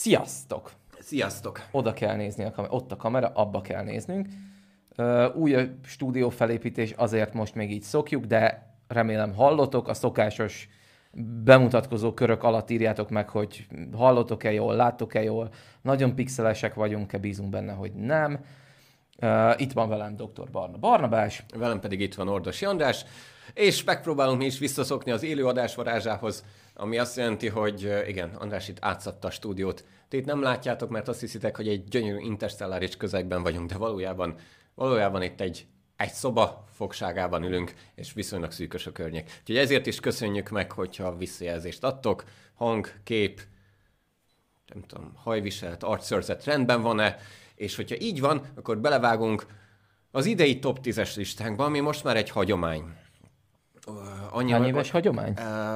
Sziasztok! Sziasztok! Oda kell nézni a kamera, ott a kamera, abba kell néznünk. Új a stúdió felépítés, azért most még így szokjuk, de remélem hallotok, a szokásos bemutatkozó körök alatt írjátok meg, hogy hallottok-e jól, láttok-e jól, nagyon pixelesek vagyunk-e, bízunk benne, hogy nem. Itt van velem dr. Barna Barnabás. Velem pedig itt van Ordos András, és megpróbálunk mi is visszaszokni az élő adás varázsához, ami azt jelenti, hogy igen, András itt átszadta a stúdiót. Ti itt nem látjátok, mert azt hiszitek, hogy egy gyönyörű interstelláris közegben vagyunk, de valójában, valójában itt egy egy szoba fogságában ülünk, és viszonylag szűkös a környék. Úgyhogy ezért is köszönjük meg, hogyha visszajelzést adtok, hang, kép, nem tudom, hajviselet, arcszörzet rendben van-e, és hogyha így van, akkor belevágunk az idei top 10-es listánkba, ami most már egy hagyomány. Annyi Hány éves hagyomány?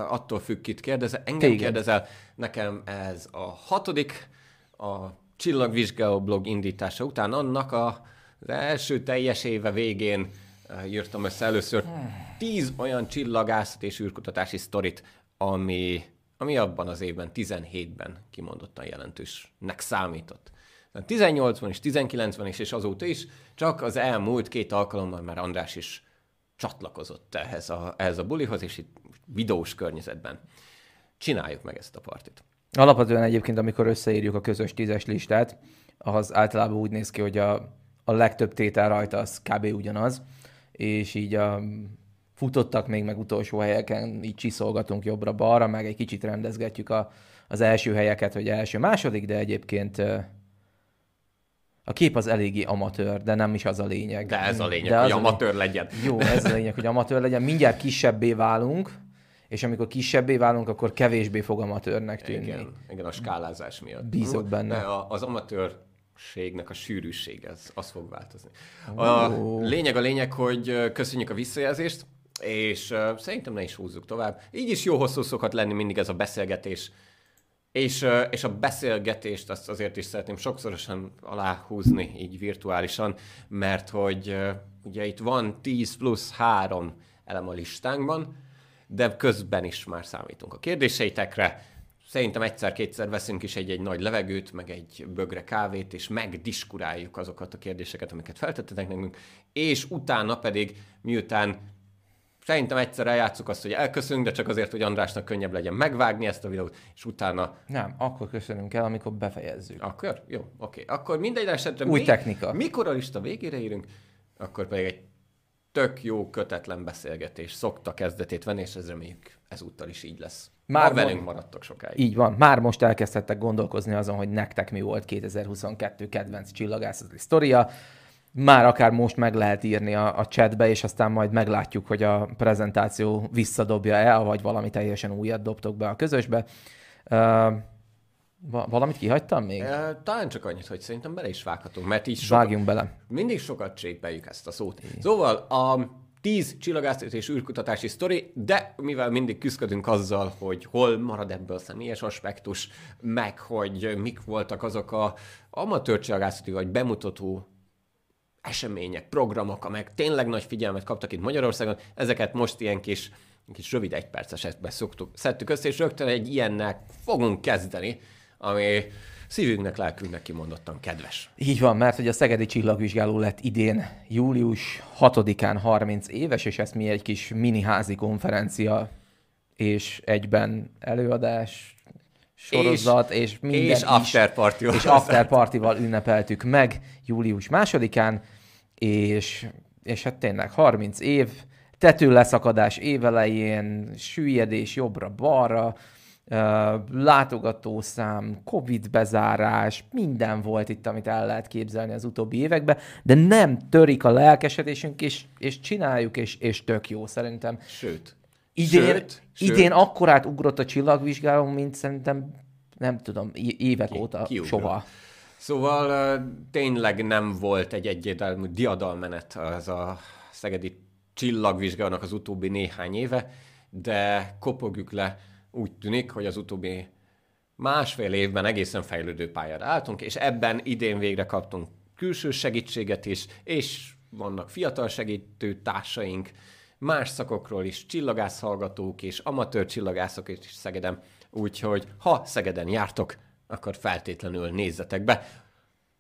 Attól függ, kit kérdezel. Engem Téged. kérdezel, nekem ez a hatodik, a Csillagvizsgáló blog indítása után annak a az első teljes éve végén írtam össze először tíz olyan csillagászat és űrkutatási sztorit, ami, ami abban az évben, 17-ben kimondottan jelentősnek számított. 18-ban is, 19-ben is, és azóta is, csak az elmúlt két alkalommal már András is csatlakozott ehhez a, ehhez a bulihoz, és itt videós környezetben. Csináljuk meg ezt a partit. Alapvetően egyébként, amikor összeírjuk a közös tízes listát, az általában úgy néz ki, hogy a a legtöbb tétel rajta az kb. ugyanaz, és így a futottak még meg utolsó helyeken, így csiszolgatunk jobbra-balra, meg egy kicsit rendezgetjük a, az első helyeket, hogy első-második, de egyébként a kép az eléggé amatőr, de nem is az a lényeg. De ez a lényeg, de hogy az amatőr legyen. Jó, ez a lényeg, hogy amatőr legyen. Mindjárt kisebbé válunk, és amikor kisebbé válunk, akkor kevésbé fog amatőrnek tűnni. Igen, igen a skálázás miatt. Bízok benne. De az amatőr ségnek a sűrűsége, az, az fog változni. A lényeg a lényeg, hogy köszönjük a visszajelzést, és szerintem ne is húzzuk tovább. Így is jó hosszú szokott lenni mindig ez a beszélgetés, és, és a beszélgetést azt azért is szeretném sokszorosan aláhúzni, így virtuálisan, mert hogy ugye itt van 10 plusz 3 elem a listánkban, de közben is már számítunk a kérdéseitekre, Szerintem egyszer-kétszer veszünk is egy-egy nagy levegőt, meg egy bögre kávét, és megdiskuráljuk azokat a kérdéseket, amiket feltettetek nekünk, és utána pedig, miután szerintem egyszer eljátszuk azt, hogy elköszönünk, de csak azért, hogy Andrásnak könnyebb legyen megvágni ezt a videót, és utána... Nem, akkor köszönünk el, amikor befejezzük. Akkor? Jó, oké. Akkor mindegy esetre... Új mi, technika. Mikor a lista végére írunk, akkor pedig egy tök jó, kötetlen beszélgetés szokta kezdetét venni, és ez reméljük ezúttal is így lesz. Már Ma velünk maradtok sokáig. Így van. Már most elkezdhettek gondolkozni azon, hogy nektek mi volt 2022 kedvenc csillagászati sztoria. Már akár most meg lehet írni a, a chatbe, és aztán majd meglátjuk, hogy a prezentáció visszadobja el, vagy valami teljesen újat dobtok be a közösbe. Uh, Valamit kihagytam még? E, talán csak annyit, hogy szerintem bele is vághatunk, mert így sokat, Vágjunk bele. Mindig sokat csépeljük ezt a szót. É. Szóval a tíz csillagászat és űrkutatási sztori, de mivel mindig küzdködünk azzal, hogy hol marad ebből a személyes aspektus, meg hogy mik voltak azok a amatőr csillagászati vagy bemutató események, programok, amelyek tényleg nagy figyelmet kaptak itt Magyarországon, ezeket most ilyen kis, kis rövid egypercesekbe szoktuk, szedtük össze, és rögtön egy ilyennek fogunk kezdeni, ami szívünknek, lelkünknek kimondottan kedves. Így van, mert hogy a Szegedi Csillagvizsgáló lett idén július 6-án 30 éves, és ezt mi egy kis mini házi konferencia és egyben előadás, sorozat, és, és minden és after party És after partival ünnepeltük meg július másodikán, és, és hát tényleg 30 év, tető leszakadás évelején, süllyedés jobbra-balra, látogatószám, Covid bezárás, minden volt itt, amit el lehet képzelni az utóbbi években, de nem törik a lelkesedésünk, és, és csináljuk, és, és tök jó szerintem. Sőt. Idén, sőt, idén sőt. akkorát ugrott a csillagvizsgáló, mint szerintem, nem tudom, évek Ki, óta ki soha. Szóval tényleg nem volt egy egyértelmű diadalmenet az a szegedi csillagvizsgálónak az utóbbi néhány éve, de kopogjuk le úgy tűnik, hogy az utóbbi másfél évben egészen fejlődő pályára álltunk, és ebben idén végre kaptunk külső segítséget is, és vannak fiatal segítő társaink, más szakokról is, csillagász hallgatók és amatőr csillagászok is Szegeden. Úgyhogy ha Szegeden jártok, akkor feltétlenül nézzetek be.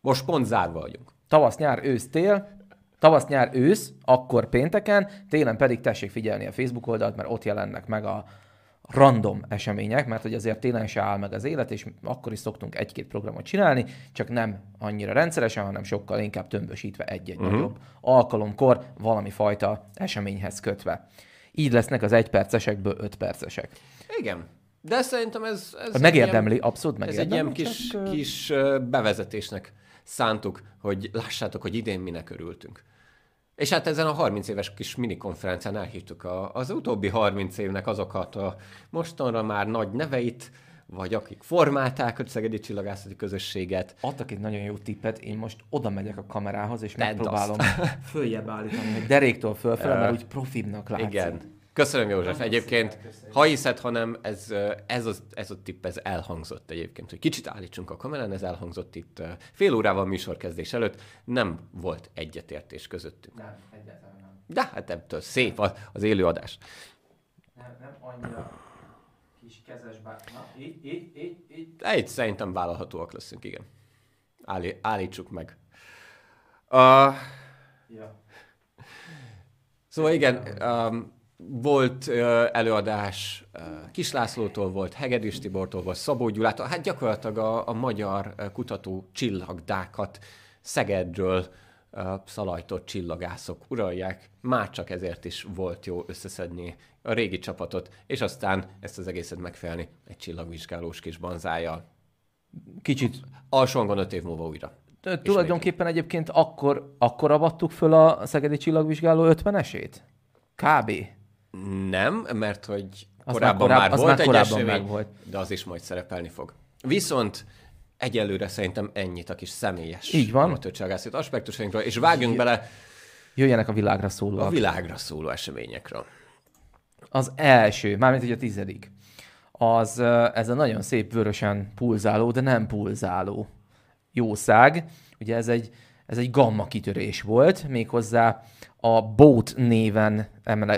Most pont zárva vagyunk. Tavasz, nyár, ősz, tél. Tavasz, nyár, ősz, akkor pénteken, télen pedig tessék figyelni a Facebook oldalt, mert ott jelennek meg a random események, mert hogy azért télen se áll meg az élet, és akkor is szoktunk egy-két programot csinálni, csak nem annyira rendszeresen, hanem sokkal inkább tömbösítve egy-egy uh-huh. nagyobb alkalomkor valami fajta eseményhez kötve. Így lesznek az egypercesekből öt percesek. Igen. De szerintem ez... ez megérdemli, ilyen, abszolút megérdemli. Ez egy ilyen kis, kis bevezetésnek szántuk, hogy lássátok, hogy idén minek örültünk. És hát ezen a 30 éves kis minikonferencián elhívtuk a, az utóbbi 30 évnek azokat a mostanra már nagy neveit, vagy akik formálták a Szegedi Csillagászati Közösséget. Adtak egy nagyon jó tippet, én most oda megyek a kamerához, és Tedd megpróbálom azt. följebb állítani, hogy deréktől fölfele, mert úgy profibnak látszik. Igen. Köszönöm, József. Egyébként, ha hiszed, hanem ez, ez, az, ez a tipp, ez elhangzott egyébként, hogy kicsit állítsunk a kamerán, ez elhangzott itt fél órával műsorkezdés előtt. Nem volt egyetértés közöttünk. Nem, egyáltalán nem. De hát ebből szép az, az élőadás. Nem, nem annyira kis kezes bár... Na, így, így, így, így. Egy szerintem vállalhatóak leszünk, igen. Állí, állítsuk meg. Uh, ja. Szóval igen, um, volt előadás Kislászlótól, volt Hegedűs Tibortól, volt Szabó Gyulától, hát gyakorlatilag a, a magyar kutató csillagdákat Szegedről szalajtott csillagászok uralják. Már csak ezért is volt jó összeszedni a régi csapatot, és aztán ezt az egészet megfelelni egy csillagvizsgálós kis banzájjal. Kicsit. Alsóangon öt év múlva újra. Tulajdonképpen egyébként akkor, akkor avattuk föl a Szegedi Csillagvizsgáló 50-esét? Kb. Nem, mert hogy korábban már, korább, már volt már egy esemény, volt. de az is majd szerepelni fog. Viszont egyelőre szerintem ennyit a kis személyes Így van. amatőrcságászat aspektusainkról, és vágjunk bele Jöjjenek a világra szóló. A világra szóló eseményekről. Az első, mármint ugye a tizedik, az ez a nagyon szép vörösen pulzáló, de nem pulzáló jószág. Ugye ez egy, ez egy gamma kitörés volt, méghozzá a Boat néven,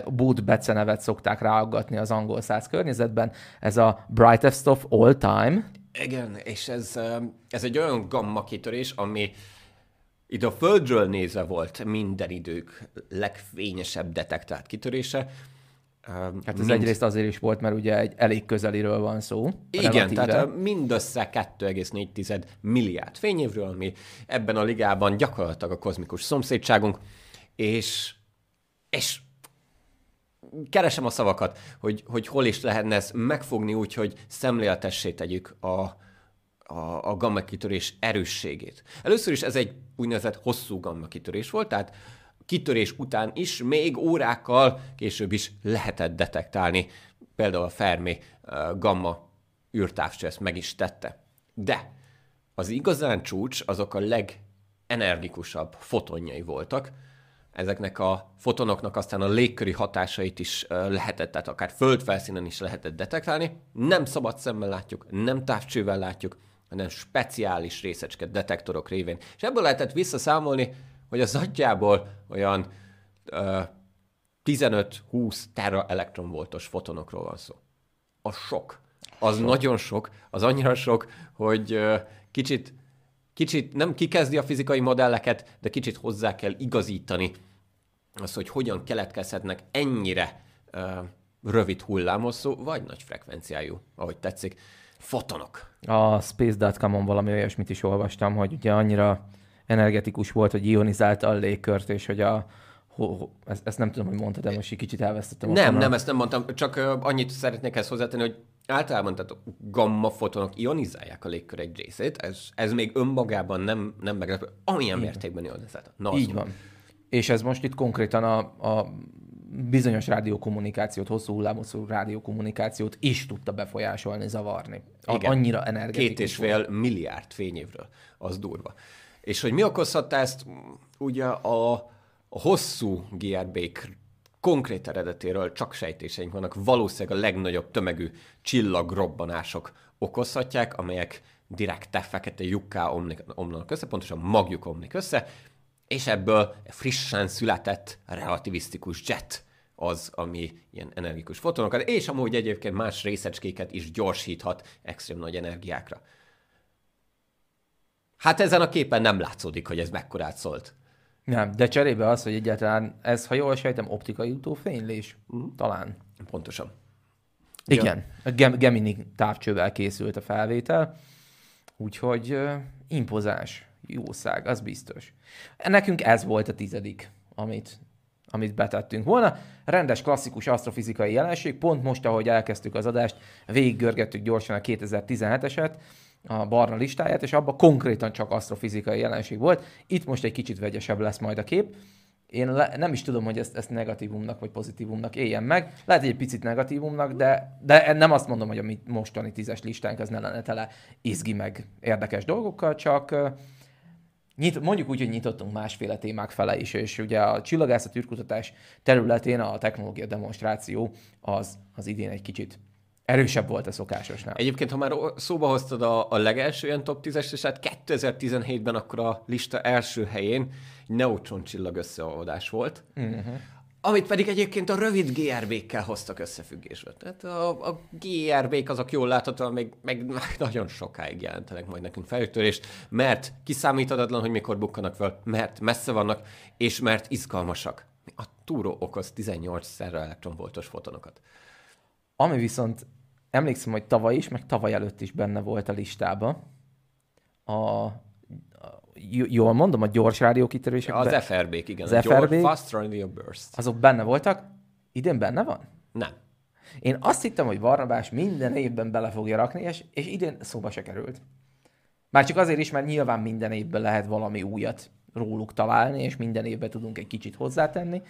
Boat becenevet szokták ráaggatni az angol száz környezetben. Ez a brightest of all time. Igen, és ez, ez egy olyan gamma kitörés, ami itt a Földről nézve volt minden idők legfényesebb detektált kitörése. Hát ez mind... egyrészt azért is volt, mert ugye egy elég közeliről van szó. Igen, relatíve. tehát mindössze 2,4 milliárd fényévről, ami ebben a ligában gyakorlatilag a kozmikus szomszédságunk és, és keresem a szavakat, hogy, hogy hol is lehetne ezt megfogni úgy, hogy szemléletessé tegyük a, a, a gamma kitörés erősségét. Először is ez egy úgynevezett hosszú gamma kitörés volt, tehát kitörés után is még órákkal később is lehetett detektálni. Például a Fermi uh, gamma űrtávcső ezt meg is tette. De az igazán csúcs azok a legenergikusabb fotonjai voltak, ezeknek a fotonoknak aztán a légköri hatásait is lehetett, tehát akár földfelszínen is lehetett detektálni. Nem szabad szemmel látjuk, nem távcsővel látjuk, hanem speciális részecske detektorok révén. És ebből lehetett visszaszámolni, hogy az agyából olyan uh, 15-20 tera elektronvoltos fotonokról van szó. A sok. Az sok. nagyon sok, az annyira sok, hogy uh, kicsit kicsit nem kikezdi a fizikai modelleket, de kicsit hozzá kell igazítani az, hogy hogyan keletkezhetnek ennyire uh, rövid hullámosszú, vagy nagy frekvenciájú, ahogy tetszik, fotonok. A Space.com-on valami olyasmit is olvastam, hogy ugye annyira energetikus volt, hogy ionizálta a légkört, és hogy a, ezt, ezt nem tudom, hogy mondtad, de most egy kicsit elvesztettem. Nem, nem, ezt nem mondtam, csak annyit szeretnék ezt hozzátenni, hogy általában tehát gamma fotonok ionizálják a légkör egy részét, ez, ez még önmagában nem, nem meglepő, amilyen Igen. mértékben ionizálta. Na, Így van. És ez most itt konkrétan a, a bizonyos rádiókommunikációt, hosszú hullámoszú rádiókommunikációt is tudta befolyásolni, zavarni. A, Igen. Annyira energetikus Két és fél milliárd fényévről, az durva. És hogy mi okozhatta ezt, ugye a, a hosszú GRB konkrét eredetéről csak sejtéseink vannak, valószínűleg a legnagyobb tömegű csillagrobbanások okozhatják, amelyek direkt fekete lyukká omlanak össze, pontosan magjuk omlik össze, és ebből frissen született relativisztikus jet az, ami ilyen energikus fotonokat, és amúgy egyébként más részecskéket is gyorsíthat extrém nagy energiákra. Hát ezen a képen nem látszódik, hogy ez mekkorát szólt. Nem, de cserébe az, hogy egyáltalán ez, ha jól sejtem, optikai utófénylés? Uh-huh. Talán. Pontosan. Igen, ja. a Gem- Gemini távcsővel készült a felvétel, úgyhogy uh, impozáns, jószág, az biztos. Nekünk ez volt a tizedik, amit, amit betettünk volna. Rendes, klasszikus asztrofizikai jelenség, pont most, ahogy elkezdtük az adást, végiggörgettük gyorsan a 2017-eset, a barna listáját, és abban konkrétan csak asztrofizikai jelenség volt. Itt most egy kicsit vegyesebb lesz majd a kép. Én le, nem is tudom, hogy ezt, ezt negatívumnak vagy pozitívumnak éljen meg. Lehet, hogy egy picit negatívumnak, de, de nem azt mondom, hogy a mi mostani tízes listánk az ne lenne tele izgi meg érdekes dolgokkal, csak nyit, mondjuk úgy, hogy nyitottunk másféle témák fele is, és ugye a csillagászat űrkutatás területén a technológia demonstráció az, az idén egy kicsit Erősebb volt a szokásosnál. Egyébként, ha már szóba hoztad a, a legelső ilyen top 10-es, és hát 2017-ben akkor a lista első helyén neutron csillag összeolvadás volt, uh-huh. amit pedig egyébként a rövid GRB-kkel hoztak összefüggésbe. Tehát a, a GRB-k azok jól láthatóan még, még nagyon sokáig jelentenek majd nekünk felütörést, mert kiszámíthatatlan, hogy mikor bukkanak fel, mert messze vannak, és mert izgalmasak. A túró okoz 18 szerre elektronvoltos fotonokat. Ami viszont emlékszem, hogy tavaly is, meg tavaly előtt is benne volt a listába. A, jól mondom, a gyors rádió kitörések. Az FRB-k, igen. Az FRB, Fast Radio Burst. Azok benne voltak. Idén benne van? Nem. Én azt hittem, hogy Barnabás minden évben bele fogja rakni, és, és idén szóba se került. Már csak azért is, mert nyilván minden évben lehet valami újat róluk találni, és minden évben tudunk egy kicsit hozzátenni.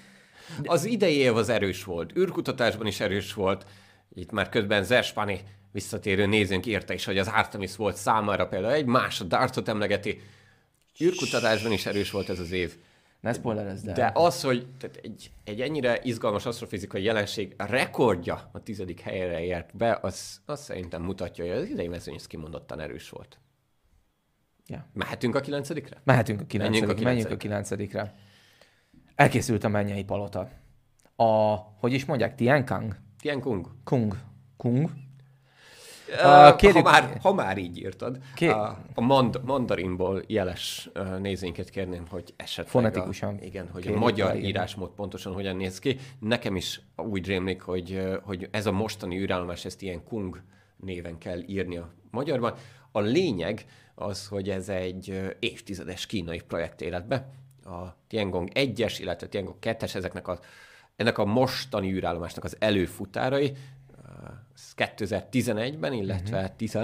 De... Az idei év az erős volt, űrkutatásban is erős volt, itt már közben Zerspani visszatérő nézőnk írta is, hogy az Artemis volt számára például egy más, a Dartot emlegeti. űrkutatásban is erős volt ez az év. Ne spoilerezd el. De az, hogy tehát egy, egy ennyire izgalmas asztrofizikai jelenség rekordja a tizedik helyre ért be, az, az szerintem mutatja, hogy az idei mezőny kimondottan erős volt. Ja. Mehetünk a kilencedikre? Mehetünk a kilencedikre. Menjünk a, kilencedikre. Elkészült a mennyei palota. A, hogy is mondják, Tiankang? Tian Kung. Kung. Kung. Uh, kérjük... ha, már, ha már így írtad, Ké... a, a mand, mandarinból jeles nézőinket kérném, hogy esetleg... Fonetikusan. A, igen, hogy a magyar írásmód pontosan hogyan néz ki. Nekem is úgy rémlik, hogy, hogy ez a mostani űrállomás, ezt ilyen Kung néven kell írni a magyarban. A lényeg az, hogy ez egy évtizedes kínai projekt életbe. A Tiangong 1-es, illetve Tiangong 2-es, ezeknek a ennek a mostani űrállomásnak az előfutárai, 2011-ben, illetve uh-huh. 10,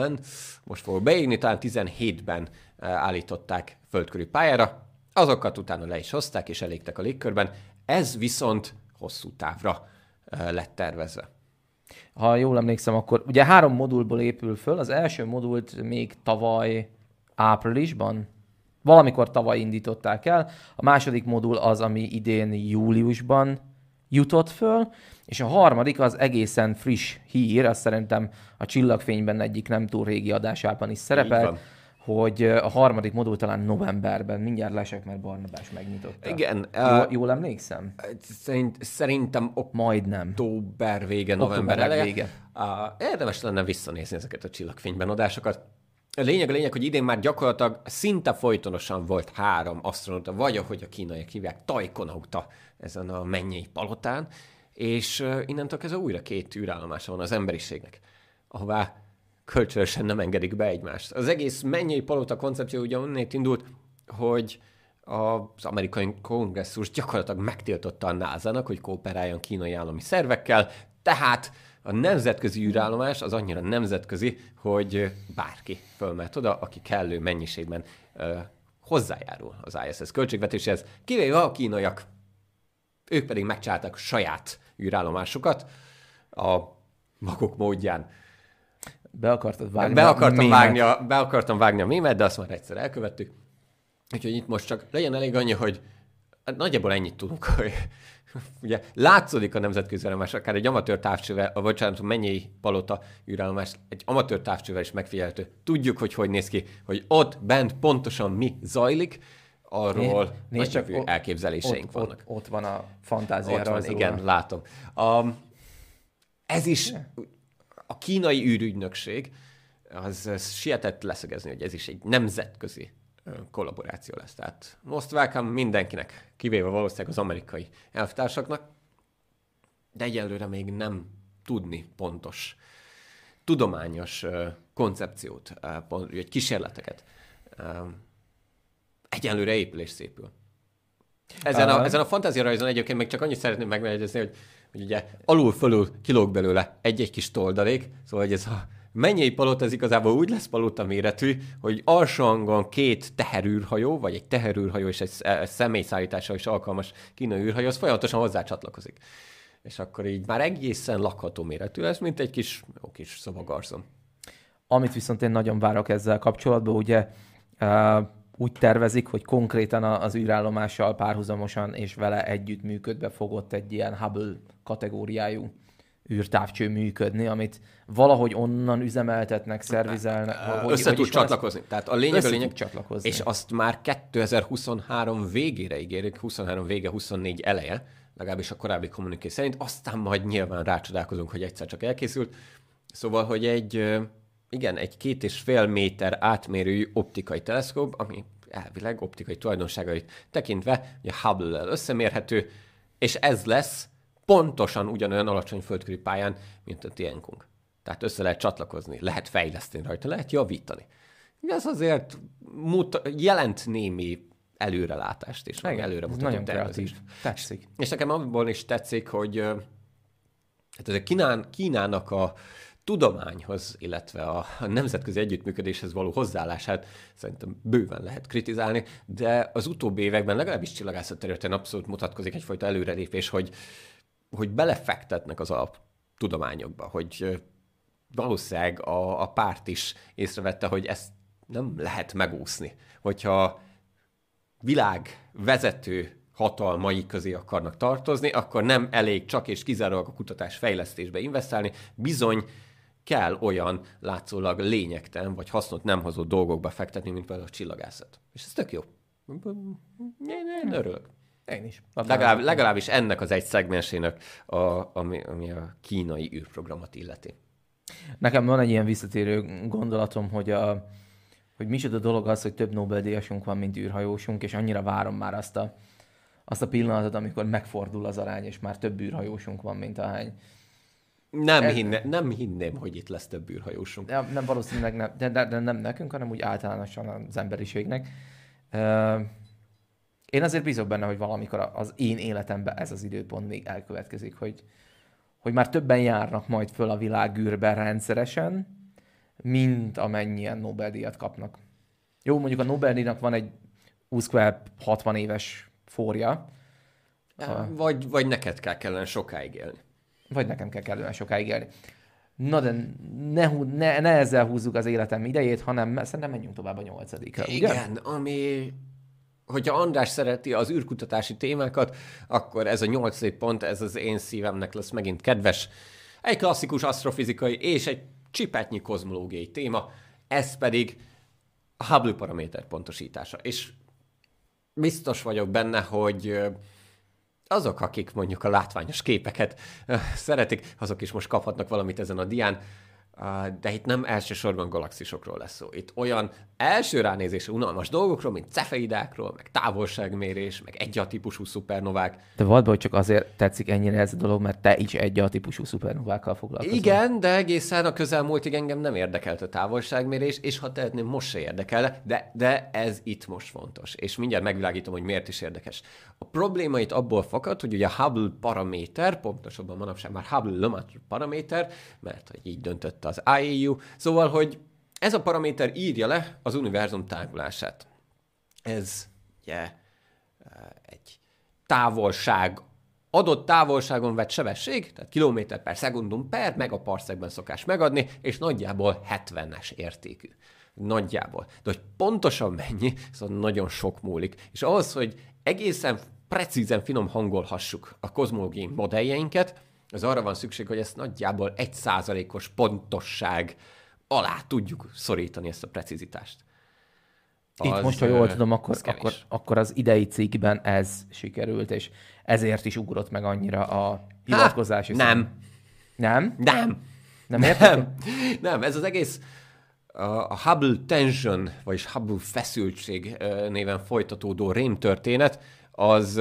most fogok beírni, talán 17-ben állították földkörű pályára, azokat utána le is hozták, és elégtek a légkörben. Ez viszont hosszú távra lett tervezve. Ha jól emlékszem, akkor ugye három modulból épül föl. Az első modult még tavaly áprilisban, valamikor tavaly indították el. A második modul az, ami idén júliusban jutott föl, és a harmadik az egészen friss hír, azt szerintem a Csillagfényben egyik nem túl régi adásában is szerepel, hogy a harmadik modul talán novemberben, mindjárt lesek, mert Barnabás megnyitotta. Igen. Jól, uh, jól emlékszem? Szerint, szerintem ok- Majdnem. október vége, november eleje. Vége. Uh, érdemes lenne visszanézni ezeket a Csillagfényben adásokat. A lényeg a lényeg, hogy idén már gyakorlatilag szinte folytonosan volt három asztronauta, vagy ahogy a kínaiak hívják, tajkonauta ezen a mennyei palotán, és innentől kezdve újra két űrállomása van az emberiségnek, ahová kölcsönösen nem engedik be egymást. Az egész mennyei palota koncepció ugye onnét indult, hogy az amerikai kongresszus gyakorlatilag megtiltotta a NASA-nak, hogy kooperáljon kínai állami szervekkel, tehát a nemzetközi űrállomás az annyira nemzetközi, hogy bárki fölmehet oda, aki kellő mennyiségben uh, hozzájárul az ISS költségvetéséhez, kivéve a kínaiak. Ők pedig megcsáltak saját űrállomásokat a maguk módján. Be akartad vágni be akartam, a vágni a, be akartam vágni a mémet, de azt már egyszer elkövettük. Úgyhogy itt most csak legyen elég annyi, hogy hát nagyjából ennyit tudunk, hogy ugye látszódik a nemzetközi állomás, akár egy amatőr távcsővel, a bocsánat, mennyi palota űrállomás, egy amatőr távcsővel is megfigyelhető. Tudjuk, hogy hogy néz ki, hogy ott bent pontosan mi zajlik, arról Nézd csak o- elképzeléseink ott, vannak. Ott, ott van a fantáziára. Ott van, igen, látom. Um, ez is a kínai űrügynökség, az, az sietett leszögezni, hogy ez is egy nemzetközi kollaboráció lesz. Tehát most welcome mindenkinek, kivéve valószínűleg az amerikai elvtársaknak, de egyelőre még nem tudni pontos tudományos koncepciót, vagy kísérleteket. Egyelőre épülés szépül. Ezen a, ezen a fantázia rajzon egyébként még csak annyit szeretném megmegyezni, hogy, hogy ugye alul-fölül kilóg belőle egy-egy kis toldalék, szóval hogy ez a mennyei palota ez igazából úgy lesz palota méretű, hogy alsó két teherűrhajó, vagy egy teherűrhajó és egy személyszállításra is alkalmas kínai űrhajó, az folyamatosan hozzá csatlakozik. És akkor így már egészen lakható méretű lesz, mint egy kis, jó kis szobagarzon. Amit viszont én nagyon várok ezzel kapcsolatban, ugye uh, úgy tervezik, hogy konkrétan az űrállomással párhuzamosan és vele együtt működve fogott egy ilyen Hubble kategóriájú űrtávcső működni, amit valahogy onnan üzemeltetnek, szervizelnek. Hogy, össze tud csatlakozni. Tehát a lényeg a lényeg, csatlakozni. és azt már 2023 végére ígérik, 23 vége, 24 eleje, legalábbis a korábbi kommuniké szerint, aztán majd nyilván rácsodálkozunk, hogy egyszer csak elkészült. Szóval, hogy egy, igen, egy két és fél méter átmérőjű optikai teleszkóp, ami elvileg optikai tulajdonságait tekintve, ugye Hubble-lel összemérhető, és ez lesz pontosan ugyanolyan alacsony földkörű pályán, mint a Tienkung. Tehát össze lehet csatlakozni, lehet fejleszteni rajta, lehet javítani. Ez azért mut- jelent némi előrelátást is, meg előre Nagyon kreatív. Tetszik. És nekem abból is tetszik, hogy hát ez a Kínán, Kínának a tudományhoz, illetve a, a nemzetközi együttműködéshez való hozzáállását szerintem bőven lehet kritizálni, de az utóbbi években legalábbis csillagászat területen abszolút mutatkozik egyfajta előrelépés, hogy hogy belefektetnek az alap tudományokba, hogy valószínűleg a, a párt is észrevette, hogy ezt nem lehet megúszni. Hogyha világ vezető hatalmai közé akarnak tartozni, akkor nem elég csak és kizárólag a kutatás fejlesztésbe investálni, bizony kell olyan látszólag lényegtelen vagy hasznot nem hozó dolgokba fektetni, mint például a csillagászat. És ez tök jó. Én, én örülök. Én is. Legalább, legalábbis ennek az egy szegmensének, a, ami, ami a kínai űrprogramot illeti. Nekem van egy ilyen visszatérő gondolatom, hogy a, hogy micsoda dolog az, hogy több Nobel-díjasunk van, mint űrhajósunk, és annyira várom már azt a, azt a pillanatot, amikor megfordul az arány, és már több űrhajósunk van, mint ahány. Nem, Ez... hinne, nem hinném, hogy itt lesz több űrhajósunk. De, nem valószínűleg nem, de, de, de nem nekünk, hanem úgy általánosan az emberiségnek. Uh, én azért bízok benne, hogy valamikor az én életemben ez az időpont még elkövetkezik, hogy, hogy már többen járnak majd föl a világűrbe rendszeresen, mint amennyien Nobel-díjat kapnak. Jó, mondjuk a Nobel-díjnak van egy 20 60 éves forja. Vagy, vagy neked kell kellene sokáig élni. Vagy nekem kell kellene sokáig élni. Na de ne, ne, ne ezzel húzzuk az életem idejét, hanem szerintem menjünk tovább a nyolcadikra, Igen, ugye? ami hogyha András szereti az űrkutatási témákat, akkor ez a nyolcadik pont, ez az én szívemnek lesz megint kedves. Egy klasszikus asztrofizikai és egy csipetnyi kozmológiai téma, ez pedig a Hubble paraméter pontosítása. És biztos vagyok benne, hogy azok, akik mondjuk a látványos képeket szeretik, azok is most kaphatnak valamit ezen a dián de itt nem elsősorban galaxisokról lesz szó. Itt olyan első ránézésre unalmas dolgokról, mint cefeidákról, meg távolságmérés, meg egy a típusú szupernovák. De volt, hogy csak azért tetszik ennyire ez a dolog, mert te is egy a típusú szupernovákkal foglalkozol. Igen, de egészen a közelmúltig engem nem érdekelt a távolságmérés, és ha tehetném, most se érdekel, de, de ez itt most fontos. És mindjárt megvilágítom, hogy miért is érdekes. A probléma itt abból fakad, hogy ugye a Hubble paraméter, pontosabban manapság már Hubble Lemaitre paraméter, mert így döntött az IAU, szóval, hogy ez a paraméter írja le az univerzum tágulását. Ez ugye yeah, egy távolság, adott távolságon vett sebesség, tehát kilométer per szekundum per megaparszekben szokás megadni, és nagyjából 70-es értékű. Nagyjából. De hogy pontosan mennyi, szóval nagyon sok múlik. És ahhoz, hogy egészen precízen finom hangolhassuk a kozmológiai modelljeinket, az arra van szükség, hogy ezt nagyjából egy százalékos pontosság alá tudjuk szorítani ezt a precizitást. Itt az, most, ha jól tudom, akkor, az akkor, akkor az idei cikkben ez sikerült, és ezért is ugrott meg annyira a hivatkozási Nem. Nem? Nem. Nem érted? Nem. nem, ez az egész a Hubble Tension, vagyis Hubble feszültség néven folytatódó rémtörténet, az,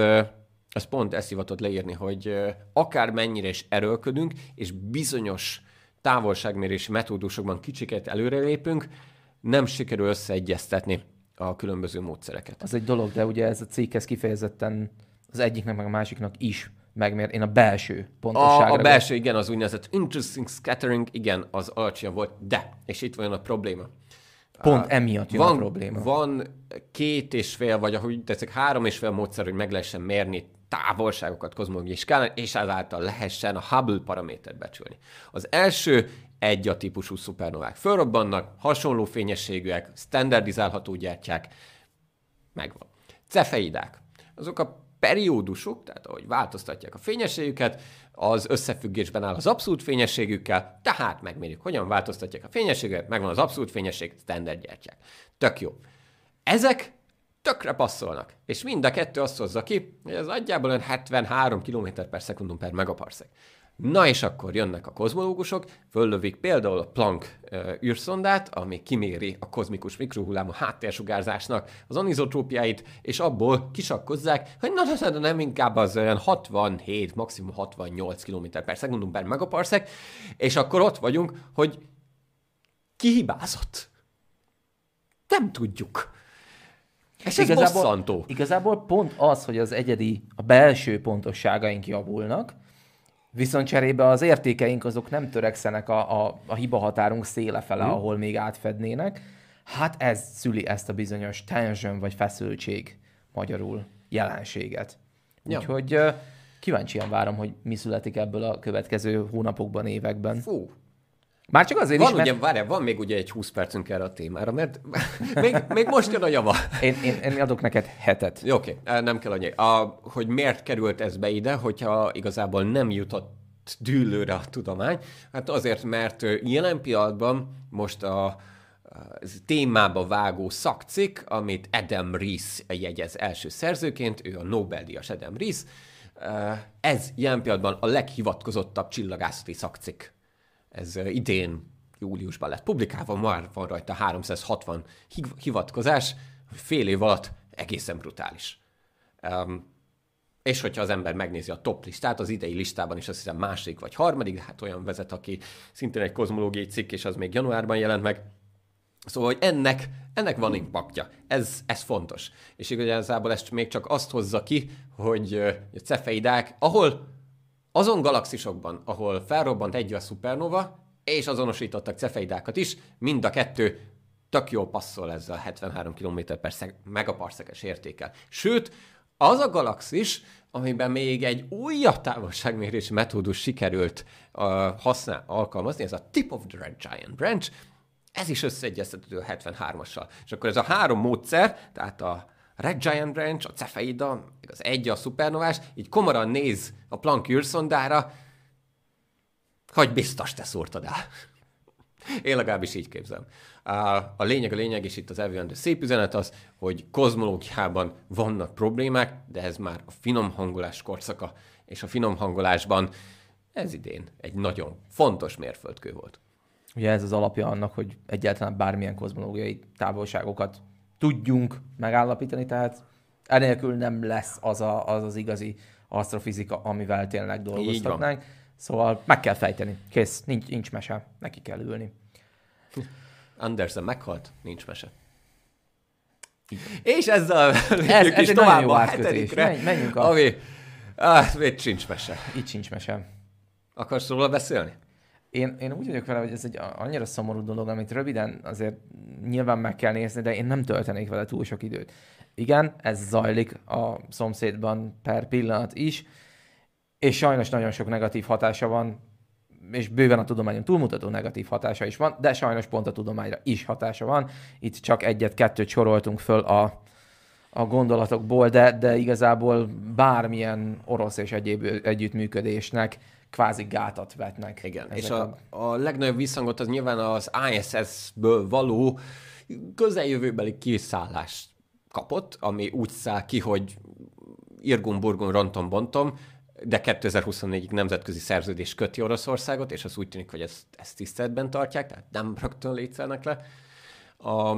az pont ezt hivatott leírni, hogy akár mennyire is erőlködünk, és bizonyos távolságmérési metódusokban kicsiket előrelépünk, nem sikerül összeegyeztetni a különböző módszereket. Az egy dolog, de ugye ez a cikk ez kifejezetten az egyiknek meg a másiknak is megmér. Én a belső pontosságra. A, a belső, igen, az úgynevezett interesting scattering, igen, az alacsony volt, de, és itt van a probléma. Pont uh, emiatt jön van, a probléma. Van két és fél, vagy ahogy tetszik, három és fél módszer, hogy meg lehessen mérni távolságokat kozmológiai skálán, és ezáltal lehessen a Hubble paramétert becsülni. Az első egy a típusú szupernovák. Fölrobbannak, hasonló fényességűek, standardizálható gyertyák, megvan. Cefeidák. Azok a periódusok, tehát ahogy változtatják a fényességüket, az összefüggésben áll az abszolút fényességükkel, tehát megmérjük, hogyan változtatják a fényességet, megvan az abszolút fényesség, standard gyertyák. Tök jó. Ezek tökre passzolnak, és mind a kettő azt hozza ki, hogy ez nagyjából 73 km per szekundum per megaparsec. Na és akkor jönnek a kozmológusok, föllövik például a Planck űrszondát, ami kiméri a kozmikus mikrohullámú háttérsugárzásnak az anizotrópiáit, és abból kisakkozzák, hogy na, na, na nem inkább az olyan 67, maximum 68 km per szekundum per megaparsec, és akkor ott vagyunk, hogy ki hibázott. Nem tudjuk. És ez igazából, bosszantó. Igazából pont az, hogy az egyedi, a belső pontosságaink javulnak, Viszont cserébe az értékeink azok nem törekszenek a, a, a hiba határunk széle fele, mm. ahol még átfednének. Hát ez szüli ezt a bizonyos tension vagy feszültség magyarul jelenséget. Ja. Úgyhogy kíváncsian várom, hogy mi születik ebből a következő hónapokban, években. Fú, már csak azért van is, mert... ugye, várjál, van még ugye egy 20 percünk erre a témára, mert még, még most jön a java. Én, én, én adok neked hetet. Jó, oké, okay. nem kell annyi. A, hogy miért került ez be ide, hogyha igazából nem jutott dűlőre a tudomány? Hát azért, mert jelen pillanatban most a, témába vágó szakcik, amit Adam Rees jegyez első szerzőként, ő a Nobel-díjas Adam Rees, ez jelen pillanatban a leghivatkozottabb csillagászati szakcik ez idén júliusban lett publikálva, már van rajta 360 hivatkozás, fél év alatt egészen brutális. Um, és hogyha az ember megnézi a top listát, az idei listában is azt hiszem második vagy harmadik, de hát olyan vezet, aki szintén egy kozmológiai cikk, és az még januárban jelent meg. Szóval, hogy ennek, ennek van impaktja. Ez, ez fontos. És igazából ezt még csak azt hozza ki, hogy a cefeidák, ahol azon galaxisokban, ahol felrobbant egy a szupernova, és azonosítottak cefeidákat is, mind a kettő tök jól passzol ezzel a 73 km per megaparszekes értékel. Sőt, az a galaxis, amiben még egy újabb távolságmérési metódus sikerült uh, használ, alkalmazni, ez a Tip of the Red Giant Branch, ez is összeegyeztethető a 73-assal. És akkor ez a három módszer, tehát a Red Giant Branch, a Cefeida, az egy a szupernovás, így komoran néz a Planck űrszondára, hogy biztos te szúrtad el. Én legalábbis így képzelem. A lényeg a lényeg, és itt az elvőendő szép üzenet az, hogy kozmológiában vannak problémák, de ez már a finom hangolás korszaka, és a finom hangolásban ez idén egy nagyon fontos mérföldkő volt. Ugye ez az alapja annak, hogy egyáltalán bármilyen kozmológiai távolságokat tudjunk megállapítani, tehát enélkül nem lesz az a, az, az igazi asztrofizika, amivel tényleg dolgozhatnánk. Szóval meg kell fejteni. Kész, nincs, nincs mese. Neki kell ülni. Andersen meghalt, nincs mese. Igen. És ezzel ez, ez is tovább a hetedikre, menjünk a... ami... Ah, itt sincs mese. Itt sincs mese. Akarsz róla beszélni? Én, én úgy vagyok vele, hogy ez egy annyira szomorú dolog, amit röviden azért nyilván meg kell nézni, de én nem töltenék vele túl sok időt. Igen, ez zajlik a szomszédban per pillanat is, és sajnos nagyon sok negatív hatása van, és bőven a tudományon túlmutató negatív hatása is van, de sajnos pont a tudományra is hatása van. Itt csak egyet-kettőt soroltunk föl a, a gondolatokból, de, de igazából bármilyen orosz és egyéb együttműködésnek kvázi gátat vetnek. Igen, és a, a... legnagyobb visszhangot az nyilván az ISS-ből való közeljövőbeli kiszállást kapott, ami úgy száll ki, hogy Irgun-Burgun rontom-bontom, de 2024-ig nemzetközi szerződés köti Oroszországot, és az úgy tűnik, hogy ezt, ezt tiszteletben tartják, tehát nem rögtön létszelnek le. A,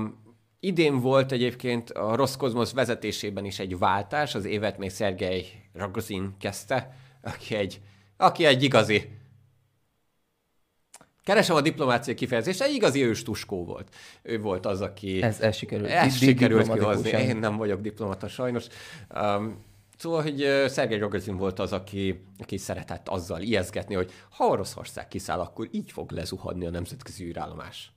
idén volt egyébként a Roszkozmosz vezetésében is egy váltás, az évet még Szergej Ragozin kezdte, aki egy, aki egy igazi Keresem a diplomáciai kifejezést, egy igazi őstuskó volt. Ő volt az, aki... Ez, ez sikerült. Ez sikerült kihozni. Én nem vagyok diplomata sajnos. Um, Szóval, hogy Szergej Rogozin volt az, aki, aki szeretett azzal ijeszgetni, hogy ha Oroszország kiszáll, akkor így fog lezuhadni a nemzetközi űrállomás.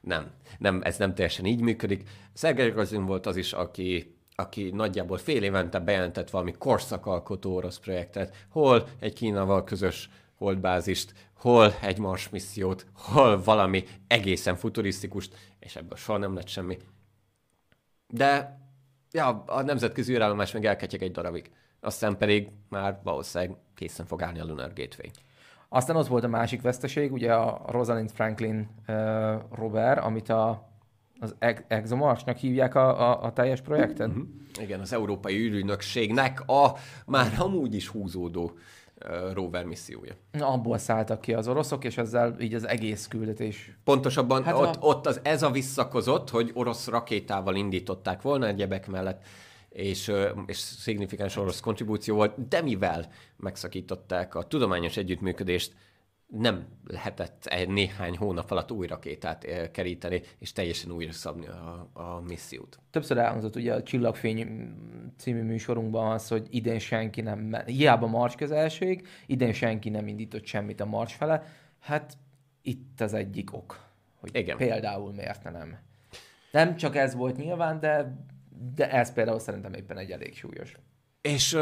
Nem, nem, ez nem teljesen így működik. Szergej Rogozin volt az is, aki aki nagyjából fél évente bejelentett valami korszakalkotó orosz projektet, hol egy Kínával közös holdbázist, hol egy Mars missziót, hol valami egészen futurisztikust, és ebből soha nem lett semmi. De ja, a nemzetközi űrállomás meg elketyeg egy darabig. Aztán pedig már valószínűleg készen fog állni a Lunar Gateway. Aztán az volt a másik veszteség, ugye a Rosalind Franklin uh, rover, amit a, az ExoMars-nak hívják a, a, a teljes projekten. Uh-huh. Igen, az Európai űrügynökségnek a már amúgy is húzódó rover missziója. Abból szálltak ki az oroszok, és ezzel így az egész küldetés. Pontosabban hát ott, a... ott az, ez a visszakozott, hogy orosz rakétával indították volna egyebek mellett, és, és szignifikáns orosz kontribúció volt, de mivel megszakították a tudományos együttműködést, nem lehetett néhány hónap alatt új rakétát eh, keríteni, és teljesen újra szabni a, a missziót. Többször elhangzott ugye a Csillagfény című műsorunkban az, hogy idén senki nem, hiába Mars közelség, idén senki nem indított semmit a Mars fele. Hát itt az egyik ok, hogy Igen. például miért nem. Nem csak ez volt nyilván, de, de ez például szerintem éppen egy elég súlyos. És,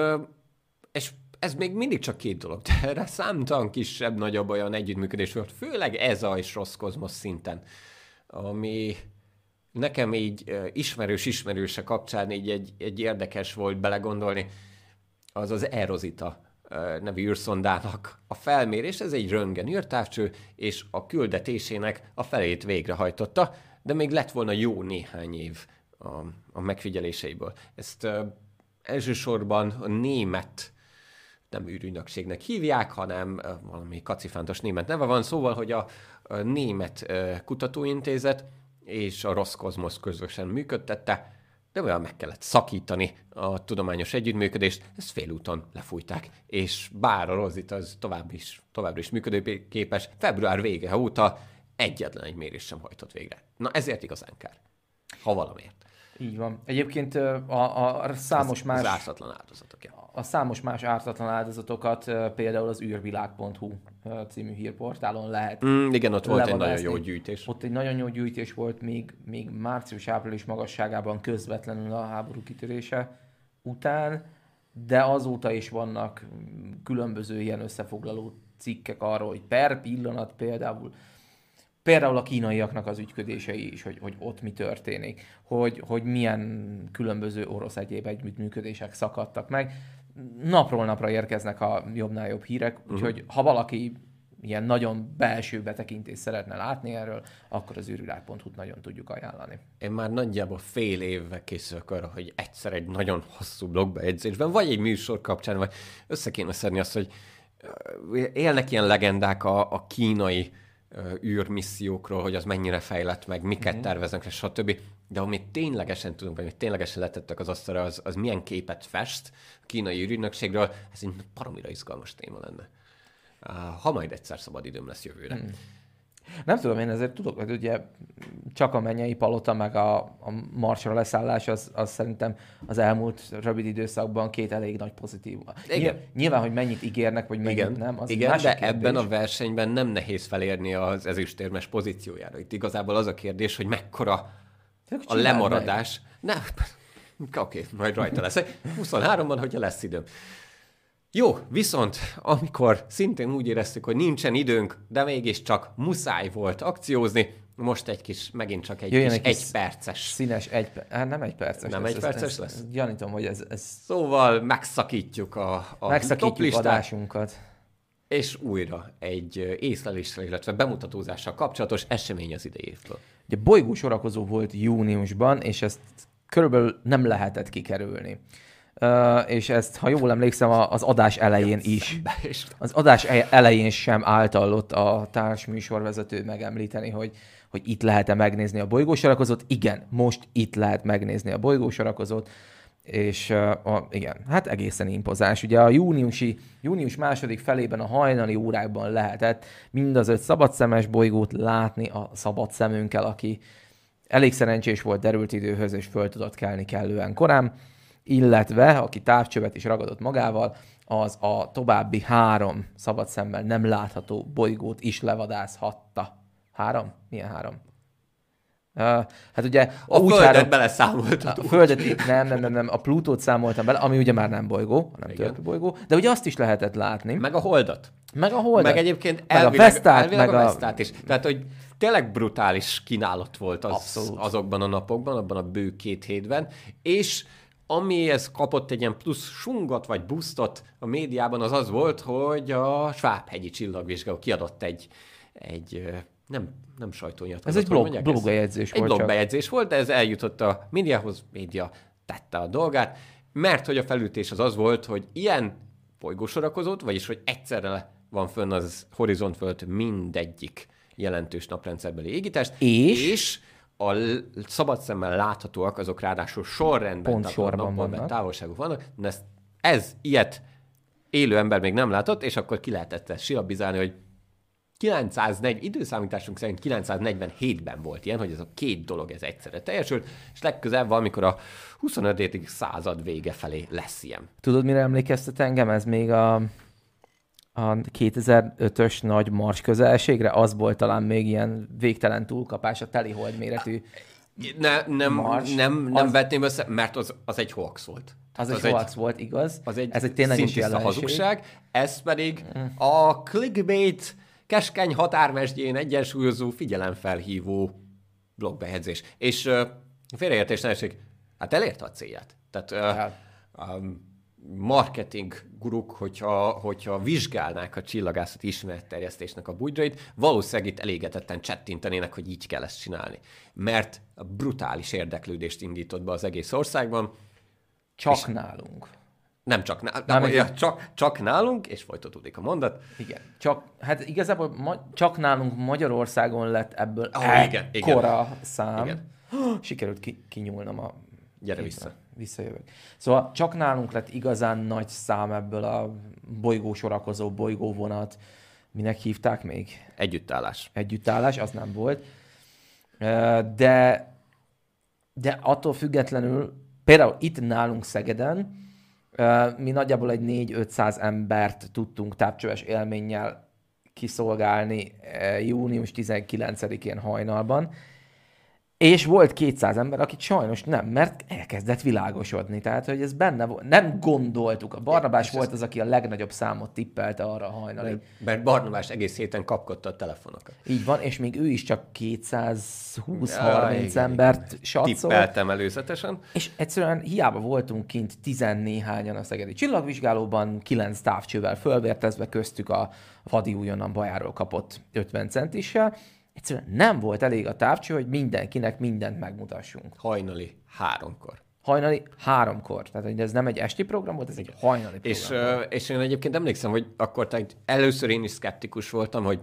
és ez még mindig csak két dolog, de erre számtalan kisebb, nagyobb olyan együttműködés volt, főleg ez a és rossz kozmosz szinten, ami nekem így ismerős-ismerőse kapcsán így egy, egy érdekes volt belegondolni, az az Erozita nevű űrszondának a felmérés, ez egy röntgen űrtávcső, és a küldetésének a felét végrehajtotta, de még lett volna jó néhány év a, a megfigyeléseiből. Ezt uh, elsősorban a német nem űrügynökségnek hívják, hanem valami kacifántos német neve van, szóval, hogy a, német kutatóintézet és a Roszkozmosz közösen működtette, de olyan meg kellett szakítani a tudományos együttműködést, ezt félúton lefújták, és bár a Rozit az tovább is, továbbra is működőképes, február vége óta egyetlen egy mérés sem hajtott végre. Na ezért igazán kár, ha valamiért. Így van. Egyébként a, a számos más... Az ártatlan áldozatok, ja a számos más ártatlan áldozatokat például az űrvilág.hu című hírportálon lehet mm, Igen, ott volt egy nagyon jó gyűjtés. Ott egy nagyon jó gyűjtés volt még, még március-április magasságában közvetlenül a háború kitörése után, de azóta is vannak különböző ilyen összefoglaló cikkek arról, hogy per pillanat például például a kínaiaknak az ügyködései is, hogy, hogy ott mi történik, hogy, hogy milyen különböző orosz egyéb együttműködések szakadtak meg napról napra érkeznek a jobbnál jobb hírek, uh-huh. úgyhogy ha valaki ilyen nagyon belső betekintést szeretne látni erről, akkor az űrvilág.hu-t nagyon tudjuk ajánlani. Én már nagyjából fél évvel készülök arra, hogy egyszer egy nagyon hosszú blogbejegyzésben, vagy egy műsor kapcsán, vagy össze kéne szedni azt, hogy élnek ilyen legendák a, a kínai űrmissziókról, hogy az mennyire fejlett, meg miket uh-huh. terveznek, és stb. De amit ténylegesen tudunk, vagy amit ténylegesen letettek az asztalra, az, az milyen képet fest a kínai űrügynökségről, ez egy paromira izgalmas téma lenne. Ha majd egyszer szabad időm lesz jövőre. Uh-huh. Nem tudom, én ezért tudok, hogy ugye csak a mennyei palota, meg a, a marsra leszállás, az, az szerintem az elmúlt rövid időszakban két elég nagy pozitív. Igen. Nyilván, hogy mennyit ígérnek, vagy mennyit Igen. nem, az Igen, de kérdés. ebben a versenyben nem nehéz felérni az ezüstérmes pozíciójára. Itt igazából az a kérdés, hogy mekkora a lemaradás. Meg. Nem, oké, okay, majd rajta lesz. 23-ban, hogyha lesz időm. Jó, viszont amikor szintén úgy éreztük, hogy nincsen időnk, de mégiscsak muszáj volt akciózni, most egy kis, megint csak egy Jöjjön kis, egy, kis egy perces. Színes egy, hát nem egy perces. Nem lesz, egy perces ez, lesz? Ez, gyanítom, hogy ez, ez... Szóval megszakítjuk a, a megszakítjuk adásunkat. És újra egy észleléssel, illetve bemutatózással kapcsolatos esemény az idejétől. Ugye bolygó sorakozó volt júniusban, és ezt körülbelül nem lehetett kikerülni. És ezt, ha jól emlékszem, az adás elején is. Az adás e- elején sem általott a társműsorvezető megemlíteni, hogy, hogy itt lehet-e megnézni a bolygósorakozót. Igen, most itt lehet megnézni a bolygósorakozót, és a, igen, hát egészen impozáns. Ugye a júniusi, június második felében a hajnali órákban lehetett mind az öt szabadszemes bolygót látni a szabad szemünkkel, aki elég szerencsés volt derült időhöz, és föl tudott kelni kellően korán illetve aki távcsövet is ragadott magával, az a további három szabad szemmel nem látható bolygót is levadázhatta. Három? Milyen három? Uh, hát ugye a, a Földet három, beleszámoltatok. A Földet, nem, nem, nem, nem, a Plutót számoltam bele, ami ugye már nem bolygó, hanem törpű bolygó, de ugye azt is lehetett látni. Meg a Holdat. Meg a Holdat. Meg egyébként meg elvileg, a Vesztát, elvileg meg a, Vesztát is. Tehát, hogy tényleg brutális kínálat volt az, azokban a napokban, abban a bő két hétben, és amihez kapott egy ilyen plusz sungot vagy busztot a médiában, az az volt, hogy a Svábhegyi csillagvizsgáló kiadott egy, egy nem, nem sajtónyilatkozat. Ez egy blog, blogbejegyzés volt. Egy blogbejegyzés volt, de ez eljutott a médiához, média tette a dolgát, mert hogy a felütés az az volt, hogy ilyen bolygósorakozót, vagyis hogy egyszerre van fönn az horizont fölött mindegyik jelentős naprendszerbeli égítést, és, és a szabad szemmel láthatóak, azok ráadásul sorrendben, Pont sorban vannak. távolságok vannak, de ez, ez ilyet élő ember még nem látott, és akkor ki lehetett ezt silabizálni, hogy 940, időszámításunk szerint 947-ben volt ilyen, hogy ez a két dolog ez egyszerre teljesült, és legközelebb valamikor a 25. század vége felé lesz ilyen. Tudod, mire emlékeztet engem? Ez még a a 2005-ös nagy mars közelségre, az volt talán még ilyen végtelen túlkapás a telihold méretű ne, nem, mars. nem, nem az... vetném össze, mert az, az egy hoax volt. Az, az egy hoax volt, igaz. Az egy, ez egy tényleges jelenség. hazugság, ez pedig mm. a clickbait keskeny határmesdjén egyensúlyozó figyelemfelhívó blogbehedzés. És uh, félreértés ne hát elérte a célját. Tehát uh, um, marketing guruk, hogyha, hogyha vizsgálnák a csillagászati ismeretterjesztésnek a bugyrait, valószínűleg itt elégetetten csettintenének, hogy így kell ezt csinálni. Mert brutális érdeklődést indított be az egész országban. Csak nálunk. Nem csak, nálunk, nem, nem, ja, csak, csak nálunk, és folytatódik a mondat. Igen, csak, hát igazából ma, csak nálunk Magyarországon lett ebből oh, igen, igen. szám. Igen. Sikerült ki, kinyúlnom a... Gyere vissza visszajövök. Szóval csak nálunk lett igazán nagy szám ebből a bolygó sorakozó bolygóvonat. Minek hívták még? Együttállás. Együttállás, az nem volt. De, de attól függetlenül, például itt nálunk Szegeden, mi nagyjából egy 4-500 embert tudtunk tápcsöves élménnyel kiszolgálni június 19-én hajnalban, és volt 200 ember, akit sajnos nem, mert elkezdett világosodni. Tehát, hogy ez benne volt. Nem gondoltuk. A Barnabás volt az, aki a legnagyobb számot tippelte arra a hajnalig. Mert, mert Barnabás egész héten kapkodta a telefonokat. Így van, és még ő is csak 220-30 ja, embert satszol. Tippeltem előzetesen. És egyszerűen hiába voltunk kint tizennéhányan a Szegedi csillagvizsgálóban, kilenc távcsővel fölvértezve, köztük a Vadi újonnan bajáról kapott 50 centissel, Egyszerűen nem volt elég a távcső, hogy mindenkinek mindent megmutassunk. Hajnali háromkor. Hajnali háromkor. Tehát hogy ez nem egy esti program volt, ez egy hajnali program. És, és én egyébként emlékszem, hogy akkor tehát először én is szkeptikus voltam, hogy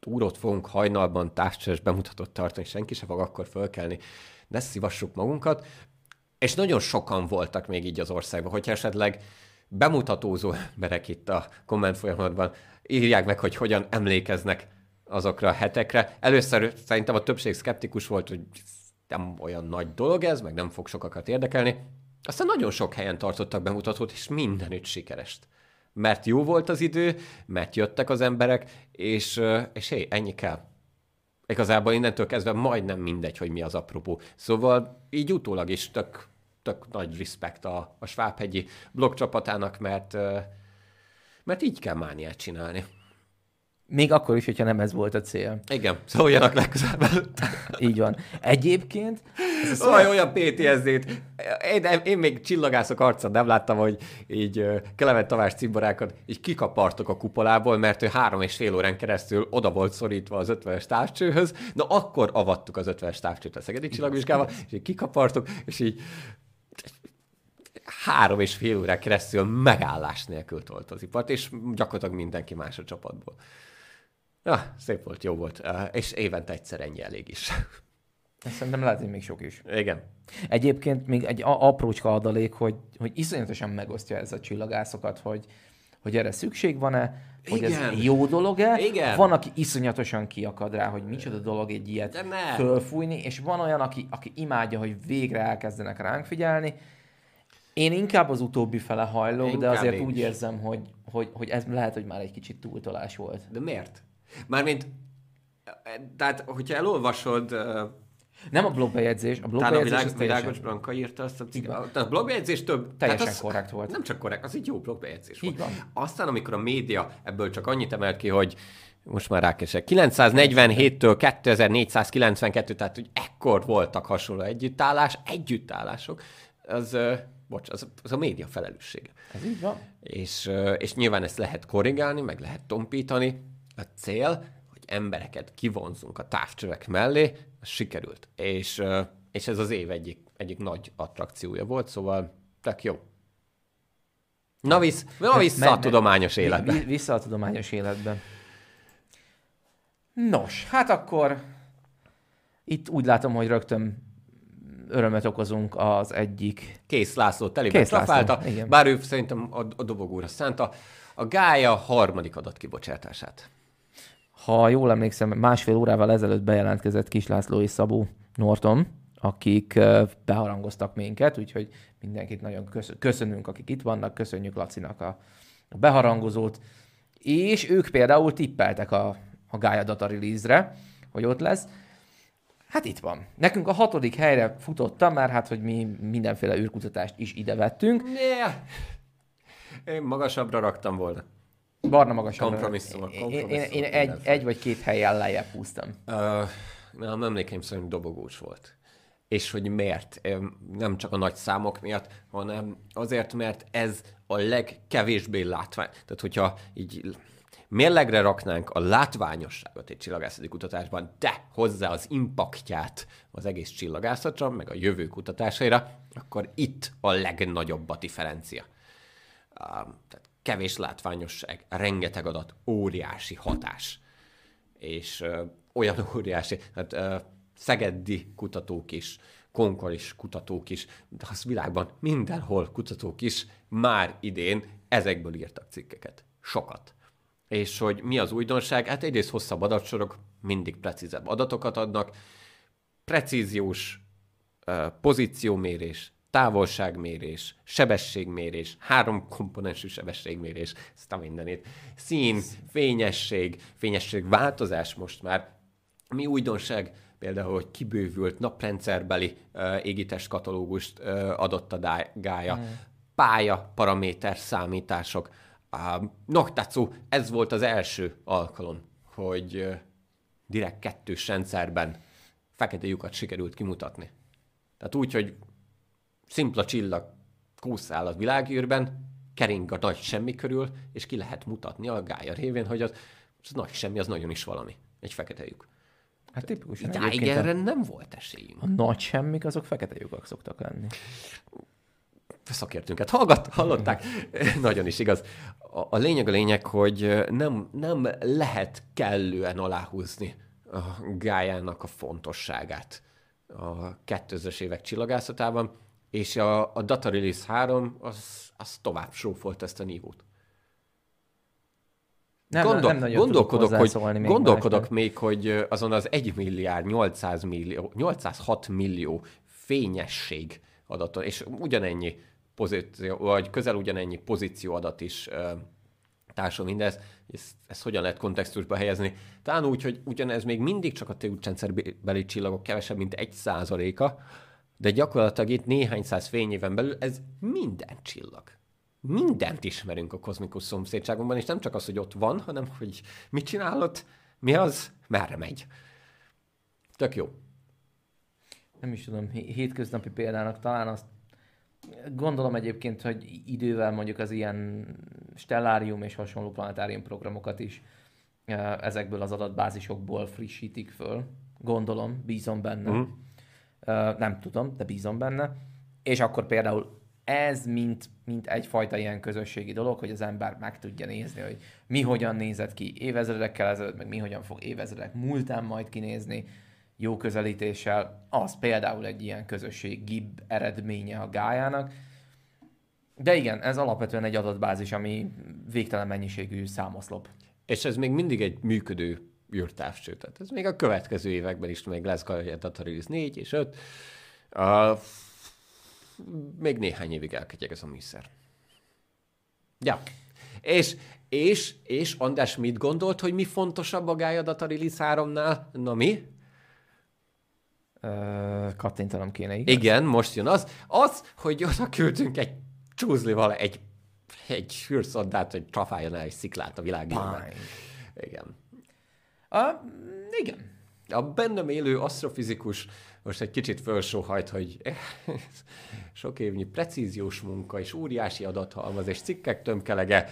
túrót fogunk hajnalban távcsős bemutatott tartani, senki se fog akkor fölkelni, ne szívassuk magunkat. És nagyon sokan voltak még így az országban, hogyha esetleg bemutatózó emberek itt a komment folyamatban írják meg, hogy hogyan emlékeznek azokra a hetekre. Először szerintem a többség szkeptikus volt, hogy nem olyan nagy dolog ez, meg nem fog sokakat érdekelni. Aztán nagyon sok helyen tartottak bemutatót, és mindenütt sikerest. Mert jó volt az idő, mert jöttek az emberek, és, és hé, ennyi kell. Igazából innentől kezdve majdnem mindegy, hogy mi az apropó. Szóval így utólag is tök, tök nagy respekt a, a Svábhegyi blog csapatának, mert, mert így kell mániát csinálni. Még akkor is, hogyha nem ez volt a cél. Igen, szóljanak legközelebb Így van. Egyébként... Ez Olyan, olyan PTSD-t. Én, én még csillagászok arcon nem láttam, hogy így Kelemen Tamás cimborákat így kikapartok a kupolából, mert ő három és fél órán keresztül oda volt szorítva az 50-es távcsőhöz. Na akkor avattuk az 50-es távcsőt a Szegedi csillagvizsgába, és így kikapartok, és így három és fél órá keresztül megállás nélkül tolt az ipart, és gyakorlatilag mindenki más a csapatból. Ja, szép volt, jó volt, és évente egyszer ennyi elég is. Szerintem lehet, hogy még sok is. Igen. Egyébként még egy aprócska adalék, hogy, hogy iszonyatosan megosztja ez a csillagászokat, hogy, hogy erre szükség van-e, hogy Igen. ez jó dolog-e. Igen. Van, aki iszonyatosan kiakad rá, hogy micsoda dolog egy ilyet fölfújni, és van olyan, aki, aki imádja, hogy végre elkezdenek ránk figyelni. Én inkább az utóbbi fele hajlok, de azért úgy érzem, hogy, hogy, hogy ez lehet, hogy már egy kicsit túltolás volt. De miért? Mármint, tehát, hogyha elolvasod nem a blogbejegyzés, a blogbejegyzés világ, Világos Branka írta azt a cikket. A blogbejegyzés több... Teljesen az, korrekt volt. Nem csak korrekt, az egy jó blogbejegyzés volt. van. Aztán, amikor a média ebből csak annyit emelt ki, hogy most már rákesek. 947-től 2492, tehát hogy ekkor voltak hasonló együttállás, együttállások, az, bocs, az, az a média felelőssége. Ez így van. És, és nyilván ezt lehet korrigálni, meg lehet tompítani. A cél, embereket kivonzunk a távcsövek mellé, az sikerült. És, és ez az év egyik, egyik nagy attrakciója volt, szóval tök jó. Na, visz, na vissza me, a tudományos életbe. Vissza a tudományos életbe. Nos, hát akkor itt úgy látom, hogy rögtön örömet okozunk az egyik... Kész László telibe trafálta, bár ő szerintem a, a dobogóra szánta. A Gája harmadik adatkibocsátását ha jól emlékszem, másfél órával ezelőtt bejelentkezett Kis László és Szabó Norton, akik beharangoztak minket, úgyhogy mindenkit nagyon köszönünk, akik itt vannak, köszönjük Lacinak a, beharangozót, és ők például tippeltek a, a Gaia Data release-re, hogy ott lesz. Hát itt van. Nekünk a hatodik helyre futottam, mert hát, hogy mi mindenféle űrkutatást is ide vettünk. Yeah. Én magasabbra raktam volna. Barna magasan. Kompromisszum. Én, én, én egy, egy vagy két helyen lejjebb húztam. Uh, nem emlékeim szerint dobogós volt. És hogy miért? Nem csak a nagy számok miatt, hanem azért, mert ez a legkevésbé látvány. Tehát, hogyha így mérlegre raknánk a látványosságot egy csillagászati kutatásban, de hozzá az impaktját az egész csillagászatra, meg a jövő kutatásaira, akkor itt a legnagyobb a differencia. Uh, tehát kevés látványosság, rengeteg adat, óriási hatás. És ö, olyan óriási, hát ö, szegeddi kutatók is, konkolis kutatók is, de az világban mindenhol kutatók is már idén ezekből írtak cikkeket. Sokat. És hogy mi az újdonság? Hát egyrészt hosszabb adatsorok mindig precízebb adatokat adnak, precíziós pozíciómérés, távolságmérés, sebességmérés, három komponensű sebességmérés, ezt a mindenét, szín, fényesség, fényesség változás most már. Mi újdonság? Például, hogy kibővült naprendszerbeli uh, égitest katalógust uh, adott a gája, mm. pálya paraméter számítások. Uh, Noktatsu, ez volt az első alkalom, hogy uh, direkt kettős rendszerben fekete lyukat sikerült kimutatni. Tehát úgy, hogy szimpla csillag kúszál a világűrben, kering a nagy semmi körül, és ki lehet mutatni a gája révén, hogy az, az nagy semmi, az nagyon is valami. Egy fekete lyuk. Hát tipikus. Idáig erre a, nem volt esélyünk. A nagy semmik, azok fekete lyukak szoktak lenni. Szakértőnket hallgat, hallották. Nagyon is igaz. A, a lényeg a lényeg, hogy nem, nem lehet kellően aláhúzni a gájának a fontosságát a 2000-es évek csillagászatában és a, a Data Release 3 az, az tovább sófolt ezt a nívót. Nem, Gondol, nem gondolkodok, hogy, még gondolkodok még, hogy azon az 1 milliárd 800 millió, 806 millió fényesség adaton, és ugyanennyi pozíció, vagy közel ugyanennyi pozíció adat is társul mindez, ezt, ezt hogyan lehet kontextusba helyezni? Talán úgy, hogy ugyanez még mindig csak a térútrendszerbeli csillagok kevesebb, mint egy százaléka, de gyakorlatilag itt néhány száz fényéven belül ez minden csillag. Mindent ismerünk a kozmikus szomszédságunkban, és nem csak az, hogy ott van, hanem hogy mit csinálod, mi az, merre megy. Tök jó. Nem is tudom, hétköznapi példának talán azt gondolom egyébként, hogy idővel mondjuk az ilyen stellárium és hasonló planetárium programokat is ezekből az adatbázisokból frissítik föl. Gondolom, bízom benne. Mm nem tudom, de bízom benne. És akkor például ez mint, mint egyfajta ilyen közösségi dolog, hogy az ember meg tudja nézni, hogy mi hogyan nézett ki évezredekkel ezelőtt, meg mi hogyan fog évezredek múltán majd kinézni, jó közelítéssel, az például egy ilyen közösségi eredménye a gájának. De igen, ez alapvetően egy adatbázis, ami végtelen mennyiségű számoszlop. És ez még mindig egy működő űrtávcső. Tehát ez még a következő években is még lesz Data Release 4 és 5. Uh, még néhány évig elketyeg ez a műszer. Ja. És, és, és András mit gondolt, hogy mi fontosabb a Gaia Data Release 3-nál? Na mi? Uh, kattintanom kéne, igaz? Igen, most jön az. Az, hogy oda küldtünk egy csúzlival egy, egy hűrszondát, hogy trafáljon el egy sziklát a világban. Igen. Uh, igen. A bennem élő asztrofizikus most egy kicsit felsóhajt, hogy sok évnyi precíziós munka és óriási adathalmaz és cikkek tömkelege,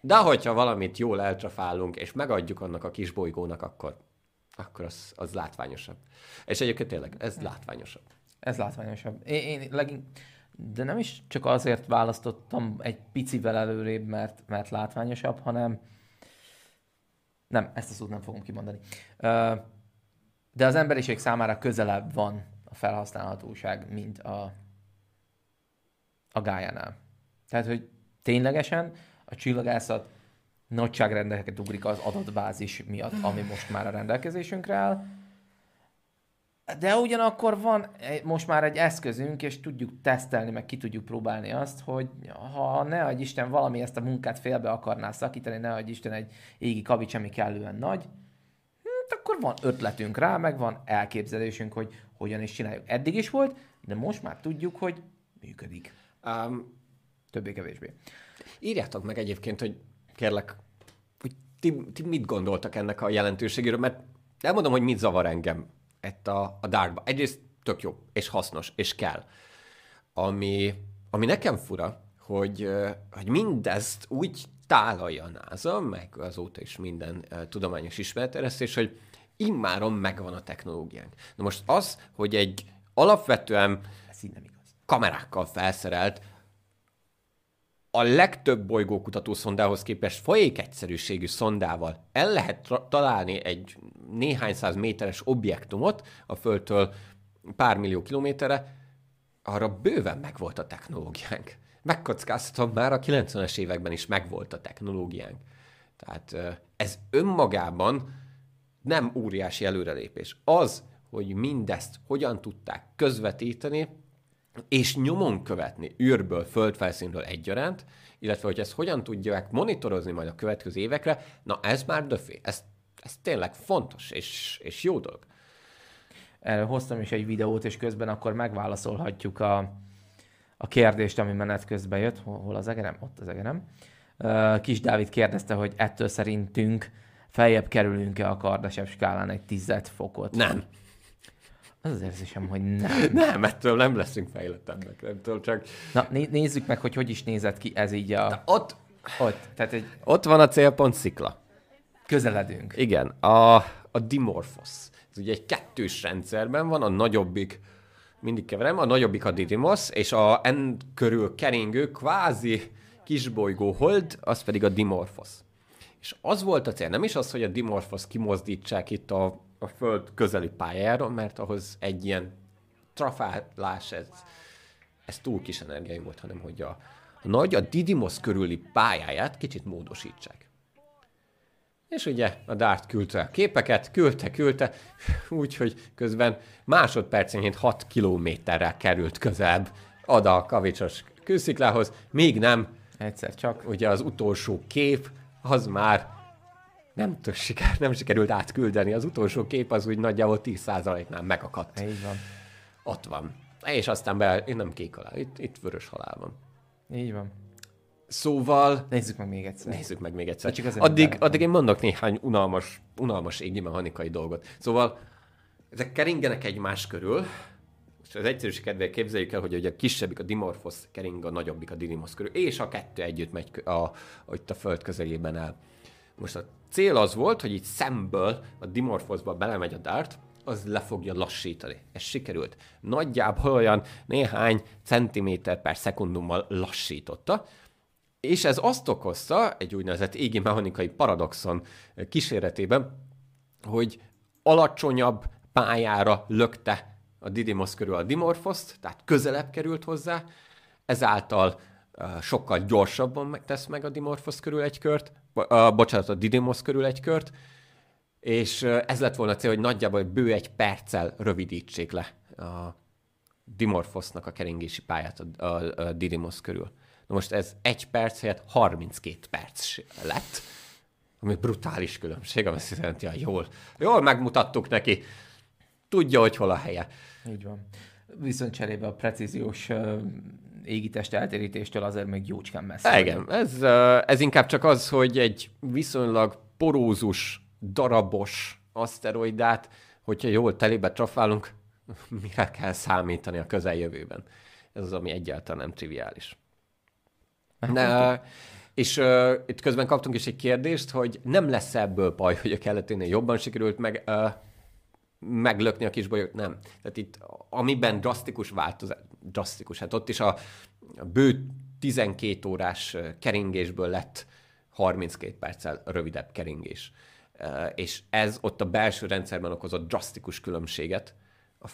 de hogyha valamit jól eltrafálunk, és megadjuk annak a kis bolygónak, akkor, akkor az, az látványosabb. És egyébként tényleg, ez látványosabb. Ez látványosabb. Én, én legink, de nem is csak azért választottam egy picivel előrébb, mert, mert látványosabb, hanem nem, ezt a szót nem fogom kimondani. De az emberiség számára közelebb van a felhasználhatóság, mint a, a gájánál. Tehát, hogy ténylegesen a csillagászat nagyságrendeket ugrik az adatbázis miatt, ami most már a rendelkezésünkre áll, de ugyanakkor van most már egy eszközünk, és tudjuk tesztelni, meg ki tudjuk próbálni azt, hogy ha ne adj Isten valami ezt a munkát félbe akarná szakítani, ne adj Isten egy égi kavics, ami kellően nagy, hát akkor van ötletünk rá, meg van elképzelésünk, hogy hogyan is csináljuk. Eddig is volt, de most már tudjuk, hogy működik. Um, Többé-kevésbé. Írjátok meg egyébként, hogy kérlek, hogy ti, ti mit gondoltak ennek a jelentőségéről, mert elmondom, hogy mit zavar engem ett a, a dartba. Egyrészt tök jó, és hasznos, és kell. Ami, ami nekem fura, hogy, hogy mindezt úgy tálalja a NASA, meg azóta is minden tudományos ismeretteresztés, hogy immáron megvan a technológiánk. Na most az, hogy egy alapvetően Ez nem igaz. kamerákkal felszerelt, a legtöbb bolygókutató szondához képest folyék egyszerűségű szondával el lehet találni egy néhány száz méteres objektumot a Földtől pár millió kilométerre, arra bőven megvolt a technológiánk. Megkockáztatom, már a 90-es években is megvolt a technológiánk. Tehát ez önmagában nem óriási előrelépés. Az, hogy mindezt hogyan tudták közvetíteni, és nyomon követni űrből, földfelszínről egyaránt, illetve hogy ezt hogyan tudják monitorozni majd a következő évekre, na ez már döfé. Ez, ez tényleg fontos és, és jó dolog. Erről hoztam is egy videót, és közben akkor megválaszolhatjuk a, a kérdést, ami menet közben jött. Hol, hol az egerem? Ott az egerem. Kis Dávid kérdezte, hogy ettől szerintünk feljebb kerülünk-e a Kardashev skálán egy tized fokot? Nem. Az az érzésem, hogy nem. Nem, ettől nem leszünk fejlettebbek. Ettől csak... Na, né- nézzük meg, hogy hogy is nézett ki ez így a... Na, ott... Ott, tehát egy... Ott van a célpont szikla. Közeledünk. Igen, a, a Dimorphos. Ez ugye egy kettős rendszerben van, a nagyobbik, mindig keverem, a nagyobbik a Didymos, és a en körül keringő kvázi kisbolygó hold, az pedig a Dimorphos. És az volt a cél, nem is az, hogy a Dimorphos kimozdítsák itt a a Föld közeli pályára, mert ahhoz egy ilyen trafálás, ez, ez túl kis energiai volt, hanem hogy a, a nagy, a Didymos körüli pályáját kicsit módosítsák. És ugye a Dart küldte a képeket, küldte, küldte, úgyhogy közben másodpercenként 6 kilométerrel került közelebb oda a kavicsos kősziklához, még nem. Egyszer csak. Ugye az utolsó kép, az már nem, siker, nem sikerült átküldeni. Az utolsó kép az úgy nagyjából 10%-nál megakadt. Így van. Ott van. És aztán be, én nem kék alá, itt, itt vörös halál van. Így van. Szóval... Nézzük meg még egyszer. Nézzük meg még egyszer. Csak addig, addig én mondok néhány unalmas, unalmas égi mechanikai dolgot. Szóval ezek keringenek egymás körül, és az egyszerűség kedvéért képzeljük el, hogy ugye a kisebbik a Dimorphos kering, a nagyobbik a Didymos körül, és a kettő együtt megy a, a, itt a föld közelében el. Most a cél az volt, hogy így szemből a Dimorphosba belemegy a Dart, az le fogja lassítani. Ez sikerült. Nagyjából olyan néhány centiméter per szekundummal lassította, és ez azt okozta, egy úgynevezett égi mechanikai paradoxon kíséretében, hogy alacsonyabb pályára lökte a Didymos körül a Dimorphoszt, tehát közelebb került hozzá, ezáltal uh, sokkal gyorsabban tesz meg a Dimorphos körül egy kört, uh, bocsánat, a Didymos körül egy kört, és ez lett volna a cél, hogy nagyjából bő egy perccel rövidítsék le a Dimorphosnak a keringési pályát a, a, a Didymos körül. Na most ez egy perc helyett 32 perc lett, ami brutális különbség, ami azt jelenti, hogy jól, jól megmutattuk neki, tudja, hogy hol a helye. Így van. Viszont cserébe a precíziós égitest eltérítéstől azért még jócskán messze. Igen, ez, ez inkább csak az, hogy egy viszonylag porózus, darabos aszteroidát, hogyha jól telébe trafálunk, mire kell számítani a közeljövőben. Ez az, ami egyáltalán nem triviális. Ne, és uh, itt közben kaptunk is egy kérdést, hogy nem lesz ebből baj, hogy a keleténél jobban sikerült meg, uh, meglökni a kisbolyót? Nem. Tehát itt, amiben drasztikus változás, drasztikus, hát ott is a, a bő 12 órás keringésből lett 32 perccel rövidebb keringés. És ez ott a belső rendszerben okozott drasztikus különbséget a,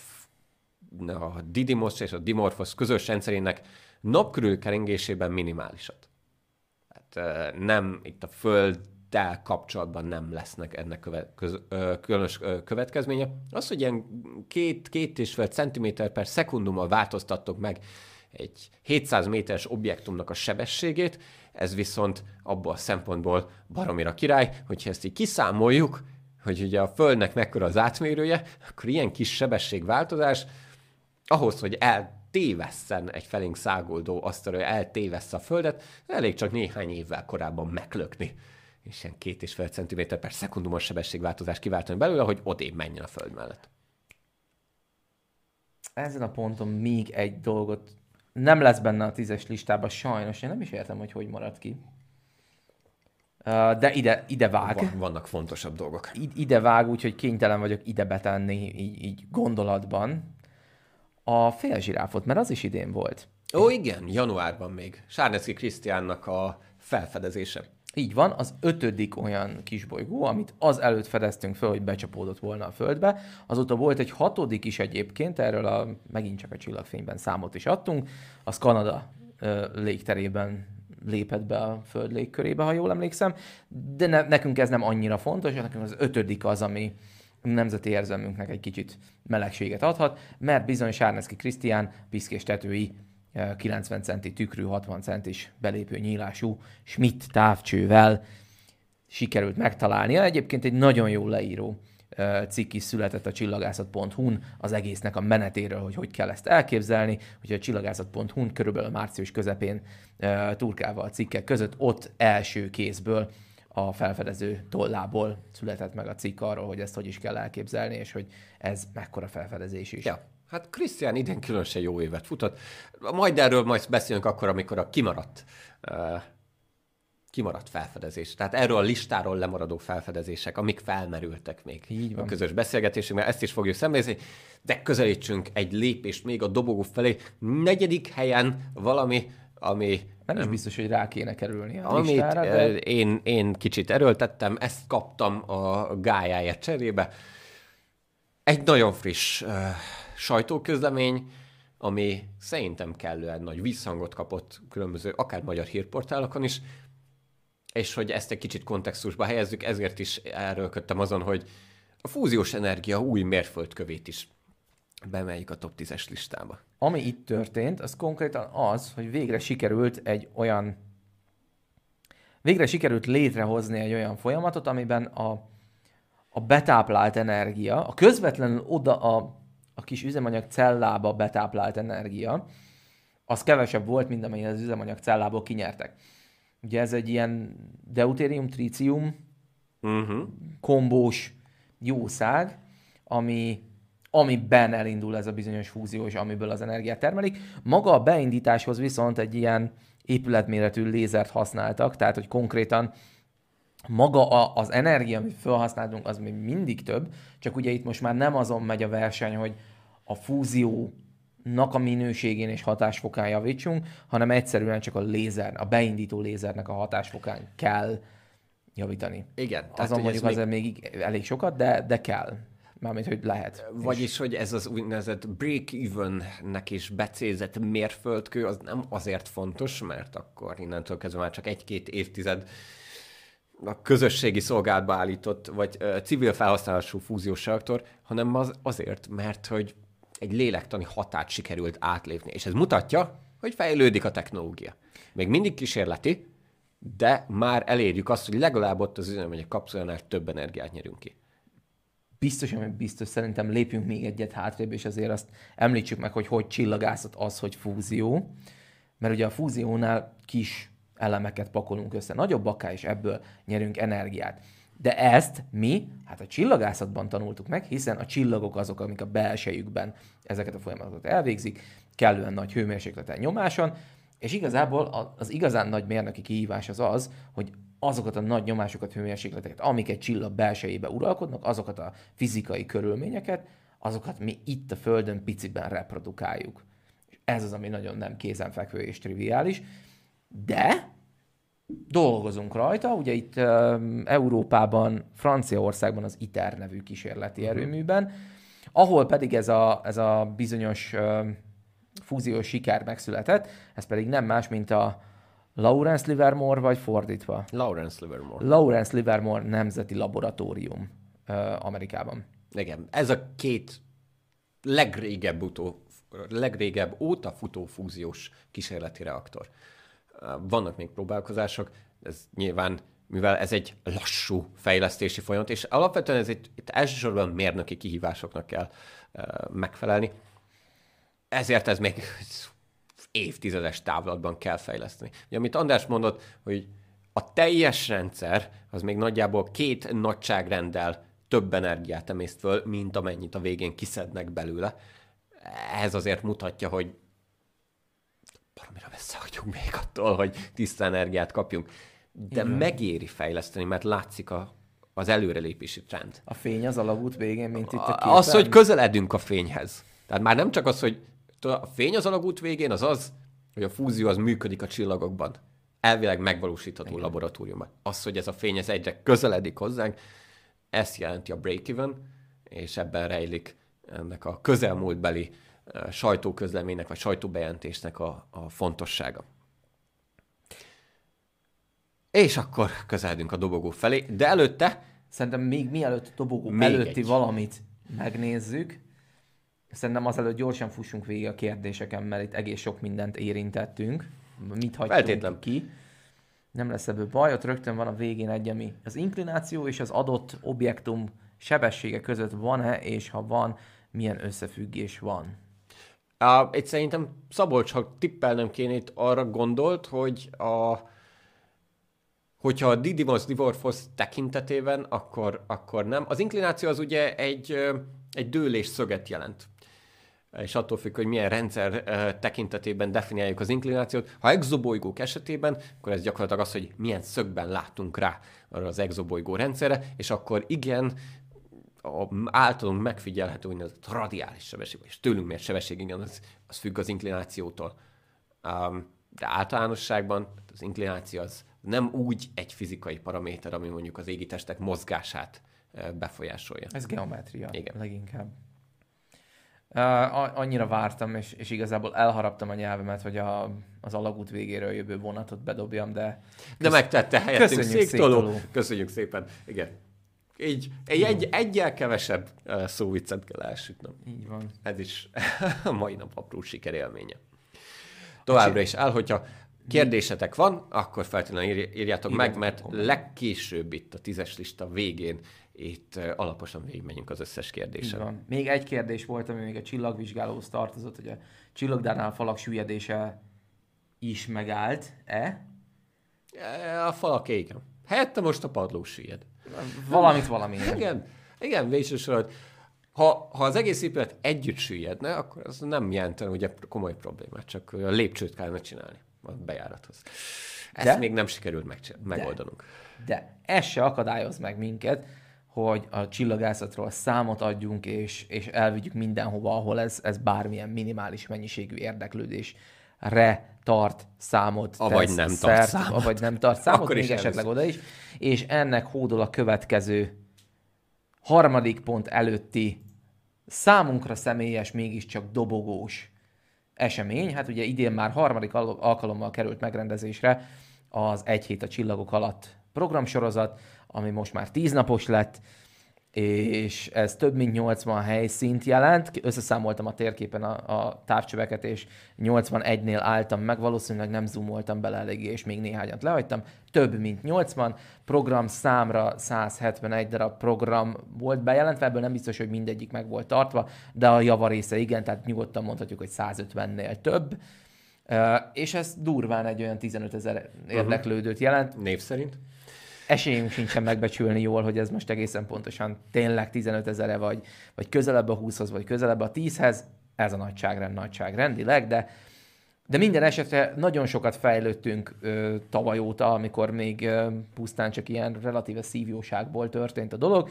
a Didymos és a Dimorphos közös rendszerének napkörül keringésében minimálisat. Tehát nem itt a Földdel kapcsolatban nem lesznek ennek köve, köz, ö, különös ö, következménye. Az, hogy ilyen két, két és fél centiméter per szekundummal változtattok meg egy 700 méteres objektumnak a sebességét, ez viszont abból a szempontból baromira király, hogyha ezt így kiszámoljuk, hogy ugye a Földnek mekkora az átmérője, akkor ilyen kis sebességváltozás ahhoz, hogy el tévesszen egy felénk száguldó asztalra, eltévessze a Földet, elég csak néhány évvel korábban meglökni és ilyen két és fél centiméter per szekundumos sebességváltozás kiváltani belőle, hogy odébb menjen a Föld mellett. Ezen a ponton még egy dolgot nem lesz benne a tízes listában, sajnos. Én nem is értem, hogy hogy maradt ki. De ide, ide vág. Van, vannak fontosabb dolgok. Ide vág, úgyhogy kénytelen vagyok ide betenni így, így gondolatban a félzsiráfot, mert az is idén volt. Ó, igen, januárban még. Sárnecki Krisztiánnak a felfedezése. Így van, az ötödik olyan kisbolygó, amit az előtt fedeztünk föl, hogy becsapódott volna a Földbe. Azóta volt egy hatodik is egyébként, erről a, megint csak a csillagfényben számot is adtunk. Az Kanada ö, légterében lépett be a Föld légkörébe, ha jól emlékszem. De ne, nekünk ez nem annyira fontos, nekünk az ötödik az, ami, nemzeti érzelmünknek egy kicsit melegséget adhat, mert bizony Sárneszki Krisztián piszkés tetői 90 eh, centi tükrű, 60 centis belépő nyílású Schmidt távcsővel sikerült megtalálnia. Egyébként egy nagyon jó leíró cikk is született a csillagászat.hu-n az egésznek a menetéről, hogy hogy kell ezt elképzelni, hogy a csillagászat.hu-n körülbelül március közepén turkával cikkek között ott első kézből a felfedező tollából született meg a cikk arról, hogy ezt hogy is kell elképzelni, és hogy ez mekkora felfedezés is. Ja. Hát Krisztián idén különösen jó évet futott. Majd erről majd beszélünk akkor, amikor a kimaradt uh, kimaradt felfedezés. Tehát erről a listáról lemaradó felfedezések, amik felmerültek még Így van. a közös beszélgetésünkben, ezt is fogjuk szemlézni, de közelítsünk egy lépést még a dobogó felé. Negyedik helyen valami, ami nem is biztos, hogy rá kéne kerülni a Amit listára, de... én, én kicsit erőltettem, ezt kaptam a gájáért cserébe. Egy nagyon friss sajtóközlemény, ami szerintem kellően nagy visszhangot kapott különböző, akár magyar hírportálokon is, és hogy ezt egy kicsit kontextusba helyezzük, ezért is erőlködtem azon, hogy a fúziós energia új mérföldkövét is bemeljük a top 10-es listába. Ami itt történt, az konkrétan az, hogy végre sikerült egy olyan végre sikerült létrehozni egy olyan folyamatot, amiben a, a betáplált energia, a közvetlenül oda a, a kis üzemanyag cellába betáplált energia, az kevesebb volt, mint amely az üzemanyag cellából kinyertek. Ugye ez egy ilyen deutérium-trícium uh-huh. kombós jószág, ami amiben elindul ez a bizonyos fúzió, és amiből az energiát termelik. Maga a beindításhoz viszont egy ilyen épületméretű lézert használtak, tehát hogy konkrétan maga a, az energia, amit felhasználunk, az még mindig több, csak ugye itt most már nem azon megy a verseny, hogy a fúzió nak a minőségén és hatásfokán javítsunk, hanem egyszerűen csak a lézer, a beindító lézernek a hatásfokán kell javítani. Igen. Azon mondjuk még... azért még elég sokat, de, de kell. Mármint, hogy lehet. Vagyis, és... hogy ez az úgynevezett break-even-nek is becézett mérföldkő, az nem azért fontos, mert akkor innentől kezdve már csak egy-két évtized a közösségi szolgálatba állított, vagy uh, civil felhasználású fúziós reaktor, hanem az azért, mert hogy egy lélektani határt sikerült átlépni. És ez mutatja, hogy fejlődik a technológia. Még mindig kísérleti, de már elérjük azt, hogy legalább ott az üzemanyag kapszulánál több energiát nyerünk ki. Biztos, hogy biztos, szerintem lépjünk még egyet hátrébb, és azért azt említsük meg, hogy hogy csillagászat az, hogy fúzió. Mert ugye a fúziónál kis elemeket pakolunk össze nagyobbaká, és ebből nyerünk energiát. De ezt mi, hát a csillagászatban tanultuk meg, hiszen a csillagok azok, amik a belsejükben ezeket a folyamatokat elvégzik, kellően nagy hőmérsékleten nyomáson, és igazából az igazán nagy mérnöki kihívás az az, hogy azokat a nagy nyomásokat, hőmérsékleteket, amik egy csillag belsejébe uralkodnak, azokat a fizikai körülményeket, azokat mi itt a Földön piciben reprodukáljuk. És ez az, ami nagyon nem kézenfekvő és triviális, de dolgozunk rajta, ugye itt um, Európában, Franciaországban az ITER nevű kísérleti uh-huh. erőműben, ahol pedig ez a, ez a bizonyos um, fúziós siker megszületett, ez pedig nem más, mint a Lawrence Livermore, vagy fordítva? Lawrence Livermore. Lawrence Livermore Nemzeti Laboratórium uh, Amerikában. Igen, ez a két legrégebb, utó, legrégebb óta futó fúziós kísérleti reaktor vannak még próbálkozások, ez nyilván, mivel ez egy lassú fejlesztési folyamat, és alapvetően ez egy, itt elsősorban mérnöki kihívásoknak kell megfelelni, ezért ez még évtizedes távlatban kell fejleszteni. Ugye, amit András mondott, hogy a teljes rendszer az még nagyjából két nagyságrenddel több energiát emészt föl, mint amennyit a végén kiszednek belőle. Ez azért mutatja, hogy baromira visszahagyunk még attól, hogy tiszta energiát kapjunk. De Igen. megéri fejleszteni, mert látszik a, az előrelépési trend. A fény az alagút végén, mint itt a képen? Az, hogy közeledünk a fényhez. Tehát már nem csak az, hogy a fény az alagút végén, az az, hogy a fúzió az működik a csillagokban. Elvileg megvalósítható Igen. laboratóriumban. Az, hogy ez a fény ez egyre közeledik hozzánk, ezt jelenti a break-even, és ebben rejlik ennek a közelmúltbeli sajtóközleménynek vagy sajtóbejelentésnek a, a fontossága. És akkor közeledünk a dobogó felé, de előtte... Szerintem még mielőtt dobogó még előtti egy. valamit megnézzük, szerintem azelőtt gyorsan fussunk végig a kérdéseken, mert itt egész sok mindent érintettünk. Mit hagytunk Feltétlen. ki? Nem lesz ebből baj, ott rögtön van a végén egy, ami az inklináció és az adott objektum sebessége között van-e, és ha van, milyen összefüggés van. Egy szerintem Szabolcs, ha tippelnem kéne itt arra gondolt, hogy a, hogyha a Didymos Divorfos tekintetében, akkor, akkor nem. Az inklináció az ugye egy, egy dőlés szöget jelent és attól függ, hogy milyen rendszer tekintetében definiáljuk az inklinációt. Ha exobolygók esetében, akkor ez gyakorlatilag az, hogy milyen szögben látunk rá arra az exobolygó rendszerre, és akkor igen, a általunk megfigyelhető úgynevezett radiális sebesség, és tőlünk mért sebesség, igen, az, az függ az inklinációtól. Um, de általánosságban az inklináció az nem úgy egy fizikai paraméter, ami mondjuk az égitestek mozgását befolyásolja. Ez geometria Igen. leginkább. Uh, annyira vártam, és, és igazából elharaptam a nyelvemet, hogy a, az alagút végéről jövő vonatot bedobjam, de... De megtette helyettünk széktoló. Köszönjük szépen. Igen. Így egy, egy, egyel kevesebb szóviccet kell elsütnöm. Így van. Ez is a mai nap apró sikerélménye. Továbbra is áll, hogyha kérdésetek van, akkor feltétlenül írjátok meg, mert legkésőbb itt a tízes lista végén itt alaposan végigmegyünk az összes kérdésen. Van. Még egy kérdés volt, ami még a csillagvizsgálóhoz tartozott, hogy a csillagdánál falak süllyedése is megállt-e? A falak igen. Helyette most a padló süllyed. Valamit valami. Igen, igen, végső ha, ha az egész épület együtt süllyedne, akkor az nem jelentene ugye komoly problémát, csak a lépcsőt kellene csinálni a bejárathoz. Ezt de, még nem sikerült megoldanunk. De ez se akadályoz meg minket, hogy a csillagászatról számot adjunk, és, és elvigyük mindenhova, ahol ez, ez bármilyen minimális mennyiségű érdeklődésre tart számot. Avagy nem szert, tart számot. Avagy nem tart számot, Akkor még esetleg oda is. És ennek hódol a következő harmadik pont előtti számunkra személyes, mégiscsak dobogós esemény. Hát ugye idén már harmadik alkalommal került megrendezésre az Egy hét a csillagok alatt programsorozat, ami most már tíznapos lett, és ez több mint 80 helyszínt jelent. Összeszámoltam a térképen a, a távcsöveket, és 81-nél álltam meg, valószínűleg nem zoomoltam bele eléggé, és még néhányat lehagytam. Több mint 80, program számra 171 darab program volt bejelentve, ebből nem biztos, hogy mindegyik meg volt tartva, de a javarésze igen, tehát nyugodtan mondhatjuk, hogy 150-nél több. És ez durván egy olyan 15 ezer érdeklődőt jelent. Név szerint? Esélyünk sincsen megbecsülni jól, hogy ez most egészen pontosan tényleg 15 ezere, vagy, vagy közelebb a 20-hoz, vagy közelebb a 10-hez, ez a nagyságrend nagyságrendileg, de de minden esetre nagyon sokat fejlődtünk ö, tavaly óta, amikor még ö, pusztán csak ilyen relatíve szívjóságból történt a dolog.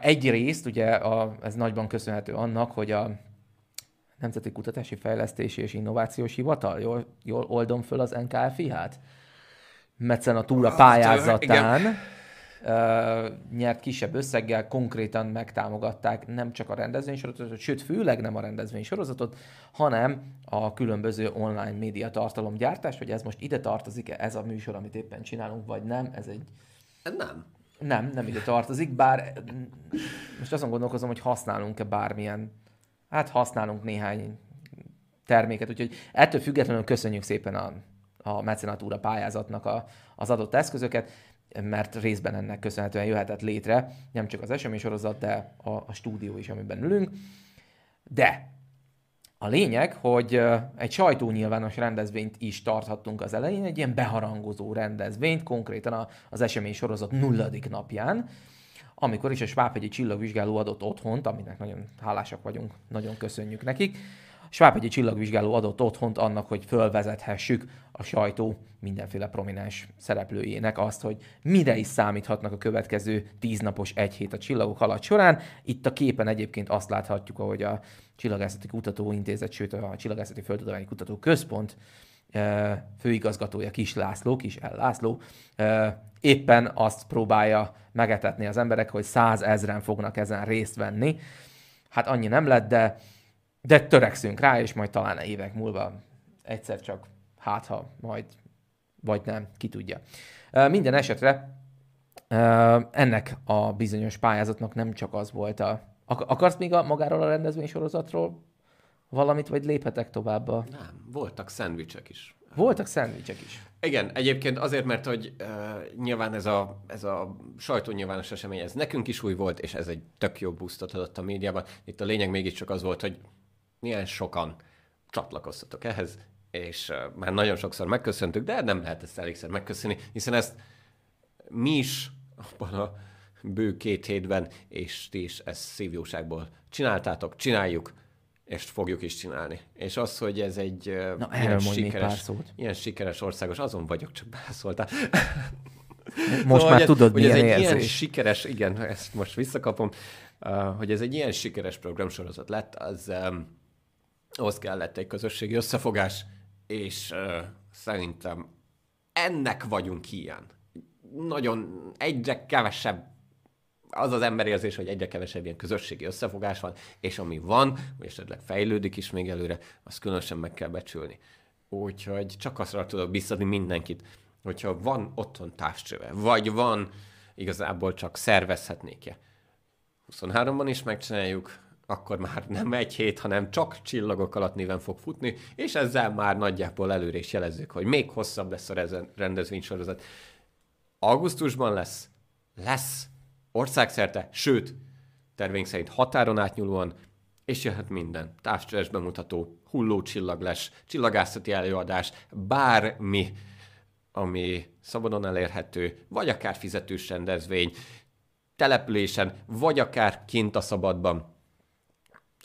Egy részt, ugye a, ez nagyban köszönhető annak, hogy a Nemzeti Kutatási Fejlesztési és Innovációs Hivatal, jól, jól oldom föl az NKFI-hát? Mecenatúra pályázatán. uh, nyert kisebb összeggel, konkrétan megtámogatták nem csak a rendezvénysorozatot, sőt, főleg nem a rendezvénysorozatot, hanem a különböző online média tartalomgyártás, hogy ez most ide tartozik-e ez a műsor, amit éppen csinálunk, vagy nem, ez egy... Nem. Nem, nem ide tartozik, bár most azon gondolkozom, hogy használunk-e bármilyen, hát használunk néhány terméket, úgyhogy ettől függetlenül köszönjük szépen a a mecenatúra pályázatnak a, az adott eszközöket, mert részben ennek köszönhetően jöhetett létre nem csak az eseménysorozat, de a, a stúdió is, amiben ülünk. De a lényeg, hogy egy sajtónyilvános rendezvényt is tarthattunk az elején, egy ilyen beharangozó rendezvényt, konkrétan az eseménysorozat nulladik napján, amikor is a Svábhegyi csillagvizsgáló adott otthont, aminek nagyon hálásak vagyunk, nagyon köszönjük nekik, Svábhegyi csillagvizsgáló adott otthont annak, hogy fölvezethessük a sajtó mindenféle prominens szereplőjének azt, hogy mire is számíthatnak a következő tíznapos egy hét a csillagok alatt során. Itt a képen egyébként azt láthatjuk, ahogy a Csillagászati Kutatóintézet, sőt a Csillagászati Földtudományi Kutató Központ eh, főigazgatója Kis László, Kis El László, eh, éppen azt próbálja megetetni az emberek, hogy százezren fognak ezen részt venni. Hát annyi nem lett, de de törekszünk rá, és majd talán évek múlva egyszer csak hát ha majd, vagy nem, ki tudja. Minden esetre ennek a bizonyos pályázatnak nem csak az volt a... Akarsz még a, magáról a rendezvény sorozatról valamit, vagy léphetek tovább? A... Nem, voltak szendvicsek is. Voltak szendvicsek is. Igen, egyébként azért, mert hogy uh, nyilván ez a, ez a sajtónyilvános esemény, ez nekünk is új volt, és ez egy tök jó boostot adott a médiában. Itt a lényeg mégiscsak az volt, hogy milyen sokan csatlakoztatok ehhez, és már nagyon sokszor megköszöntük, de nem lehet ezt elégszer megköszönni, hiszen ezt mi is abban a bő két hétben, és ti is ezt szívjóságból csináltátok, csináljuk, és fogjuk is csinálni. És az, hogy ez egy Na, ilyen, sikeres, ilyen sikeres országos, azon vagyok, csak beszóltál. Most szóval, már tudod, hogy milyen ez egy érzés. ilyen sikeres, igen, ezt most visszakapom, hogy ez egy ilyen sikeres programsorozat lett, az um, ahhoz kellett egy közösségi összefogás, és uh, szerintem ennek vagyunk ilyen. Nagyon egyre kevesebb az az emberérzés, hogy egyre kevesebb ilyen közösségi összefogás van, és ami van, vagy esetleg fejlődik is még előre, azt különösen meg kell becsülni. Úgyhogy csak azt tudok biztatni mindenkit, hogyha van otthon távcsöve, vagy van igazából csak szervezhetnék-e. 23-ban is megcsináljuk, akkor már nem egy hét, hanem csak csillagok alatt néven fog futni, és ezzel már nagyjából előre is jelezzük, hogy még hosszabb lesz a rendezvénysorozat. Augusztusban lesz, lesz országszerte, sőt, tervénk szerint határon átnyúlóan, és jöhet minden. Távcsöves bemutató, hullócsillaglás, csillagászati előadás, bármi, ami szabadon elérhető, vagy akár fizetős rendezvény, településen, vagy akár kint a szabadban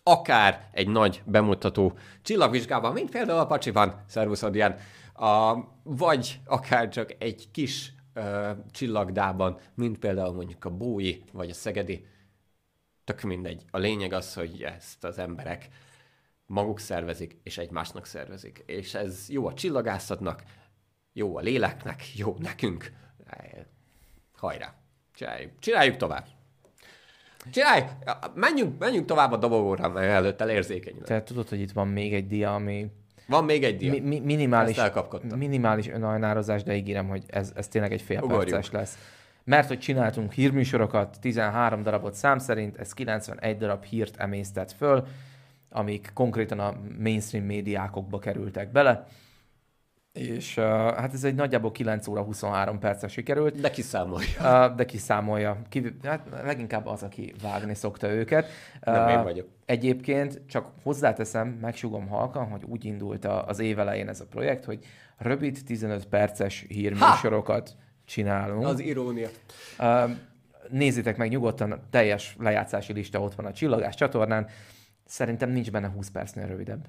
akár egy nagy bemutató csillagvizsgában, mint például a Pacsiban, Szervusz Adrián, a, vagy akár csak egy kis ö, csillagdában, mint például mondjuk a Bói, vagy a Szegedi, tök mindegy. A lényeg az, hogy ezt az emberek maguk szervezik, és egymásnak szervezik. És ez jó a csillagászatnak, jó a léleknek, jó nekünk. Hajrá! Csináljuk, csináljuk tovább. Csinálj! Menjünk, menjünk tovább a dobogóra, mert előtt elérzékeny. Tehát tudod, hogy itt van még egy dia, ami... Van még egy dia. Mi, mi, minimális, minimális önajnározás, de ígérem, hogy ez, ez tényleg egy fél Ugorjuk. perces lesz. Mert hogy csináltunk hírműsorokat, 13 darabot szám szerint, ez 91 darab hírt emésztett föl, amik konkrétan a mainstream médiákokba kerültek bele és uh, hát ez egy nagyjából 9 óra 23 percre sikerült. De kiszámolja. Uh, de kiszámolja. Ki, hát leginkább az, aki vágni szokta őket. Nem uh, én vagyok. Egyébként csak hozzáteszem, megsugom halkan, hogy úgy indult a, az évelején ez a projekt, hogy rövid 15 perces hírműsorokat ha! csinálunk. Az irónia. Uh, nézzétek meg nyugodtan, teljes lejátszási lista ott van a Csillagás csatornán. Szerintem nincs benne 20 percnél rövidebb.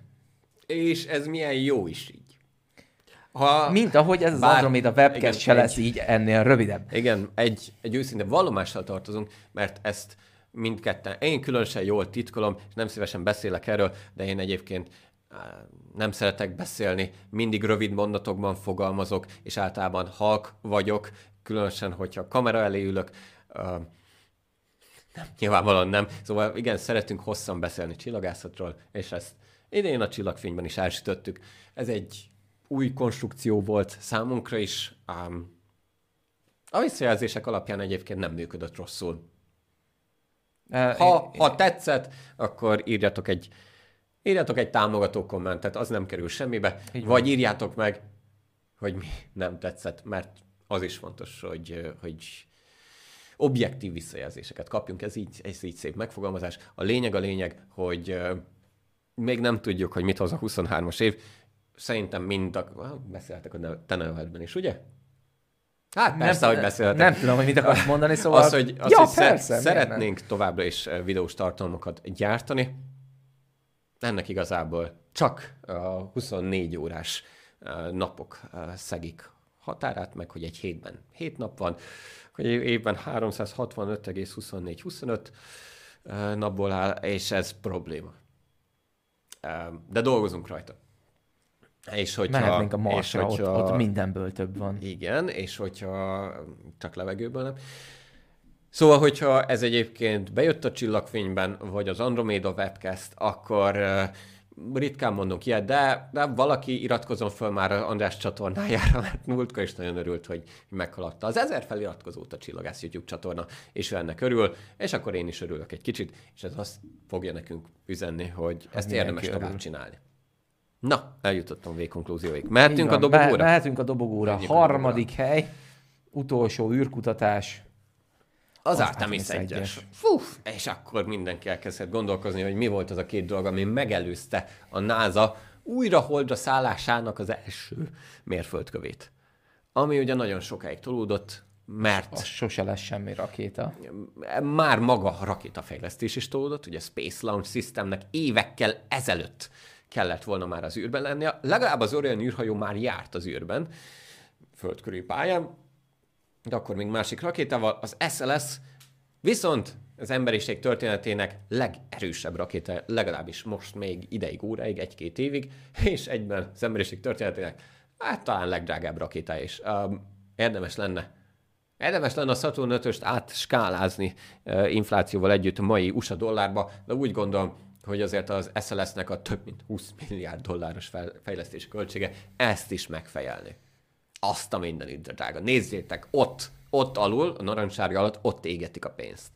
És ez milyen jó is így. Ha Mint ahogy ez bár, az Andromeda webcast se lesz így ennél rövidebb. Igen, egy, egy őszinte vallomással tartozunk, mert ezt mindketten, én különösen jól titkolom, és nem szívesen beszélek erről, de én egyébként nem szeretek beszélni, mindig rövid mondatokban fogalmazok, és általában halk vagyok, különösen, hogyha kamera elé ülök. nem, nyilvánvalóan nem. Szóval igen, szeretünk hosszan beszélni csillagászatról, és ezt idén a csillagfényben is elsütöttük. Ez egy új konstrukció volt számunkra is. Um, a visszajelzések alapján egyébként nem működött rosszul. Ha, ha tetszett, akkor írjatok egy, írjatok egy támogató kommentet, az nem kerül semmibe, Így vagy van. írjátok meg, hogy mi nem tetszett, mert az is fontos, hogy, hogy objektív visszajelzéseket kapjunk, ez így, ez így szép megfogalmazás. A lényeg a lényeg, hogy még nem tudjuk, hogy mit hoz a 23-as év, szerintem mind a... Beszéltek a te nevedben is, ugye? Hát persze, nem, hogy beszéltek. Nem tudom, hogy mit akarsz mondani, szóval... Az, hogy, az, ja, hogy persze, szeretnénk nem? továbbra is eh, videós tartalmakat gyártani, ennek igazából csak a 24 órás eh, napok eh, szegik határát, meg hogy egy hétben 7 nap van, hogy évben 365-24-25 napból áll, és ez probléma. De dolgozunk rajta. És hogyha, Mehetnénk a Marsra, és hogyha, ott, ott mindenből több van. Igen, és hogyha csak levegőből nem. Szóval, hogyha ez egyébként bejött a csillagfényben, vagy az Andromeda webcast, akkor uh, ritkán mondunk ilyet, de, de valaki iratkozom föl már András csatornájára, mert múltkor is nagyon örült, hogy meghaladta az ezer feliratkozót a Csillagász YouTube csatorna, és ő ennek örül, és akkor én is örülök egy kicsit, és ez azt fogja nekünk üzenni, hogy ezt érdemes tovább csinálni. Na, eljutottam végkonklúzióig. Mehetünk a dobogóra? mehetünk a dobogóra. Menjünk Harmadik a dobogóra. hely, utolsó űrkutatás. Az, az Artemis 1 Fú, és akkor mindenki elkezdett gondolkozni, hogy mi volt az a két dolog, ami megelőzte a NASA újra holdra szállásának az első mérföldkövét. Ami ugye nagyon sokáig tolódott, mert... Az sose lesz semmi rakéta. Már maga a rakétafejlesztés is tolódott, ugye a Space Launch Systemnek évekkel ezelőtt kellett volna már az űrben lennie. Legalább az Orion űrhajó már járt az űrben, földkörű pályán, de akkor még másik rakétával, az SLS viszont az emberiség történetének legerősebb rakéta, legalábbis most még ideig, óráig, egy-két évig, és egyben az emberiség történetének hát talán legdrágább rakéta is. Um, érdemes lenne Érdemes lenne a Saturn 5-öst átskálázni inflációval együtt a mai USA dollárba, de úgy gondolom, hogy azért az SLS-nek a több mint 20 milliárd dolláros fejlesztési költsége ezt is megfejelni. Azt a mindenit, drága. Nézzétek, ott, ott alul, a narancssárga alatt, ott égetik a pénzt.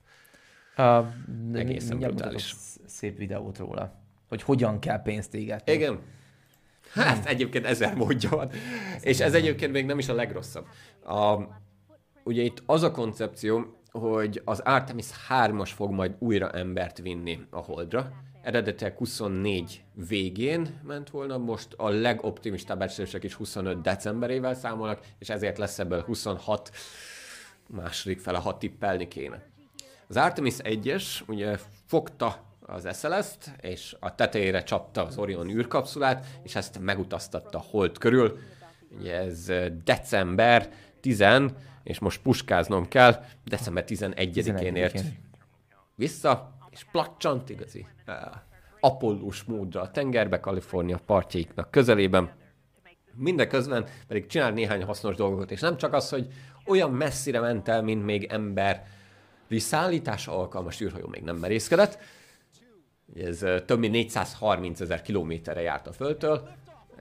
Uh, Egészen brutális. Szép videót róla, hogy hogyan kell pénzt égetni. Igen. Hát hmm. egyébként ezer módja van. Ez És ez egyébként még nem is a legrosszabb. A, ugye itt az a koncepció, hogy az Artemis 3-as fog majd újra embert vinni a Holdra, eredetileg 24 végén ment volna, most a legoptimistább becslések is 25 decemberével számolnak, és ezért lesz ebből 26 második fele, ha tippelni kéne. Az Artemis 1-es ugye fogta az SLS-t, és a tetejére csapta az Orion űrkapszulát, és ezt megutaztatta hold körül. Ugye ez december 10, és most puskáznom kell, december 11-én ért vissza, és placsant igazi apollós módra a tengerbe, Kalifornia partjaiknak közelében. Mindeközben pedig csinál néhány hasznos dolgokat, és nem csak az, hogy olyan messzire ment el, mint még ember szállítás alkalmas űrhajó még nem merészkedett. Ez több mint 430 ezer kilométerre járt a Földtől,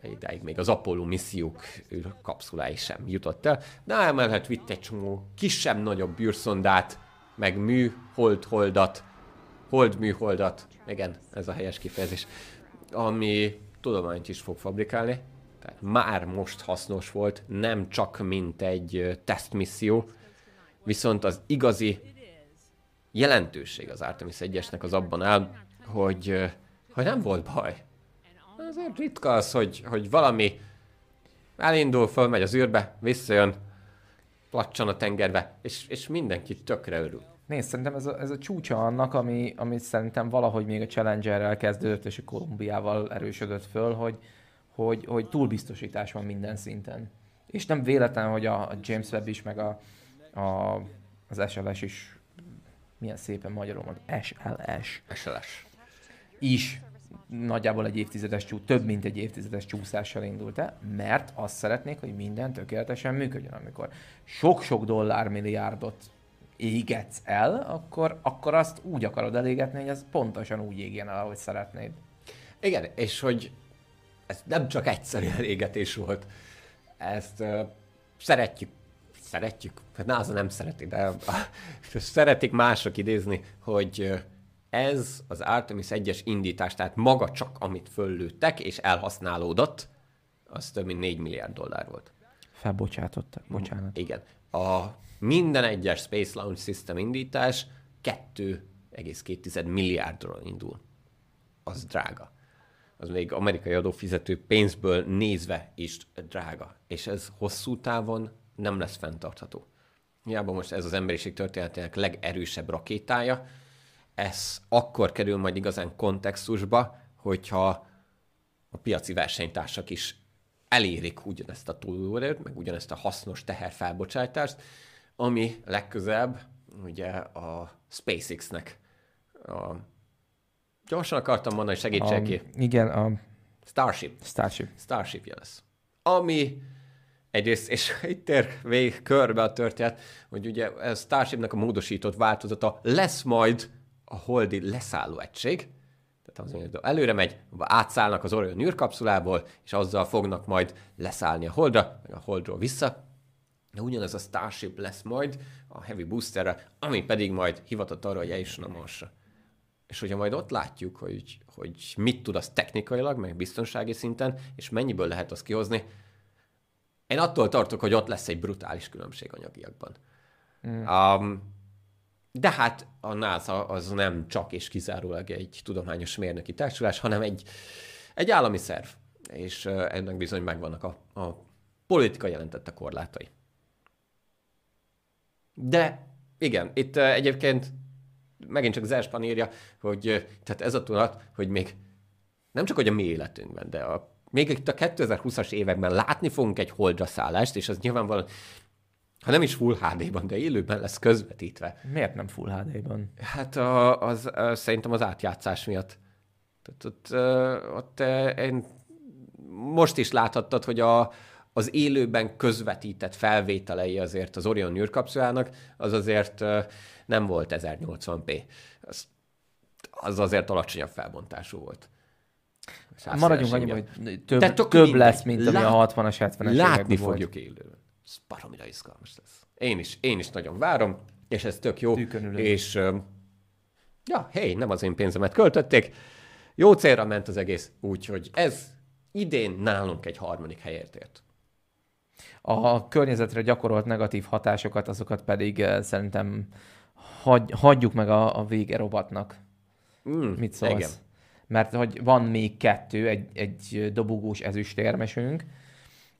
idáig még az Apollo missziók kapszulái sem jutott el, de emellett vitt egy csomó kisebb-nagyobb űrszondát, meg mű, hold, holdat, hold, műholdat, igen, ez a helyes kifejezés, ami tudományt is fog fabrikálni, tehát már most hasznos volt, nem csak mint egy tesztmisszió, viszont az igazi jelentőség az Artemis 1-esnek az abban áll, hogy, hogy nem volt baj. Azért ritka az, hogy, hogy valami elindul, fölmegy az űrbe, visszajön, placsan a tengerbe, és, és mindenki tökre örül. Nézd, szerintem ez a, ez a csúcsa annak, ami, ami szerintem valahogy még a Challengerrel kezdődött, és a Kolumbiával erősödött föl, hogy, hogy, hogy túlbiztosítás van minden szinten. És nem véletlen, hogy a, James Webb is, meg a, a, az SLS is, milyen szépen magyarul van, SLS. SLS. Is nagyjából egy évtizedes csú, több mint egy évtizedes csúszással indult el, mert azt szeretnék, hogy minden tökéletesen működjön. Amikor sok-sok dollármilliárdot égetsz el, akkor, akkor azt úgy akarod elégetni, hogy ez pontosan úgy égjen el, ahogy szeretnéd. Igen, és hogy ez nem csak egyszerű elégetés volt. Ezt uh, szeretjük, szeretjük, hát NASA nem szereti, de szeretik mások idézni, hogy ez az Artemis 1-es indítás, tehát maga csak amit föllőttek és elhasználódott, az több mint 4 milliárd dollár volt. Felbocsátottak, bocsánat. Igen. A minden egyes Space Launch System indítás 2,2 milliárdról indul. Az drága az még amerikai adófizető pénzből nézve is drága. És ez hosszú távon nem lesz fenntartható. Hiába most ez az emberiség történetének legerősebb rakétája, ez akkor kerül majd igazán kontextusba, hogyha a piaci versenytársak is elérik ugyanezt a túlórőt, meg ugyanezt a hasznos teherfelbocsátást, ami legközelebb ugye a SpaceX-nek a Gyorsan akartam mondani, hogy segítsék ki. Igen, a... Starship. Starship. Starship lesz. Ami egyrészt, és itt tér végig körbe a történet, hogy ugye a Starshipnek a módosított változata lesz majd a holdi leszálló egység, tehát az, előre megy, átszállnak az Orion űrkapszulából, és azzal fognak majd leszállni a holdra, meg a holdról vissza. De ugyanez a Starship lesz majd a Heavy Boosterre, ami pedig majd hivatott arra, hogy eljusson a Marsra. És hogyha majd ott látjuk, hogy, hogy mit tud az technikailag, meg biztonsági szinten, és mennyiből lehet azt kihozni, én attól tartok, hogy ott lesz egy brutális különbség anyagiakban. Mm. Um, de hát a NASA az nem csak és kizárólag egy tudományos mérnöki társulás, hanem egy, egy állami szerv. És ennek bizony megvannak a, a politika jelentette korlátai. De igen, itt egyébként megint csak az Erspan írja, hogy tehát ez a tudat, hogy még nem csak hogy a mi életünkben, de a, még itt a 2020-as években látni fogunk egy holdra szállást, és az nyilvánvalóan ha nem is Full HD-ban, de élőben lesz közvetítve. Miért nem Full HD-ban? Hát a, az, az, szerintem az átjátszás miatt. Tehát ott, ott én most is láthattad, hogy a, az élőben közvetített felvételei azért az Orion űrkapszulának, az azért nem volt 1080p. Az, az azért alacsonyabb felbontású volt. Maradjunk annyi, hogy több, több mindegy. lesz, mint ami a 60-as, 70-es Látni fogjuk volt. élőben. Ez baromira izgalmas lesz. Én is, én is nagyon várom, és ez tök jó. És ja, hé, nem az én pénzemet költötték. Jó célra ment az egész, úgyhogy ez idén nálunk egy harmadik helyért ért. A környezetre gyakorolt negatív hatásokat, azokat pedig szerintem hagy, hagyjuk meg a, a vége robatnak. Mm, Mit szólsz? Igen. Mert hogy van még kettő, egy, egy dobogós ezüstérmesünk,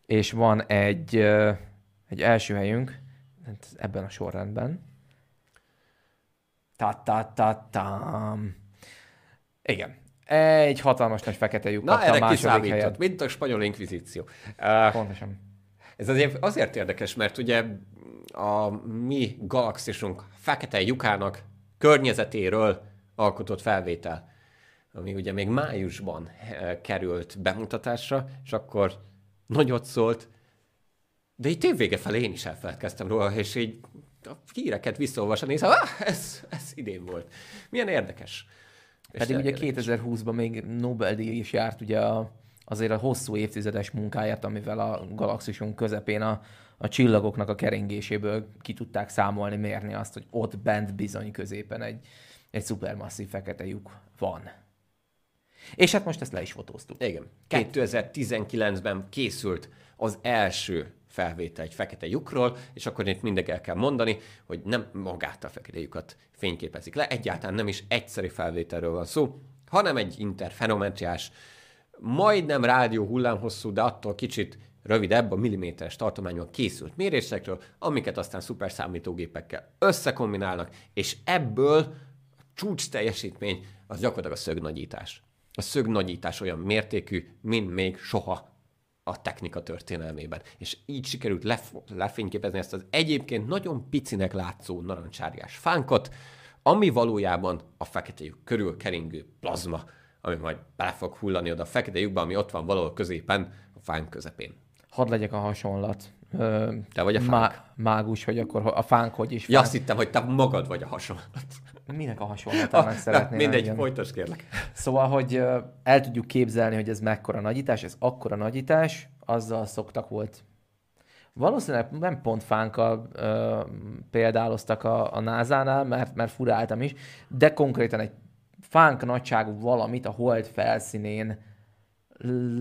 és van egy, egy első helyünk, hát ebben a sorrendben. Ta ta ta tam. Igen. Egy hatalmas nagy fekete lyuk Na, a erre második helyet. mint a spanyol inkvizíció. Uh, Pontosan. Ez azért, azért érdekes, mert ugye a mi galaxisunk fekete lyukának környezetéről alkotott felvétel, ami ugye még májusban eh, került bemutatásra, és akkor nagyot szólt, de így tévvége felé én is elfeledkeztem róla, és így a híreket visszaolvasva nézem, ah, ez, ez idén volt. Milyen érdekes. Pedig ugye érdekes. 2020-ban még Nobel-díj is járt ugye a, azért a hosszú évtizedes munkáját, amivel a galaxisunk közepén a, a csillagoknak a keringéséből ki tudták számolni, mérni azt, hogy ott bent bizony középen egy, egy szupermasszív fekete lyuk van. És hát most ezt le is fotóztuk. Igen. 2019-ben készült az első felvétel egy fekete lyukról, és akkor itt mindig el kell mondani, hogy nem magát a fekete lyukat fényképezik le, egyáltalán nem is egyszerű felvételről van szó, hanem egy interferometriás, majdnem rádió hullámhosszú, de attól kicsit rövidebb, a milliméteres tartományban készült mérésekről, amiket aztán szuperszámítógépekkel összekombinálnak, és ebből csúcs teljesítmény az gyakorlatilag a szögnagyítás. A szögnagyítás olyan mértékű, mint még soha a technika történelmében. És így sikerült lef- lefényképezni ezt az egyébként nagyon picinek látszó narancsárgás fánkot, ami valójában a fekete körül keringő plazma, ami majd bele fog hullani oda a fekete lyukba, ami ott van valahol középen, a fánk közepén. Hadd legyek a hasonlat. Ö, Te vagy a fánk. má- mágus, hogy akkor a fánk hogy is Ja, fánk. azt hittem, hogy te magad vagy a hasonlat. Minek a hasonlatának Na, szeretném? mindegy, engem? folytasd kérlek. Szóval, hogy el tudjuk képzelni, hogy ez mekkora nagyítás, ez akkora nagyítás, azzal szoktak volt. Valószínűleg nem pont fánkkal ö, példáloztak a, a NASA-nál, mert, mert furáltam is, de konkrétan egy fánk nagyságú valamit a hold felszínén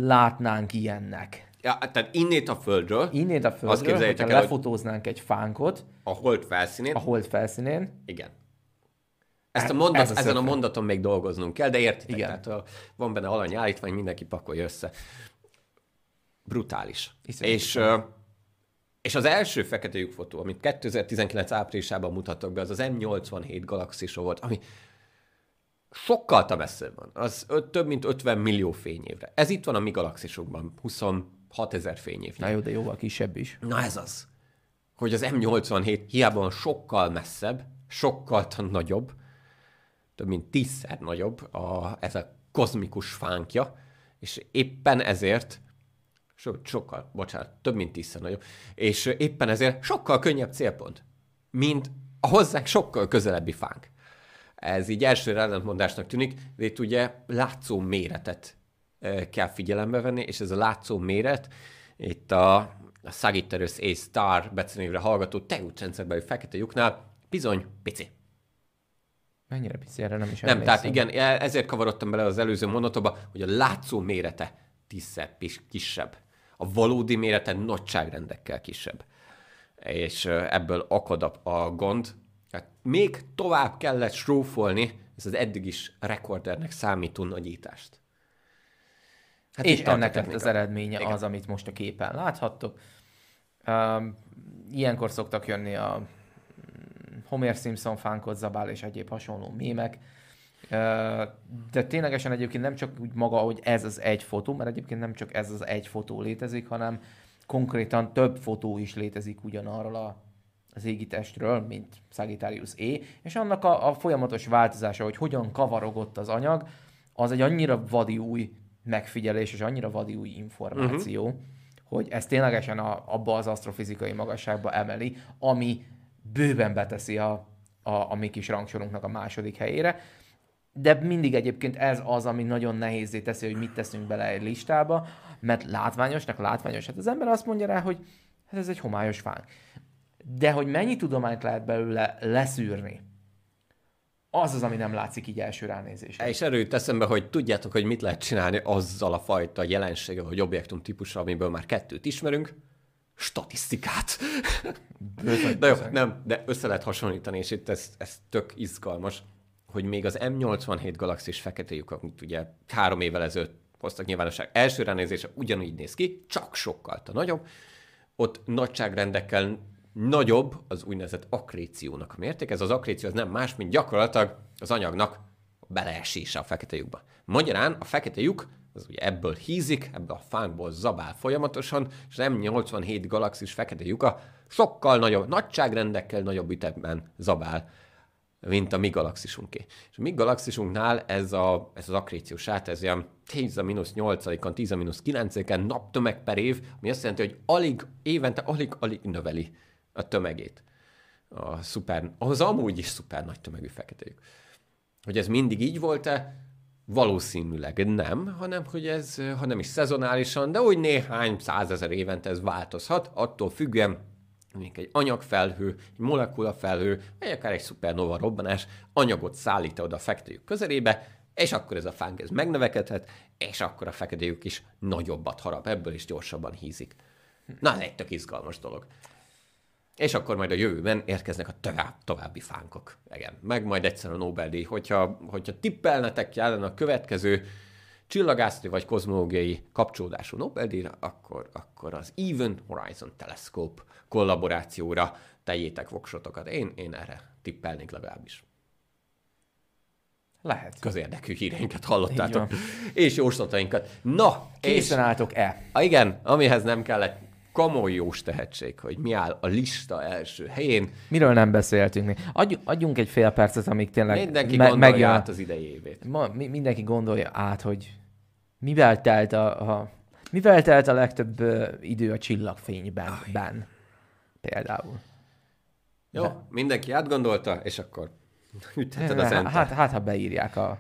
látnánk ilyennek. Ja, tehát innét a földről, Innét a földről, képzeljétek hogyha el, lefotóznánk egy fánkot a hold felszínén, a hold felszínén, Igen. Ezt a mondat, ez a ezen a mondaton még dolgoznunk kell, de értitek, Igen. tehát van benne alany állítvány, mindenki pakolja össze. Brutális. Iszonyat És, és az első fekete lyukfotó, amit 2019 áprilisában mutattak be, az az M87 galaxisa volt, ami sokkal messzebb van. Az ö, több mint 50 millió fényévre. Ez itt van a mi galaxisunkban, 26 ezer fényév. na jó, de jóval kisebb is. Na ez az, hogy az M87 hiába van sokkal messzebb, sokkal nagyobb, több mint tízszer nagyobb a, ez a kozmikus fánkja, és éppen ezért, so, sokkal, bocsánat, több mint tízszer nagyobb, és éppen ezért sokkal könnyebb célpont, mint a hozzánk sokkal közelebbi fánk. Ez így elsőre ellentmondásnak tűnik, de itt ugye látszó méretet kell figyelembe venni, és ez a látszó méret itt a, a Sagittarius A Star becenévre hallgató tejútrendszerbeli fekete lyuknál bizony pici. Mennyire pici, erre nem is Nem, tehát igen, e- ezért kavarodtam bele az előző mondatba, hogy a látszó mérete tízszer kisebb. A valódi mérete nagyságrendekkel kisebb. És ebből akad a gond. Hát még tovább kellett srófolni ez az eddig is rekordernek számító nagyítást. Hát és ennek lett az eredménye Igen. az, amit most a képen láthattok. Um, ilyenkor szoktak jönni a mm, Homer Simpson fánkot zabál és egyéb hasonló mémek. De ténylegesen egyébként nem csak úgy maga, hogy ez az egy fotó, mert egyébként nem csak ez az egy fotó létezik, hanem konkrétan több fotó is létezik ugyanarról a, az égitestről, mint Sagittarius E, és annak a, a folyamatos változása, hogy hogyan kavarogott az anyag, az egy annyira vadi új megfigyelés, és annyira vadi új információ, uh-huh. hogy ez ténylegesen a, abba az asztrofizikai magasságba emeli, ami bőven beteszi a, a, a mi kis rangsorunknak a második helyére. De mindig egyébként ez az, ami nagyon nehézé teszi, hogy mit teszünk bele egy listába, mert látványosnak látványos. Hát az ember azt mondja rá, hogy hát ez egy homályos fánk. De hogy mennyi tudományt lehet belőle leszűrni, az az, ami nem látszik így első ránézésre. És erről jut eszembe, hogy tudjátok, hogy mit lehet csinálni azzal a fajta jelenséggel, vagy objektum típussal, amiből már kettőt ismerünk. Statisztikát. Bőven, De jó, nem, de össze lehet hasonlítani, és itt ez, ez tök izgalmas, hogy még az M87 galaxis fekete lyuk, amit ugye három évvel ezelőtt hoztak nyilvánosság, első ránézése ugyanúgy néz ki, csak sokkal nagyobb. Ott nagyságrendekkel nagyobb az úgynevezett akréciónak a mérték. Ez az akréció az nem más, mint gyakorlatilag az anyagnak beleesése a fekete lyukba. Magyarán a fekete lyuk az ugye ebből hízik, ebből a fánkból zabál folyamatosan, és az M87 galaxis fekete lyuka sokkal nagyobb, nagyságrendekkel nagyobb ütemben zabál, mint a mi galaxisunké. És a mi galaxisunknál ez, a, ez az akréciós át, ez ilyen 10 a mínusz 8-on, 10 a mínusz 9-en naptömeg per év, ami azt jelenti, hogy alig, évente alig-alig növeli a tömegét. A szuper, az amúgy is szuper nagy tömegű fekete lyuk. Hogy ez mindig így volt-e? Valószínűleg nem, hanem hogy ez, ha nem is szezonálisan, de úgy néhány százezer évente ez változhat, attól függően, mondjuk egy anyagfelhő, egy molekulafelhő, vagy akár egy szupernova robbanás anyagot szállít oda a fektetők közelébe, és akkor ez a fánk ez megnövekedhet, és akkor a feketőjük is nagyobbat harap ebből, és gyorsabban hízik. Na, ez egy tök izgalmas dolog. És akkor majd a jövőben érkeznek a tovább, további fánkok. Igen, meg majd egyszer a Nobel-díj. Hogyha, hogyha tippelnetek jelen a következő csillagászati vagy kozmológiai kapcsolódású Nobel-díjra, akkor, akkor az Even Horizon Telescope kollaborációra tegyétek voksotokat. Én, én erre tippelnék legalábbis. Lehet. Közérdekű híreinket hallottátok. És jóslatainkat. Na, Készen álltok-e? Igen, amihez nem kellett komoly jós tehetség, hogy mi áll a lista első helyén. Miről nem beszéltünk még? Adj, adjunk egy fél percet, amíg tényleg Mindenki me- gondolja megjön. át az idei évét. Ma, mi, mindenki gondolja át, hogy mivel telt a, a mivel telt a legtöbb uh, idő a csillagfényben, ben, például. Jó, De. mindenki átgondolta, és akkor ütheted az hát, hát, hát, ha beírják a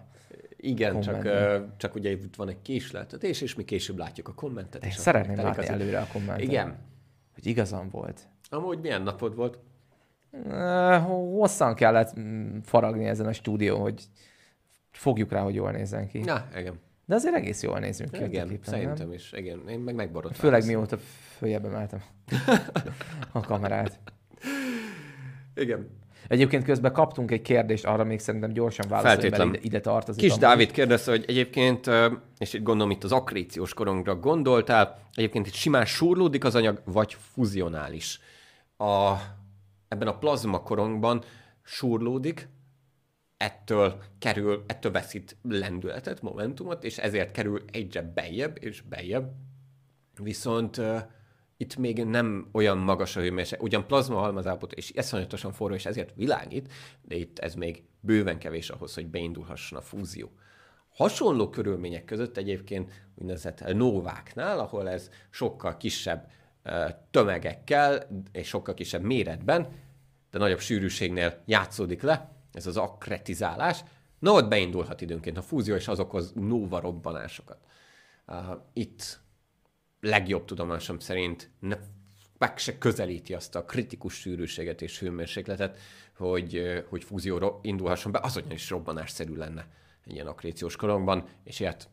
igen, csak, uh, csak ugye itt van egy késleltetés, és mi később látjuk a kommentet. És szeretném látni az... előre a kommentet. Igen. Hogy igazam volt. Amúgy milyen napod volt? Hosszan kellett mm, faragni ezen a stúdió, hogy fogjuk rá, hogy jól nézzen ki. Na, igen. De azért egész jól nézünk ki. Igen, képen, szerintem nem? is. Igen, én meg megborodtam. Főleg mióta följebb emeltem a kamerát. Igen. Egyébként közben kaptunk egy kérdést, arra még szerintem gyorsan válaszolni, mert ide, ide tartozik. Kis Dávid kérdezte, hogy egyébként, és itt gondolom itt az akréciós korongra gondoltál, egyébként itt simán súrlódik az anyag, vagy fuzionális. A, ebben a plazma korongban súrlódik, ettől kerül, ettől veszít lendületet, momentumot, és ezért kerül egyre bejebb és bejebb. Viszont itt még nem olyan magas a hőmérséklet, ugyan plazma halmazállapot, és eszonyatosan forró, és ezért világít, de itt ez még bőven kevés ahhoz, hogy beindulhasson a fúzió. Hasonló körülmények között egyébként úgynevezett nováknál, ahol ez sokkal kisebb tömegekkel és sokkal kisebb méretben, de nagyobb sűrűségnél játszódik le, ez az akkretizálás, na ott beindulhat időnként a fúzió, és az okoz nóva robbanásokat. Itt legjobb tudomásom szerint ne, meg se közelíti azt a kritikus sűrűséget és hőmérsékletet, hogy, hogy fúzió indulhasson be, az is robbanásszerű lenne egy ilyen akréciós korongban, és ilyet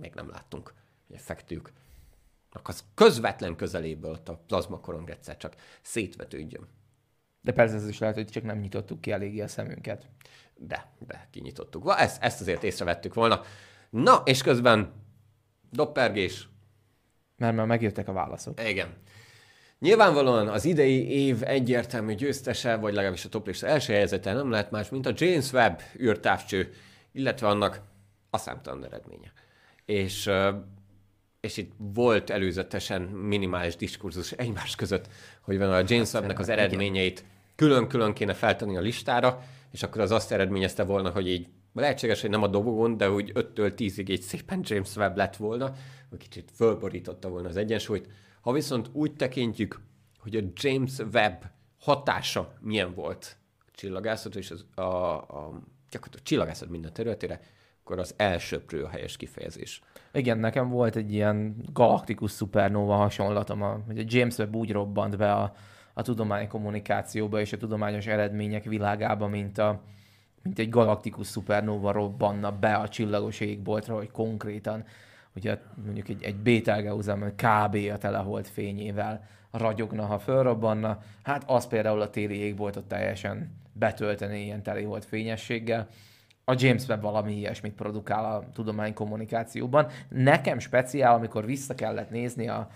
még nem láttunk. Ugye fektők az közvetlen közeléből ott a plazmakorong egyszer csak szétvetődjön. De persze ez is lehet, hogy csak nem nyitottuk ki eléggé a szemünket. De, de kinyitottuk. Ezt, ezt azért észrevettük volna. Na, és közben doppergés, mert már megjöttek a válaszok. Igen. Nyilvánvalóan az idei év egyértelmű győztese, vagy legalábbis a toplista első helyzete nem lehet más, mint a James Webb űrtávcső, illetve annak a számtalan eredménye. És, és itt volt előzetesen minimális diskurzus egymás között, hogy van a James Webb-nek az eredményeit külön-külön kéne feltenni a listára, és akkor az azt eredményezte volna, hogy így lehetséges, hogy nem a dobogon, de úgy 5-től 10-ig egy szépen James Webb lett volna, hogy kicsit fölborította volna az egyensúlyt. Ha viszont úgy tekintjük, hogy a James Webb hatása milyen volt a csillagászat és az, a, a, gyakorlatilag a csillagászat minden területére, akkor az elsőprő a helyes kifejezés. Igen, nekem volt egy ilyen galaktikus szupernóva hasonlatom, hogy a James Webb úgy robbant be a, a tudománykommunikációba és a tudományos eredmények világába, mint a, mint egy galaktikus szupernóva robbanna be a csillagos égboltra, hogy konkrétan ugye mondjuk egy, egy bételgeuzem kb. a teleholt fényével ragyogna, ha fölrobbanna, hát az például a téli égboltot teljesen betölteni ilyen volt fényességgel. A James Webb valami ilyesmit produkál a tudománykommunikációban. Nekem speciál, amikor vissza kellett nézni a,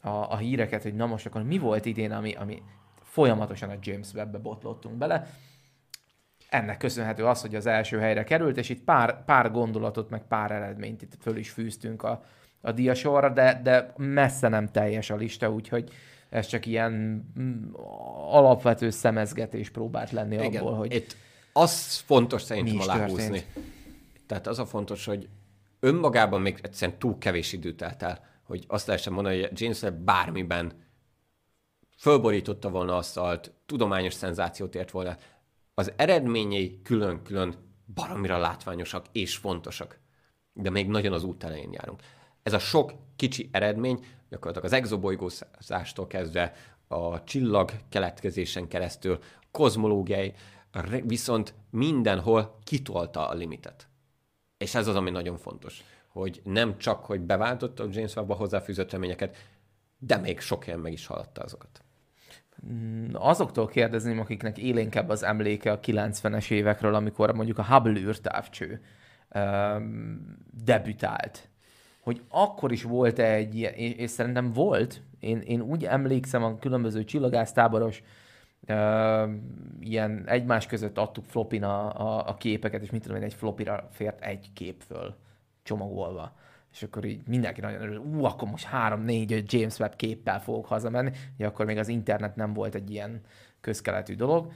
a, a híreket, hogy na most akkor mi volt idén, ami, ami folyamatosan a James Webbe botlottunk bele, ennek köszönhető az, hogy az első helyre került, és itt pár, pár gondolatot, meg pár eredményt itt föl is fűztünk a, a diasorra, de, de messze nem teljes a lista, úgyhogy ez csak ilyen mm, alapvető szemezgetés próbált lenni Igen. abból, hogy Itt az fontos szerintem aláhúzni. Tehát az a fontos, hogy önmagában még egyszerűen túl kevés időt telt el, hogy azt lehessen mondani, hogy James Webb bármiben fölborította volna asztalt, tudományos szenzációt ért volna. Az eredményei külön-külön baromira látványosak és fontosak. De még nagyon az út elején járunk. Ez a sok kicsi eredmény, gyakorlatilag az exobolygózástól kezdve a csillag keletkezésen keresztül, kozmológiai, viszont mindenhol kitolta a limitet. És ez az, ami nagyon fontos, hogy nem csak, hogy beváltotta James Webb a hozzáfűzött reményeket, de még sok helyen meg is haladta azokat. Mm, azoktól kérdezném, akiknek élénkebb az emléke a 90-es évekről, amikor mondjuk a Hubble űrtávcső um, debütált, hogy akkor is volt-e egy ilyen, és szerintem volt, én, én úgy emlékszem a különböző csillagásztáboros uh, ilyen egymás között adtuk flopin a, a, a képeket, és mit tudom én, egy flopira fért egy kép föl csomagolva. És akkor így mindenki nagyon örül, ú, akkor most három, négy, öt James Webb képpel fogok hazamenni. Ugye akkor még az internet nem volt egy ilyen közkeletű dolog.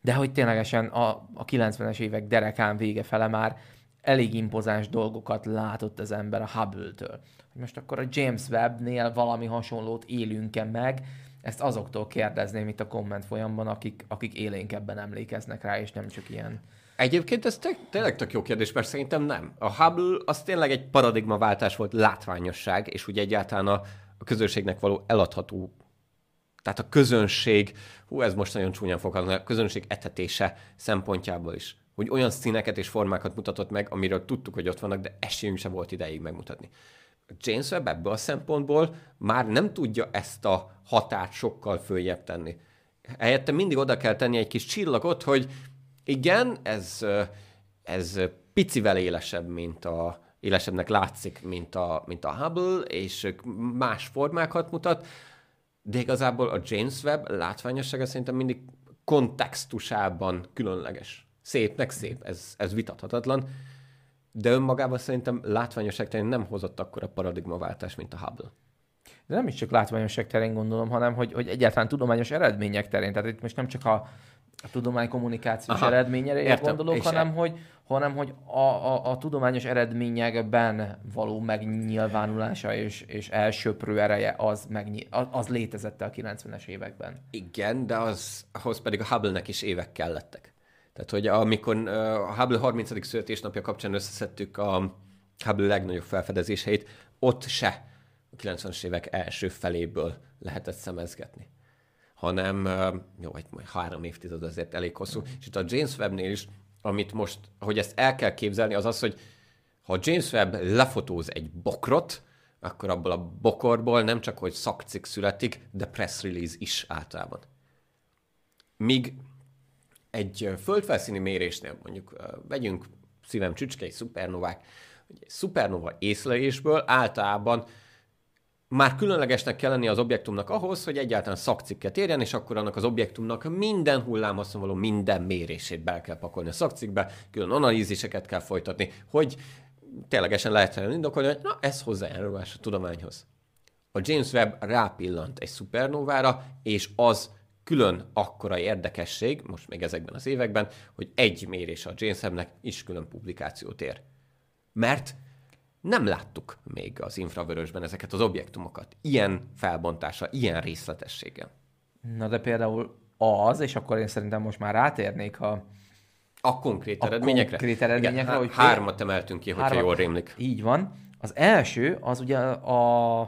De hogy ténylegesen a, a 90-es évek derekán vége fele már elég impozáns dolgokat látott az ember a Hubble-től. Most akkor a James Webb-nél valami hasonlót élünk-e meg, ezt azoktól kérdezném itt a komment folyamban, akik, akik élénkebben emlékeznek rá, és nem csak ilyen... Egyébként ez te- tényleg tök jó kérdés, mert szerintem nem. A Hubble az tényleg egy paradigmaváltás volt, látványosság, és ugye egyáltalán a, a közönségnek való eladható tehát a közönség, hú, ez most nagyon csúnyán fog a közönség etetése szempontjából is hogy olyan színeket és formákat mutatott meg, amiről tudtuk, hogy ott vannak, de esélyünk sem volt ideig megmutatni. James Webb ebből a szempontból már nem tudja ezt a határt sokkal följebb tenni. Helyette mindig oda kell tenni egy kis csillagot, hogy igen, ez, ez picivel élesebb, mint a, élesebbnek látszik, mint a, mint a Hubble, és más formákat mutat, de igazából a James Webb látványossága szerintem mindig kontextusában különleges szépnek szép, ez, ez vitathatatlan, de önmagában szerintem látványosság terén nem hozott akkor a paradigmaváltás, mint a Hubble. De nem is csak látványosság terén gondolom, hanem hogy, hogy egyáltalán tudományos eredmények terén. Tehát itt most nem csak a, a tudomány kommunikációs Aha, eredményére értem, gondolok, hanem hogy, hanem hogy a, a, a tudományos eredményekben való megnyilvánulása és, és elsöprő ereje az, megny- az, az létezett a 90-es években. Igen, de az, ahhoz pedig a Hubble-nek is évek kellettek. Tehát, hogy amikor a Hubble 30. születésnapja kapcsán összeszedtük a Hubble legnagyobb felfedezéseit, ott se a 90-es évek első feléből lehetett szemezgetni hanem jó, egy három évtized azért elég hosszú. És itt a James Webb-nél is, amit most, hogy ezt el kell képzelni, az az, hogy ha James Webb lefotóz egy bokrot, akkor abból a bokorból nem csak, hogy szakcik születik, de press release is általában. Míg egy földfelszíni mérésnél, mondjuk vegyünk szívem csücskei szupernovák, egy szupernova észlelésből általában már különlegesnek kell lenni az objektumnak ahhoz, hogy egyáltalán szakcikket érjen, és akkor annak az objektumnak minden hullámhosszon való minden mérését be kell pakolni a szakcikkbe, külön analíziseket kell folytatni, hogy ténylegesen lehetne indokolni, hogy na, ez hozzájárulás a tudományhoz. A James Webb rápillant egy szupernovára, és az külön akkora érdekesség, most még ezekben az években, hogy egy mérés a James Webb-nek is külön publikációt ér. Mert nem láttuk még az infravörösben ezeket az objektumokat. Ilyen felbontása, ilyen részletességgel. Na de például az, és akkor én szerintem most már rátérnék a, a konkrét a eredményekre. Konkrét eredményekre, Igen, hogy hármat emeltünk ki, hogyha hármat, jól rémlik. Így van. Az első, az ugye a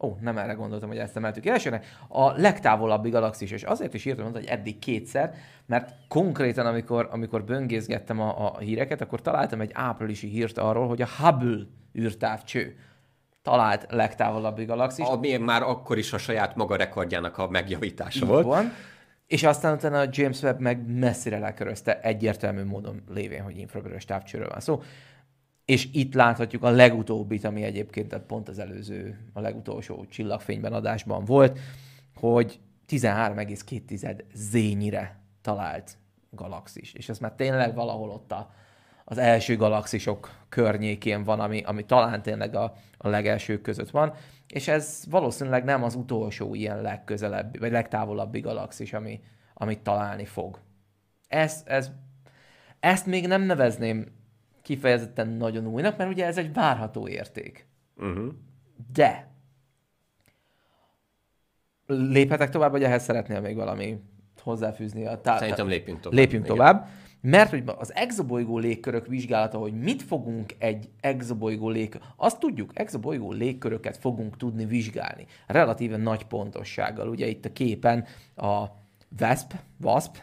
Ó, nem erre gondoltam, hogy ezt emeltük elsőnek. A legtávolabbi galaxis, és azért is írtam, hogy eddig kétszer, mert konkrétan, amikor, amikor böngészgettem a, a híreket, akkor találtam egy áprilisi hírt arról, hogy a Hubble űrtávcső talált legtávolabbi galaxis. Ami már akkor is a saját maga rekordjának a megjavítása Így volt. Van. És aztán utána a James Webb meg messzire lekörözte egyértelmű módon lévén, hogy infravörös távcsőről van szó. És itt láthatjuk a legutóbbit, ami egyébként pont az előző, a legutolsó csillagfényben adásban volt, hogy 13,2 zényire talált galaxis. És ez már tényleg valahol ott a, az első galaxisok környékén van, ami, ami talán tényleg a, a legelsők között van, és ez valószínűleg nem az utolsó ilyen legközelebbi, vagy legtávolabbi galaxis, ami, amit találni fog. Ez, ez, ezt még nem nevezném kifejezetten nagyon újnak, mert ugye ez egy várható érték. Uh-huh. De léphetek tovább, vagy ehhez szeretnél még valami hozzáfűzni? A tá- Szerintem lépjünk tovább. Lépjünk Igen. tovább. Mert hogy az exobolygó légkörök vizsgálata, hogy mit fogunk egy exobolygó légkör... Azt tudjuk, exobolygó légköröket fogunk tudni vizsgálni. Relatíve nagy pontossággal. Ugye itt a képen a WASP, WASP,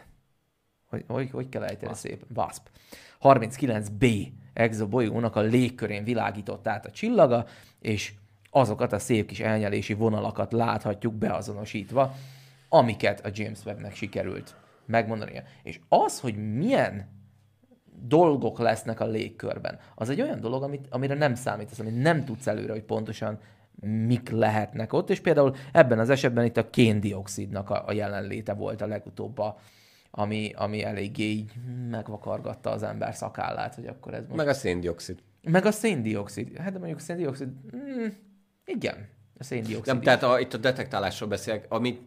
hogy, hogy, hogy kell ejteni szép? WASP. 39B exobolygónak a légkörén világított át a csillaga, és azokat a szép kis elnyelési vonalakat láthatjuk beazonosítva, amiket a James Webb-nek sikerült megmondania. És az, hogy milyen dolgok lesznek a légkörben, az egy olyan dolog, amit, amire nem számítasz, amit nem tudsz előre, hogy pontosan mik lehetnek ott, és például ebben az esetben itt a kéndioxidnak a, a jelenléte volt a legutóbb a, ami, ami eléggé így megvakargatta az ember szakállát, hogy akkor ez most... Meg a széndiokszid. Meg a széndiokszid. Hát de mondjuk a széndiokszid... Mm, igen, a széndiokszid. Nem, tehát a, itt a detektálásról beszélek, amit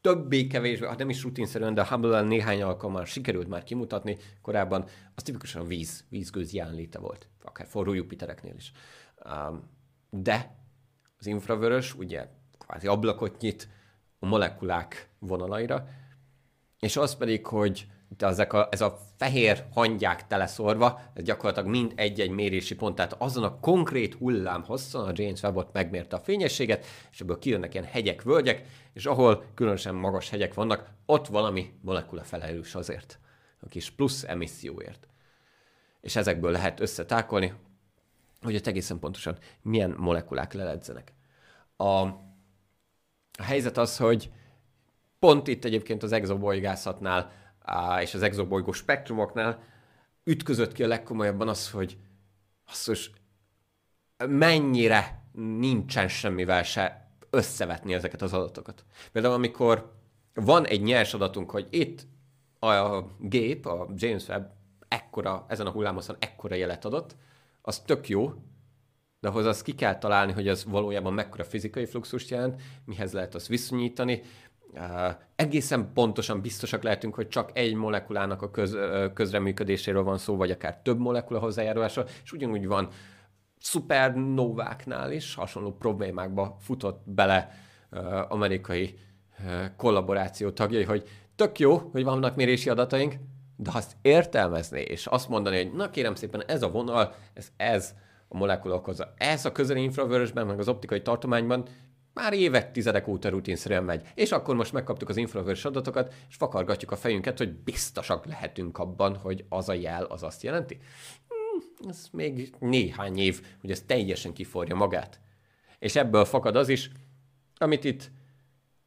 többé-kevésbé, hát nem is rutinszerűen, de hubble néhány alkalommal sikerült már kimutatni korábban, az tipikusan víz, vízgőz jelenléte volt, akár forró Jupitereknél is. De az infravörös ugye kvázi ablakot nyit a molekulák vonalaira, és az pedig, hogy ezek a, ez a fehér hangyák teleszorva, ez gyakorlatilag mind egy-egy mérési pont, tehát azon a konkrét hullám hosszon a James Webb ott megmérte a fényességet, és ebből kijönnek ilyen hegyek, völgyek, és ahol különösen magas hegyek vannak, ott valami molekula felelős azért, a kis plusz emisszióért. És ezekből lehet összetákolni, hogy ott egészen pontosan milyen molekulák leledzenek. A, a helyzet az, hogy pont itt egyébként az exobolygászatnál és az exobolygó spektrumoknál ütközött ki a legkomolyabban az, hogy hogy mennyire nincsen semmivel se összevetni ezeket az adatokat. Például amikor van egy nyers adatunk, hogy itt a gép, a James Webb ekkora, ezen a hullámoszon ekkora jelet adott, az tök jó, de ahhoz azt ki kell találni, hogy az valójában mekkora fizikai fluxust jelent, mihez lehet azt viszonyítani, egészen pontosan biztosak lehetünk, hogy csak egy molekulának a köz, közreműködéséről van szó, vagy akár több molekula hozzájárulása, és ugyanúgy van szupernováknál is hasonló problémákba futott bele amerikai kollaboráció tagjai, hogy tök jó, hogy vannak mérési adataink, de azt értelmezni, és azt mondani, hogy na kérem szépen, ez a vonal, ez, ez a molekula okozza. Ez a közeli infravörösben, meg az optikai tartományban már évek, tizedek óta rutinszerűen megy. És akkor most megkaptuk az infravörös adatokat, és fakargatjuk a fejünket, hogy biztosak lehetünk abban, hogy az a jel az azt jelenti. Hmm, ez még néhány év, hogy ez teljesen kiforja magát. És ebből fakad az is, amit itt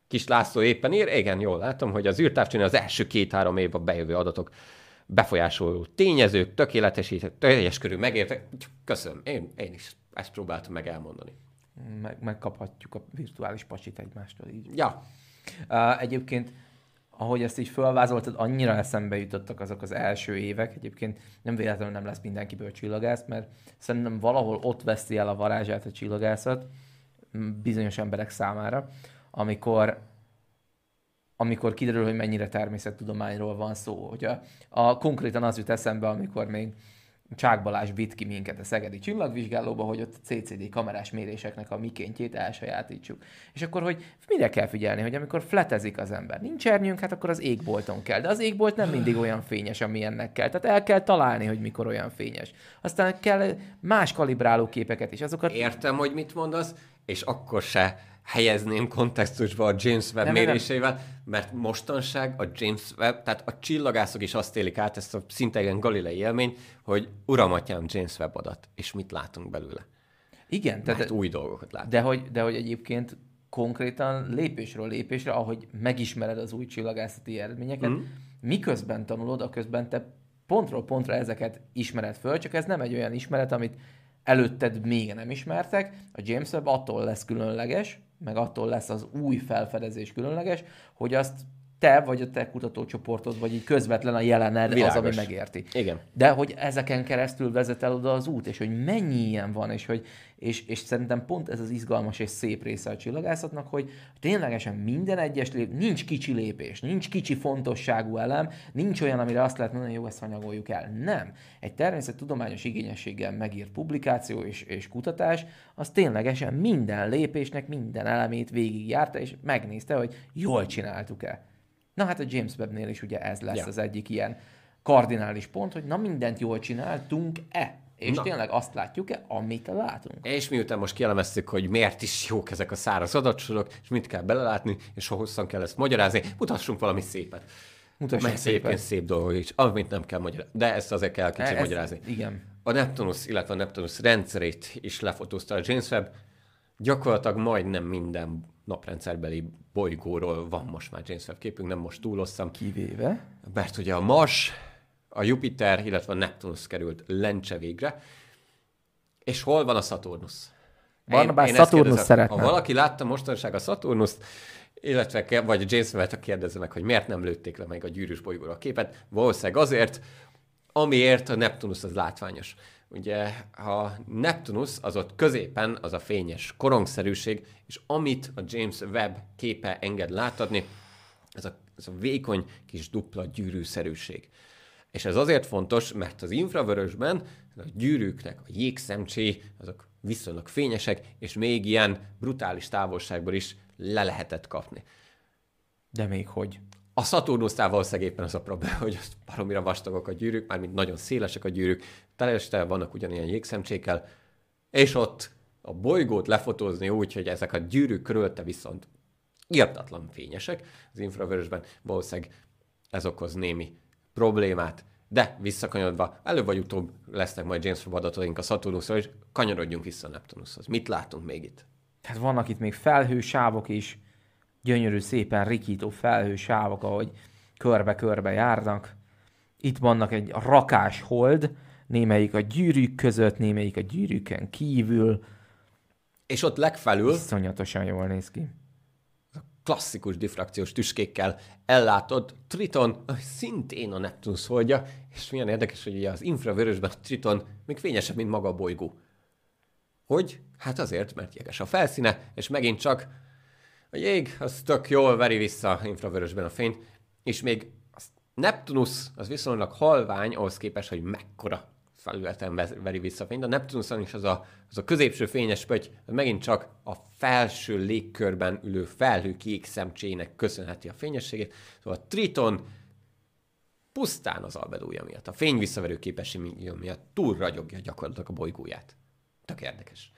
kis László éppen ír, igen, jól látom, hogy az űrtávcsőnél az első két-három évben bejövő adatok befolyásoló tényezők, tökéletesített, teljes körül megértek. Köszönöm, én, én is ezt próbáltam meg elmondani meg, megkaphatjuk a virtuális pasit egymástól így. Ja. Uh, egyébként, ahogy ezt így felvázoltad, annyira eszembe jutottak azok az első évek. Egyébként nem véletlenül nem lesz mindenkiből csillagász, mert szerintem valahol ott veszi el a varázsát a csillagászat bizonyos emberek számára, amikor amikor kiderül, hogy mennyire természettudományról van szó. Hogy a, a, konkrétan az jut eszembe, amikor még Csák Balázs vitt ki minket a Szegedi csillagvizsgálóba, hogy ott a CCD kamerás méréseknek a mikéntjét elsajátítsuk. És akkor, hogy mire kell figyelni, hogy amikor fletezik az ember, nincs ernyőnk, hát akkor az égbolton kell. De az égbolt nem mindig olyan fényes, amilyennek kell. Tehát el kell találni, hogy mikor olyan fényes. Aztán kell más kalibráló képeket is. Azokat... Értem, hogy mit mondasz, és akkor se helyezném kontextusba a James Webb nem, méréseivel, nem. mert mostanság a James Webb, tehát a csillagászok is azt élik át ezt a szinte ilyen galilei élmény, hogy uramatyám James Webb adat, és mit látunk belőle. Igen. Tehát új dolgokat látunk. De hogy, de hogy egyébként konkrétan lépésről lépésre, ahogy megismered az új csillagászati eredményeket, mm. miközben tanulod, a közben te pontról pontra ezeket ismered föl, csak ez nem egy olyan ismeret, amit előtted még nem ismertek. A James Webb attól lesz különleges, meg attól lesz az új felfedezés különleges, hogy azt te vagy a te kutatócsoportod, vagy így közvetlen a jelened Világos. az, ami megérti. Igen. De hogy ezeken keresztül vezet el oda az út, és hogy mennyi ilyen van, és hogy és, és szerintem pont ez az izgalmas és szép része a csillagászatnak, hogy ténylegesen minden egyes lép, nincs kicsi lépés, nincs kicsi fontosságú elem, nincs olyan, amire azt lehet mondani, hogy jó, ezt hanyagoljuk el. Nem. Egy természettudományos igényességgel megírt publikáció és, és kutatás, az ténylegesen minden lépésnek minden elemét végigjárta, és megnézte, hogy jól csináltuk-e. Na hát a James Webb-nél is ugye ez lesz ja. az egyik ilyen kardinális pont, hogy na mindent jól csináltunk-e. És Na. tényleg azt látjuk-e, amit látunk? És miután most kielemeztük, hogy miért is jók ezek a száraz adatsorok, és mit kell belelátni, és hosszan kell ezt magyarázni, mutassunk valami szépet. Mutassunk szépen. szép dolgok is, amit nem kell magyarázni. De ezt azért kell kicsit magyarázni. Igen. A Neptunus, illetve a Neptunus rendszerét is lefotózta a James Webb. Gyakorlatilag majdnem minden naprendszerbeli bolygóról van most már James Webb képünk, nem most túlosszam. Kivéve? Mert ugye a Mars, a Jupiter, illetve a Neptunus került lencse végre. És hol van a Saturnus? Barnabás Saturnus szeretne. Ha valaki látta mostanság a Saturnust, illetve vagy a James Webb-et kérdezze meg, hogy miért nem lőtték le meg a gyűrűs bolygóra a képet, valószínűleg azért, amiért a Neptunus az látványos. Ugye a Neptunus az ott középen az a fényes korongszerűség, és amit a James Webb képe enged látadni, ez a, ez a vékony kis dupla gyűrűszerűség. És ez azért fontos, mert az infravörösben a gyűrűknek a jégszemcsé, azok viszonylag fényesek, és még ilyen brutális távolságból is le lehetett kapni. De még hogy? A Saturnusnál valószínűleg éppen az a probléma, hogy azt baromira vastagok a gyűrűk, mármint nagyon szélesek a gyűrűk, teljesen vannak ugyanilyen jégszemcsékkel, és ott a bolygót lefotózni úgy, hogy ezek a gyűrűk körülte viszont írtatlan fényesek, az infravörösben valószínűleg ez okoz némi problémát, de visszakanyodva, előbb vagy utóbb lesznek majd James Webb adataink a Saturnusról, és kanyarodjunk vissza a Neptunushoz. Mit látunk még itt? Tehát vannak itt még felhősávok is, gyönyörű, szépen rikító felhősávok, ahogy körbe-körbe járnak. Itt vannak egy rakás hold, némelyik a gyűrűk között, némelyik a gyűrűken kívül. És ott legfelül... Iszonyatosan jól néz ki klasszikus diffrakciós tüskékkel ellátott Triton, szintén a Neptunus holdja, és milyen érdekes, hogy ugye az infravörösben a Triton még fényesebb, mint maga a bolygó. Hogy? Hát azért, mert jeges a felszíne, és megint csak a jég az tök jól veri vissza infravörösben a fényt, és még a Neptunus az viszonylag halvány ahhoz képest, hogy mekkora felületen veri vissza a fényt. A Neptunuson is az a, az a középső fényes pötty, megint csak a felső légkörben ülő felhő kék szemcsének köszönheti a fényességét. Szóval a Triton pusztán az albedója miatt, a fény visszaverő képessége miatt túl ragyogja gyakorlatilag a bolygóját. Tök érdekes.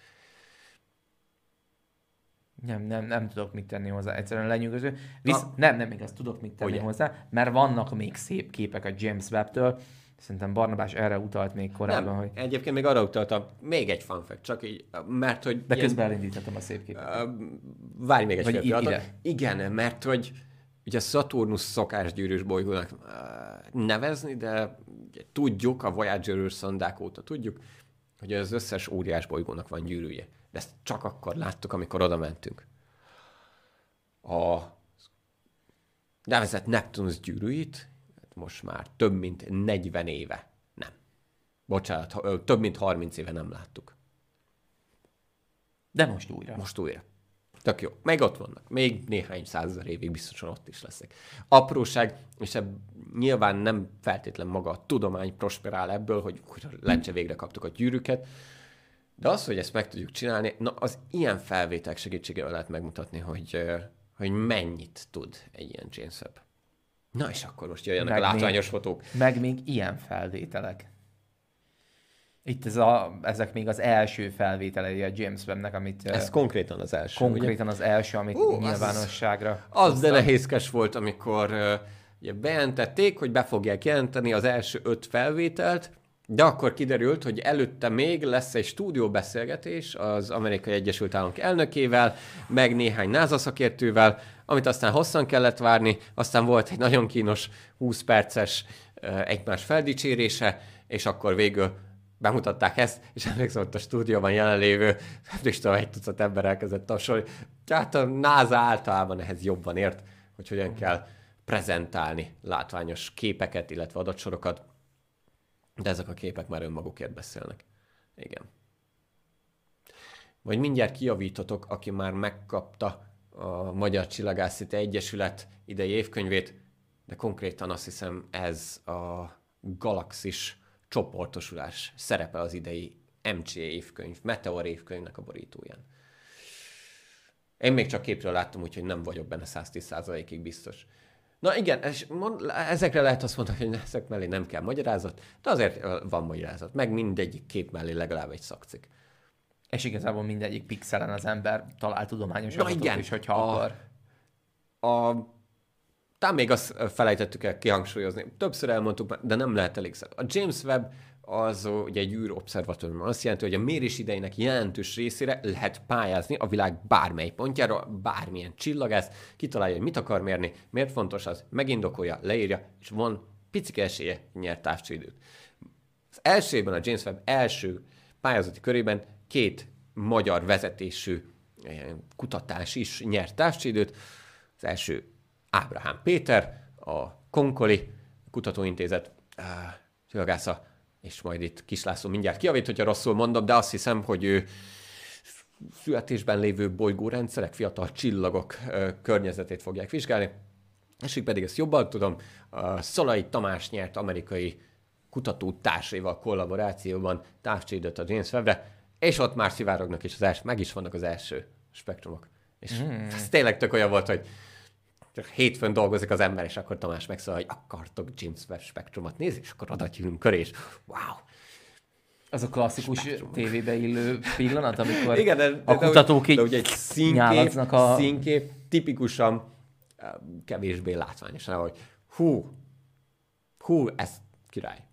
Nem, nem, nem tudok mit tenni hozzá, egyszerűen lenyűgöző. Visz, Na, nem, nem igaz, tudok mit tenni ugye? hozzá, mert vannak még szép képek a James Webb-től, Szerintem Barnabás erre utalt még korábban, nem, hogy... egyébként még arra utaltam, még egy fact, csak így, mert hogy... De ilyen, közben elindítottam a szép képet. Uh, várj még egy fél pillanatot. Igen, mert hogy ugye Saturnus szokásgyűrűs bolygónak uh, nevezni, de tudjuk, a Voyager szondák óta tudjuk, hogy az összes óriás bolygónak van gyűrűje. De ezt csak akkor láttuk, amikor oda mentünk. A nevezett Neptunus gyűrűit most már több mint 40 éve nem. Bocsánat, több mint 30 éve nem láttuk. De most újra. Most újra. Tök jó. Meg ott vannak. Még néhány százezer évig biztosan ott is leszek. Apróság, és ebb, nyilván nem feltétlen maga a tudomány prosperál ebből, hogy lencse végre kaptuk a gyűrűket, de az, hogy ezt meg tudjuk csinálni, na az ilyen felvételek segítségével lehet megmutatni, hogy, hogy mennyit tud egy ilyen James Webb. Na és akkor most jöjjenek meg a látványos még, fotók. Meg még ilyen felvételek. Itt ez a, ezek még az első felvételei a James Webb-nek, amit... Ez uh, konkrétan az első, Konkrétan ugye? az első, amit uh, nyilvánosságra... Az, az de nehézkes volt, amikor uh, ugye bejelentették, hogy be fogják jelenteni az első öt felvételt, de akkor kiderült, hogy előtte még lesz egy stúdióbeszélgetés az Amerikai Egyesült Államok elnökével, meg néhány NASA szakértővel, amit aztán hosszan kellett várni, aztán volt egy nagyon kínos 20 perces egymás feldicsérése, és akkor végül bemutatták ezt, és emlékszem, hogy a stúdióban jelenlévő, nem is tudom, egy tucat ember elkezdett tapsolni. Tehát a NASA általában ehhez jobban ért, hogy hogyan kell prezentálni látványos képeket, illetve adatsorokat, de ezek a képek már önmagukért beszélnek. Igen. Vagy mindjárt kiavítotok, aki már megkapta a Magyar Csillagászati Egyesület idei évkönyvét, de konkrétan azt hiszem ez a galaxis csoportosulás szerepel az idei MCA évkönyv, Meteor évkönyvnek a borítóján. Én még csak képről láttam, úgyhogy nem vagyok benne 110%-ig biztos. Na igen, és mond, ezekre lehet azt mondani, hogy ezek mellé nem kell magyarázat, de azért van magyarázat. Meg mindegyik kép mellé legalább egy szakcik. És igazából mindegyik pixelen az ember talál tudományos adatot igen, is, hogyha a, akar. A, talán még azt felejtettük el kihangsúlyozni. Többször elmondtuk, de nem lehet elégszer. A James Webb az ugye egy űrobszervatórium. Azt jelenti, hogy a mérés idejének jelentős részére lehet pályázni a világ bármely pontjára, bármilyen csillagász, kitalálja, hogy mit akar mérni, miért fontos az, megindokolja, leírja, és van picike esélye nyert távcsődőt. Az elsőben a James Webb első pályázati körében két magyar vezetésű eh, kutatás is nyert távcsődőt. Az első Ábrahám Péter, a Konkoli Kutatóintézet csillagásza és majd itt Kislászló mindjárt kiavít, hogyha rosszul mondom, de azt hiszem, hogy ő születésben lévő bolygórendszerek, fiatal csillagok környezetét fogják vizsgálni. Így pedig ezt jobban tudom, Szalai Tamás nyert amerikai kutató társaival kollaborációban távcsődöt a James Webbre, és ott már szivárognak is az első, meg is vannak az első spektrumok. És mm. ez tényleg tök olyan volt, hogy csak hétfőn dolgozik az ember, és akkor Tamás megszól, hogy akartok James Webb spektrumot nézni, és akkor oda gyűlünk köré, és wow, az a klasszikus Spektrum. tévébe illő pillanat, amikor Igen, de, de, a kutatók így egy színkép, a... színkép tipikusan eh, kevésbé látványos, hogy hú, hú, ez király.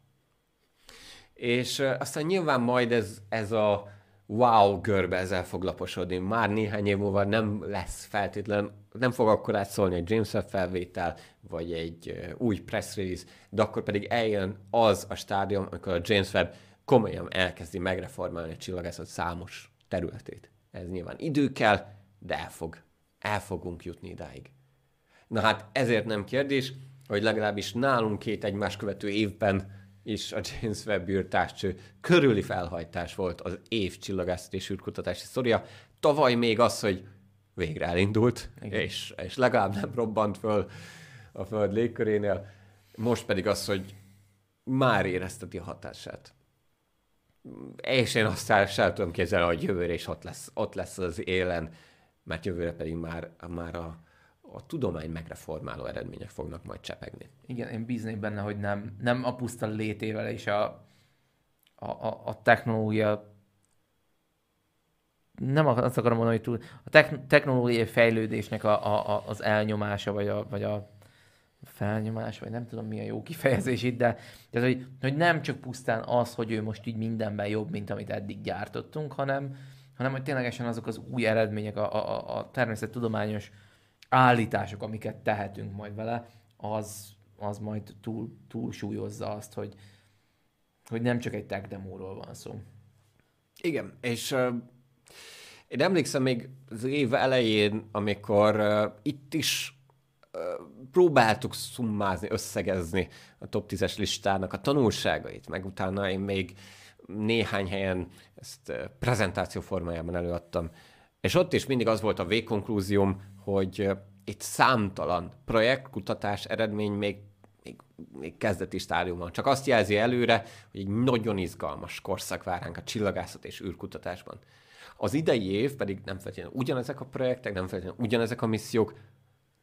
És aztán nyilván majd ez, ez a wow görbe ezzel fog laposodni. Már néhány év múlva nem lesz feltétlen, nem fog akkor átszólni egy James Webb felvétel, vagy egy új press release, de akkor pedig eljön az a stádium, amikor a James Webb komolyan elkezdi megreformálni a csillagászat számos területét. Ez nyilván idő kell, de el, fog, el fogunk jutni idáig. Na hát ezért nem kérdés, hogy legalábbis nálunk két egymás követő évben is a James Webb űrtávcső körüli felhajtás volt az év csillagászati és űrkutatási sztoria. Tavaly még az, hogy végre elindult, és, és legalább nem robbant föl a Föld légkörénél. Most pedig az, hogy már érezteti a hatását. És én azt el tudom képzelni, hogy jövőre is ott lesz, ott lesz az élen, mert jövőre pedig már, már a, a tudomány megreformáló eredmények fognak majd csepegni. Igen, én bíznék benne, hogy nem, nem a puszta létével és a, a, a, a technológia nem azt akarom mondani, hogy túl, a technológiai fejlődésnek a, a, a, az elnyomása, vagy a, vagy a felnyomás, vagy nem tudom mi a jó kifejezés itt, de tehát, hogy, hogy nem csak pusztán az, hogy ő most így mindenben jobb, mint amit eddig gyártottunk, hanem, hanem hogy ténylegesen azok az új eredmények, a, a, a természettudományos állítások, amiket tehetünk majd vele, az, az majd túl, túlsúlyozza azt, hogy, hogy nem csak egy tech demóról van szó. Igen, és uh, én emlékszem még az év elején, amikor uh, itt is próbáltuk szummázni, összegezni a top 10-es listának a tanulságait, meg utána én még néhány helyen ezt prezentáció formájában előadtam. És ott is mindig az volt a végkonklúzióm, hogy itt számtalan projektkutatás eredmény még, még, még kezdeti stádiumban. Csak azt jelzi előre, hogy egy nagyon izgalmas korszak vár ránk a csillagászat és űrkutatásban. Az idei év pedig nem feltétlenül ugyanezek a projektek, nem feltétlenül ugyanezek a missziók,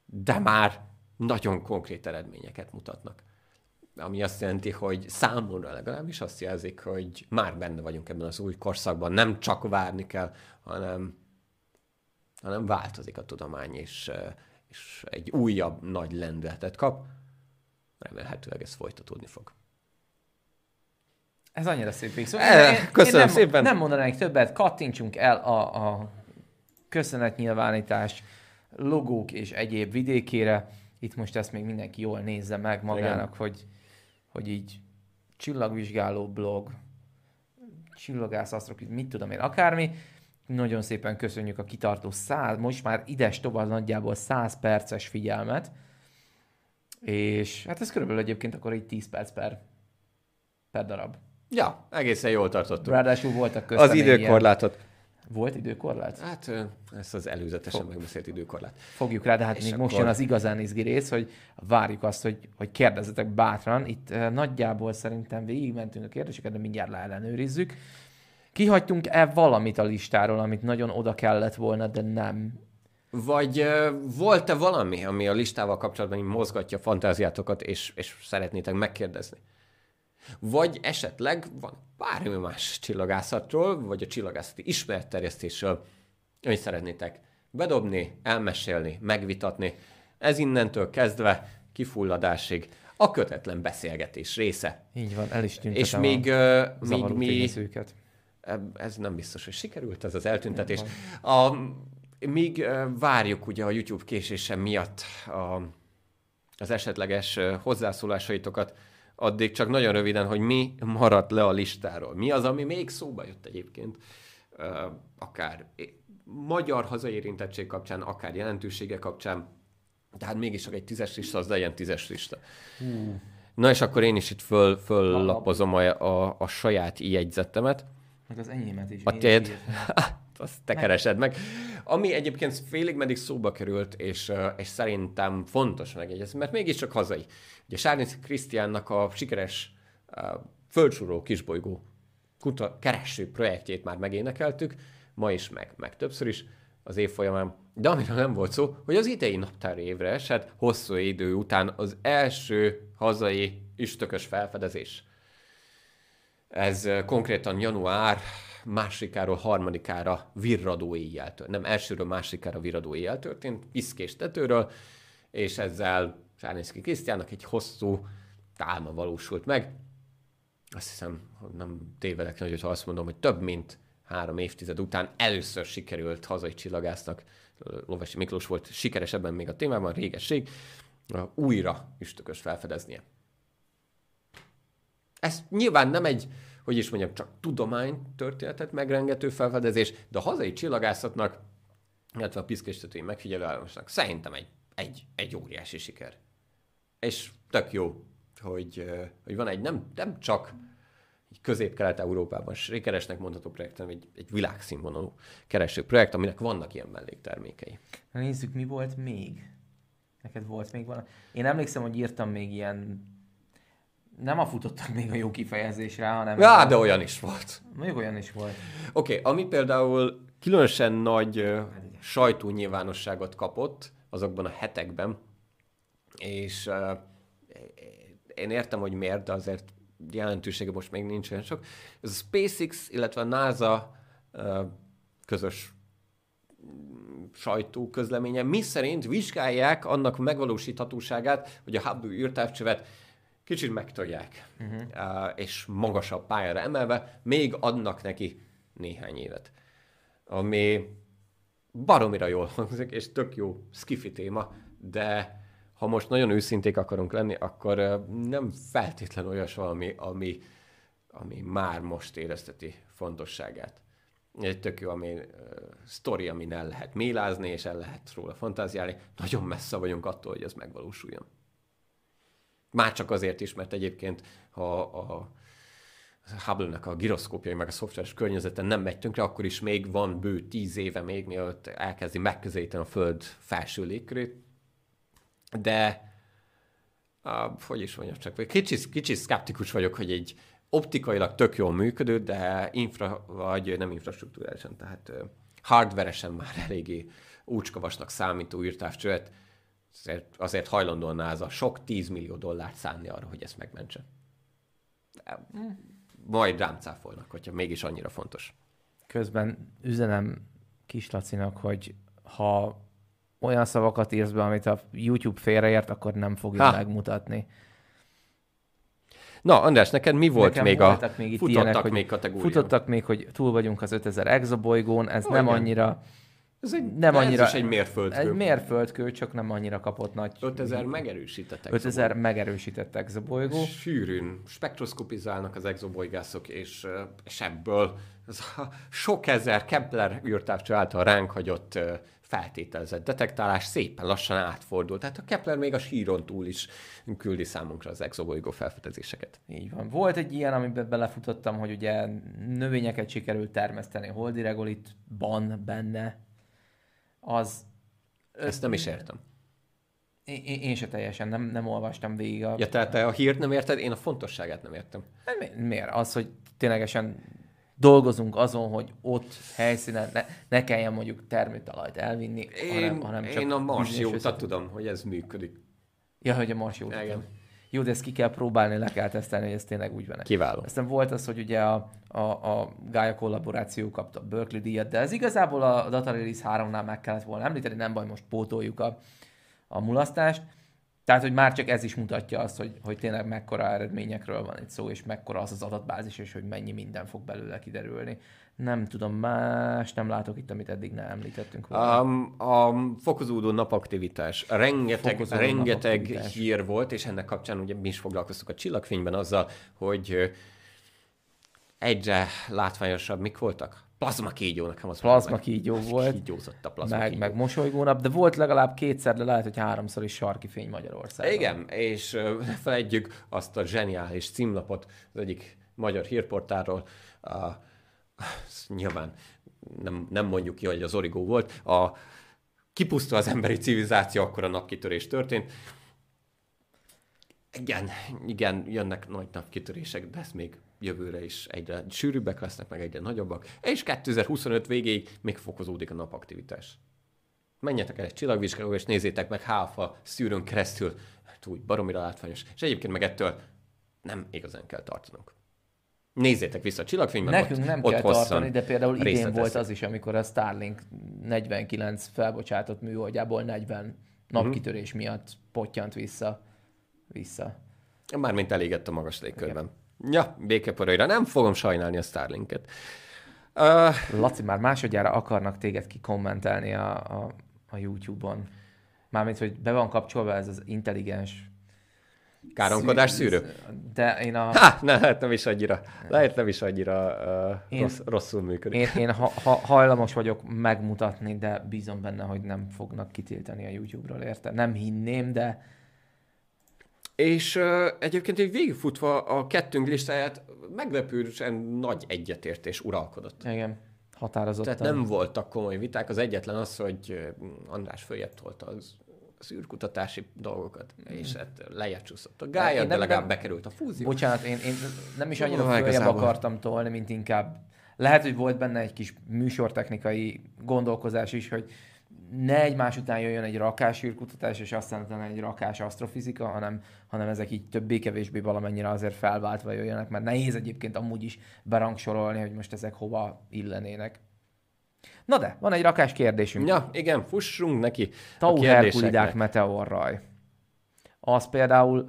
de már nagyon konkrét eredményeket mutatnak. Ami azt jelenti, hogy számomra legalábbis azt jelzik, hogy már benne vagyunk ebben az új korszakban. Nem csak várni kell, hanem, hanem változik a tudomány, és, és egy újabb nagy lendületet kap. Remélhetőleg ez folytatódni fog. Ez annyira szép végszó. Szóval köszönöm én nem, szépen. Nem mondanánk többet, kattintsunk el a, a köszönetnyilvánítás logók és egyéb vidékére. Itt most ezt még mindenki jól nézze meg magának, hogy, hogy így csillagvizsgáló blog, csillagász, asztrok, mit tudom én, akármi. Nagyon szépen köszönjük a kitartó száz, most már ides tovább nagyjából 100 perces figyelmet. És hát ez körülbelül egyébként akkor egy 10 perc per, per darab. Ja, egészen jól tartottuk. Ráadásul voltak köztem Az még ilyen- időkorlátot. Volt időkorlát? Hát ö, ezt az előzetesen Fog- megbeszélt időkorlát. Fogjuk rá, de hát És még most akkor- jön az igazán izgi rész, hogy várjuk azt, hogy, hogy kérdezzetek bátran. Itt nagyjából szerintem végigmentünk a kérdéseket, de mindjárt leellenőrizzük. Kihagytunk-e valamit a listáról, amit nagyon oda kellett volna, de nem? Vagy volt-e valami, ami a listával kapcsolatban mozgatja a fantáziátokat, és, és szeretnétek megkérdezni? Vagy esetleg van bármi más csillagászatról, vagy a csillagászati ismeretterjesztésről, amit szeretnétek bedobni, elmesélni, megvitatni. Ez innentől kezdve kifulladásig a kötetlen beszélgetés része. Így van, el is És még, a még mi... Ez nem biztos, hogy sikerült ez az eltüntetés. A, míg várjuk ugye a YouTube késése miatt a, az esetleges hozzászólásaitokat, addig csak nagyon röviden, hogy mi maradt le a listáról. Mi az, ami még szóba jött egyébként, akár magyar hazai érintettség kapcsán, akár jelentősége kapcsán, tehát mégis csak egy tízes lista, az legyen tízes lista. Na és akkor én is itt föl, föllapozom a, a, a saját jegyzetemet. Meg az enyémet is. A tiéd? Azt te keresed meg. Ami egyébként félig meddig szóba került, és, és szerintem fontos megjegyezni, mert mégiscsak hazai. Ugye Sárnyi Krisztiánnak a sikeres földsúró kisbolygó kuta, kereső projektjét már megénekeltük, ma is, meg, meg többször is az év folyamán. De amiről nem volt szó, hogy az idei naptári évre esett hosszú idő után az első hazai üstökös felfedezés. Ez konkrétan január másodikáról harmadikára virradó éjjel történt. Nem elsőről másodikára virradó éjjel történt, piszkés tetőről, és ezzel Sárnészki Krisztiának egy hosszú álma valósult meg. Azt hiszem, nem tévedek nagyot, ha azt mondom, hogy több mint három évtized után először sikerült hazai csillagásznak, Lovasi Miklós volt sikeres ebben még a témában, régesség, újra üstökös felfedeznie. Ez nyilván nem egy, hogy is mondjam, csak tudomány történetet megrengető felfedezés, de a hazai csillagászatnak, illetve a piszkéstetői megfigyelőállomásnak szerintem egy, egy, egy óriási siker. És tök jó, hogy, hogy van egy nem, nem csak közép-kelet-európában sikeresnek mondható projekt, hanem egy, egy világszínvonalú kereső projekt, aminek vannak ilyen melléktermékei. Na nézzük, mi volt még? Neked volt még valami? Én emlékszem, hogy írtam még ilyen... Nem a futottak még a jó kifejezésre, hanem... Ja, de olyan is volt. Mondjuk olyan is volt. Oké, okay, ami például különösen nagy ö, sajtónyilvánosságot kapott azokban a hetekben, és uh, én értem, hogy miért, de azért jelentősége most még nincs olyan sok. Ez a SpaceX, illetve a NASA uh, közös mm, sajtóközleménye, mi szerint vizsgálják annak megvalósíthatóságát, hogy a Hubble űrtávcsövet kicsit megtolják, uh-huh. uh, és magasabb pályára emelve, még adnak neki néhány évet. Ami baromira jól hangzik, és tök jó skifi téma, de ha most nagyon őszinték akarunk lenni, akkor nem feltétlen olyas valami, ami, ami már most érezteti fontosságát. Egy tök jó, ami uh, sztori, amin el lehet mélázni, és el lehet róla fantáziálni. Nagyon messze vagyunk attól, hogy ez megvalósuljon. Már csak azért is, mert egyébként, ha a Hubble-nek a giroszkópjai meg a szoftveres környezeten nem megy tönkre, akkor is még van bő tíz éve még, mielőtt elkezdi megközelíteni a Föld felső légkörét. De, uh, hogy is mondjam csak, kicsit, kicsit szkeptikus vagyok, hogy egy optikailag tök jól működő, de infra, vagy nem infrastruktúrálisan, tehát hardveresen már eléggé úcskavasnak számító írtávcsövet, azért, azért hajlandó a NASA sok 10 millió dollárt szánni arra, hogy ezt megmentse. Majd rám cáfolnak, hogyha mégis annyira fontos. Közben üzenem Kislacinak, hogy ha olyan szavakat írsz be, amit a YouTube félreért, akkor nem fogja Ha. megmutatni. Na, András, neked mi volt Nekem még a... még futottak ilyenek, még kategóriák? Futottak még, hogy túl vagyunk az 5000 exobolygón, ez Ó, nem annyira, Ez egy, nem ez annyira- is egy mérföldkő. egy mérföldkő, csak nem annyira kapott nagy... 5000 megerősítettek. 5000 megerősített exobolygó. Sűrűn spektroszkopizálnak az exobolygászok, és, és ebből az a sok ezer Kepler űrtávcső által ránk hagyott feltételezett detektálás szépen lassan átfordul. Tehát a Kepler még a síron túl is küldi számunkra az exobolygó felfedezéseket. Így van. Volt egy ilyen, amiben belefutottam, hogy ugye növényeket sikerült termeszteni holdi regolitban benne. Az... Ezt nem is értem. Én, én se teljesen, nem, nem olvastam végig. A... Ja, tehát te a hírt nem érted, én a fontosságát nem értem. Hát miért? Az, hogy ténylegesen dolgozunk azon, hogy ott helyszínen ne, ne kelljen mondjuk termőtalajt elvinni, én, hanem, hanem csak Én a Marsióta tudom, hogy ez működik. Ja, hogy a Marsióta. Igen. Jó, de ezt ki kell próbálni, le kell tesztelni, hogy ez tényleg úgy van. Kiváló. Aztán volt az, hogy ugye a, a, a Gaia kollaboráció kapta a Berkeley díjat, de ez igazából a Data Release 3-nál meg kellett volna említeni, nem baj, most pótoljuk a, a mulasztást. Tehát, hogy már csak ez is mutatja azt, hogy, hogy tényleg mekkora eredményekről van itt szó, és mekkora az az adatbázis, és hogy mennyi minden fog belőle kiderülni. Nem tudom, más nem látok itt, amit eddig nem említettünk volna. Um, a fokozódó napaktivitás. Rengeteg, fokozódó rengeteg napaktivitás. hír volt, és ennek kapcsán ugye mi is foglalkoztuk a csillagfényben azzal, hogy egyre látványosabb mik voltak? Plazma kígyó, nekem az Plazma kígyó volt. Kígyózott a plazma meg, kígyó. meg mosolygónap, de volt legalább kétszer, de lehet, hogy háromszor is sarki fény Magyarországon. Igen, és uh, felejtjük azt a zseniális címlapot az egyik magyar hírportáról, uh, nyilván nem, nem mondjuk ki, hogy az origó volt, a kipusztul az emberi civilizáció, akkor a napkitörés történt. Igen, igen, jönnek nagy napkitörések, de ez még jövőre is egyre sűrűbbek lesznek, meg egyre nagyobbak, és 2025 végéig még fokozódik a napaktivitás. Menjetek el egy csillagvizsgálóba, és nézzétek meg háfa szűrőn keresztül, hát úgy baromira látványos, és egyébként meg ettől nem igazán kell tartanunk. Nézzétek vissza a csillagfilmben. Nekünk ott, nem ott kell tartani, de például idén volt az is, amikor a Starlink 49 felbocsátott műholdjából 40 napkitörés uh-huh. miatt pottyant vissza. vissza. Mármint elégett a magas légkörben. Igen. Ja, békeporajra. Nem fogom sajnálni a Starlinket. Uh, Laci, már másodjára akarnak téged kikommentelni a, a, a YouTube-on. Mármint, hogy be van kapcsolva ez az intelligens Káromkodás szűrő? De én a... Ha, ne, lehet nem is annyira, lehet nem is annyira uh, én, rossz, rosszul működik. Én, én ha, ha, hajlamos vagyok megmutatni, de bízom benne, hogy nem fognak kitiltani a YouTube-ról, érte? Nem hinném, de és uh, egyébként egy végigfutva a kettőnk listáját meglepően nagy egyetértés uralkodott. Igen, határozottan. Tehát nem voltak komoly viták. Az egyetlen az, hogy András följebb tolta az az űrkutatási dolgokat, mm. és hát lejjebb csúszott a gája, de legalább nem, bekerült a fúzió. Bocsánat, én, én nem is annyira följebb akartam tolni, mint inkább lehet, hogy volt benne egy kis műsortechnikai gondolkozás is, hogy ne egymás után jöjjön egy rakás űrkutatás, és aztán utána egy rakás asztrofizika, hanem, hanem ezek így többé-kevésbé valamennyire azért felváltva jöjjenek, mert nehéz egyébként amúgy is berangsorolni, hogy most ezek hova illenének. Na de, van egy rakás kérdésünk. Ja, igen, fussunk neki Tau Herkulidák meteorraj. Az például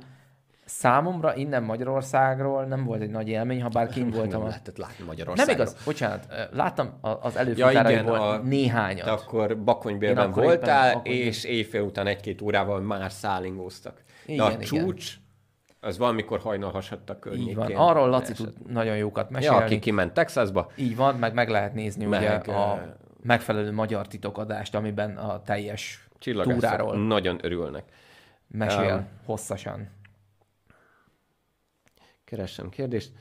Számomra innen Magyarországról nem volt egy nagy élmény, ha bár kint voltam. Nem a... lehetett látni Magyarországon. Nem igaz, bocsánat, láttam az előfutáraiból ja, a... néhányat. Te akkor Bakonybélben voltál, Bakony... és éjfél után egy-két órával már szállingóztak. Igen, De a igen. csúcs, az valamikor hajnal hasadtak környékén. Így van. Arról Laci tud nagyon jókat mesélni. Ja, aki kiment Texasba. Így van, meg meg lehet nézni meg, ugye a megfelelő magyar titokadást, amiben a teljes túráról nagyon örülnek. Mesél um, hosszasan. Keressem kérdést.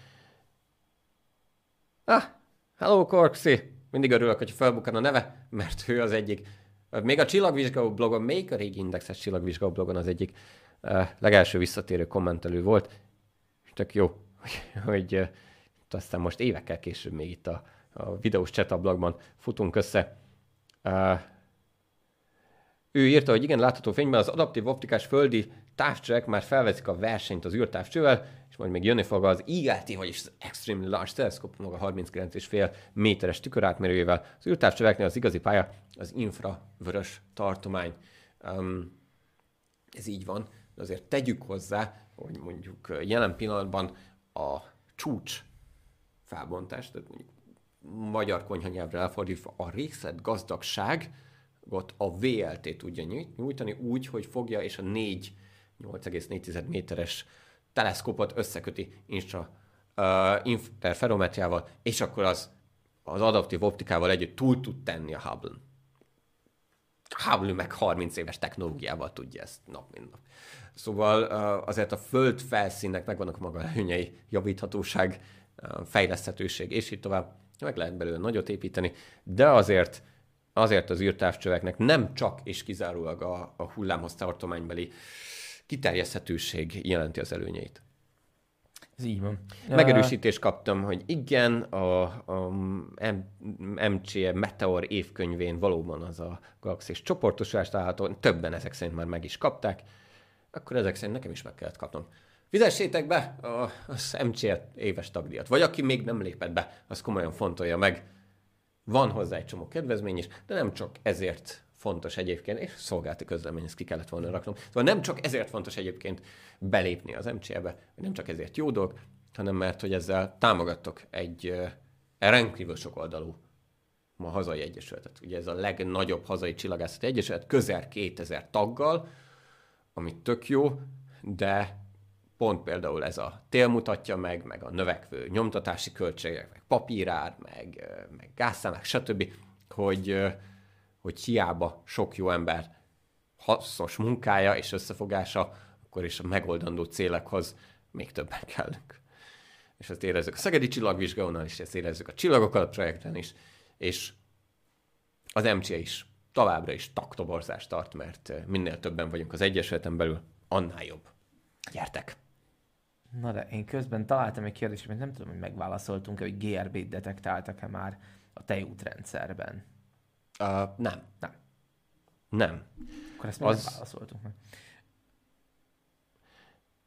Ah, hello Korksi! Mindig örülök, hogy felbukkan a neve, mert ő az egyik. Még a csillagvizsgáló blogon, még a régi indexes csillagvizsgáló blogon az egyik legelső visszatérő kommentelő volt. És tök jó, hogy, aztán most évekkel később még itt a, a videós csetablogban futunk össze. Ő írta, hogy igen, látható fényben az adaptív optikás földi távcsövek már felveszik a versenyt az űrtávcsővel, majd még jönni fog az ILT, vagyis az Extremely Large Telescope, maga 39,5 méteres tükörátmérőjével. Az űrtávcsöveknél az igazi pálya az infravörös tartomány. Um, ez így van, de azért tegyük hozzá, hogy mondjuk jelen pillanatban a csúcs felbontás, tehát mondjuk magyar konyha nyelvre elfordítva a részlet gazdagság, ott a VLT tudja nyújtani úgy, hogy fogja és a 4 8,4 méteres teleszkópot összeköti instra, uh, interferometriával, és akkor az, az adaptív optikával együtt túl tud tenni a Hubble-n. Hubble meg 30 éves technológiával tudja ezt nap mint nap. Szóval azért a föld felszínnek megvannak maga előnyei, javíthatóság, fejleszthetőség, és így tovább. Meg lehet belőle nagyot építeni, de azért azért az űrtávcsöveknek nem csak és kizárólag a, a hullámhoz tartománybeli kiterjeszthetőség jelenti az előnyeit. Ez így van. Megerősítést kaptam, hogy igen, a, a MCE Meteor évkönyvén valóban az a galaxis csoportosulást található, többen ezek szerint már meg is kapták, akkor ezek szerint nekem is meg kellett kapnom. Fizessétek be az MCE éves tagdíjat, vagy aki még nem lépett be, az komolyan fontolja meg. Van hozzá egy csomó kedvezmény is, de nem csak ezért fontos egyébként, és szolgálti közlemény, ezt ki kellett volna raknom. Szóval nem csak ezért fontos egyébként belépni az MCL-be, nem csak ezért jó dolog, hanem mert, hogy ezzel támogattok egy uh, rendkívül sok oldalú ma hazai egyesületet. Ugye ez a legnagyobb hazai csillagászati egyesület, közel 2000 taggal, ami tök jó, de pont például ez a tél mutatja meg, meg a növekvő nyomtatási költségek, meg papírár, meg, meg gázszámák, stb., hogy hogy hiába sok jó ember hasznos munkája és összefogása, akkor is a megoldandó célekhoz még többen kellünk. És ezt érezzük a Szegedi Csillagvizsgálónál is, ezt érezzük a Csillagokat projekten is, és az MC is továbbra is taktoborzást tart, mert minél többen vagyunk az Egyesületen belül, annál jobb. Gyertek! Na de én közben találtam egy kérdést, amit nem tudom, hogy megválaszoltunk-e, hogy GRB-t detektáltak-e már a tejútrendszerben. Uh, nem. Nem. Nem. Akkor ezt még az... nem válaszoltunk meg.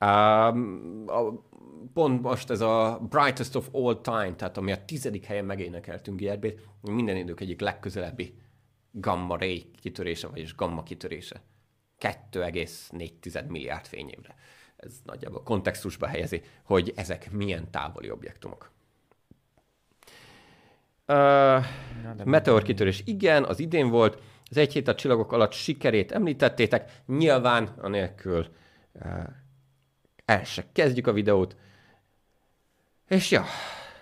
Um, a, pont most ez a Brightest of All Time, tehát ami a tizedik helyen megénekeltünk GRB-t, minden idők egyik legközelebbi gamma ray kitörése, vagyis gamma kitörése. 2,4 milliárd fényévre. Ez nagyjából kontextusba helyezi, hogy ezek milyen távoli objektumok. Uh, meteor kitörés, igen, az idén volt. Az egy hét a csillagok alatt sikerét említettétek. Nyilván, anélkül uh, el se kezdjük a videót. És ja,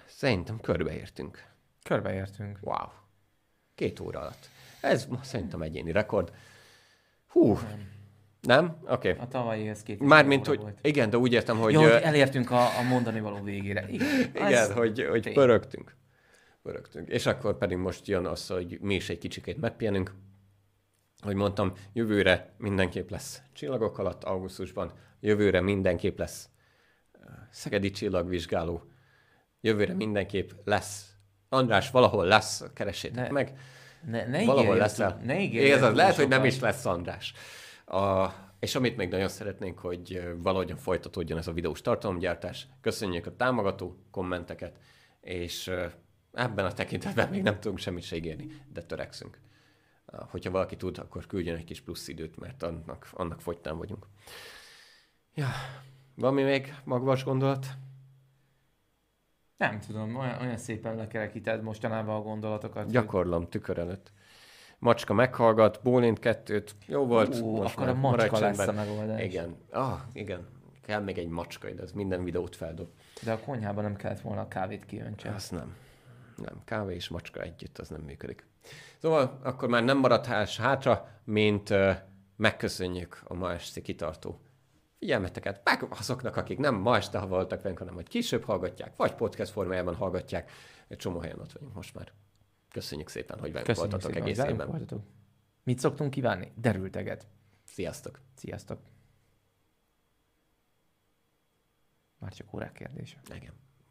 szerintem körbeértünk. Körbeértünk. Wow. Két óra alatt. Ez szerintem egyéni rekord. Hú. Nem? nem? Oké. Okay. A tavalyihez két Mármint, hogy volt. igen, de úgy értem, hogy... Jó, hogy elértünk a, a mondani való végére. Igen, igen hogy, hogy pörögtünk pörögtünk. És akkor pedig most jön az, hogy mi is egy kicsikét megpihenünk. Hogy mondtam, jövőre mindenképp lesz csillagok alatt augusztusban, jövőre mindenképp lesz Szegedi csillagvizsgáló, jövőre mindenképp lesz. András, valahol lesz, keressétek ne, meg. Ne, ne valahol lesz. Ne Ez az, lehet, hogy nem is lesz András. A, és amit még nagyon szeretnénk, hogy valahogyan folytatódjon ez a videós tartalomgyártás. Köszönjük a támogató kommenteket, és ebben a tekintetben még nem tudunk semmit se ígérni, de törekszünk. Hogyha valaki tud, akkor küldjön egy kis plusz időt, mert annak, annak fogytán vagyunk. Ja, van mi még magvas gondolat? Nem tudom, olyan, olyan szépen lekerekíted mostanában a gondolatokat. Gyakorlom, tükör előtt. Macska meghallgat, bólint kettőt, jó volt. Ú, most akkor a macska lesz a megoldás. Igen, ah, igen, kell még egy macska, de ez minden videót feldob. De a konyhában nem kellett volna a kávét kiöntse. Azt nem. Nem, kávé és macska együtt az nem működik. Szóval akkor már nem marad hátra, mint uh, megköszönjük a ma esti kitartó figyelmeteket, meg azoknak, akik nem ma este voltak velünk, hanem hogy később hallgatják, vagy podcast formájában hallgatják. Egy csomó helyen ott vagyunk most már. Köszönjük szépen, hogy velünk voltatok egész évben. Mit szoktunk kívánni? Derülteget. Sziasztok. Sziasztok. Már csak órák kérdése. Igen.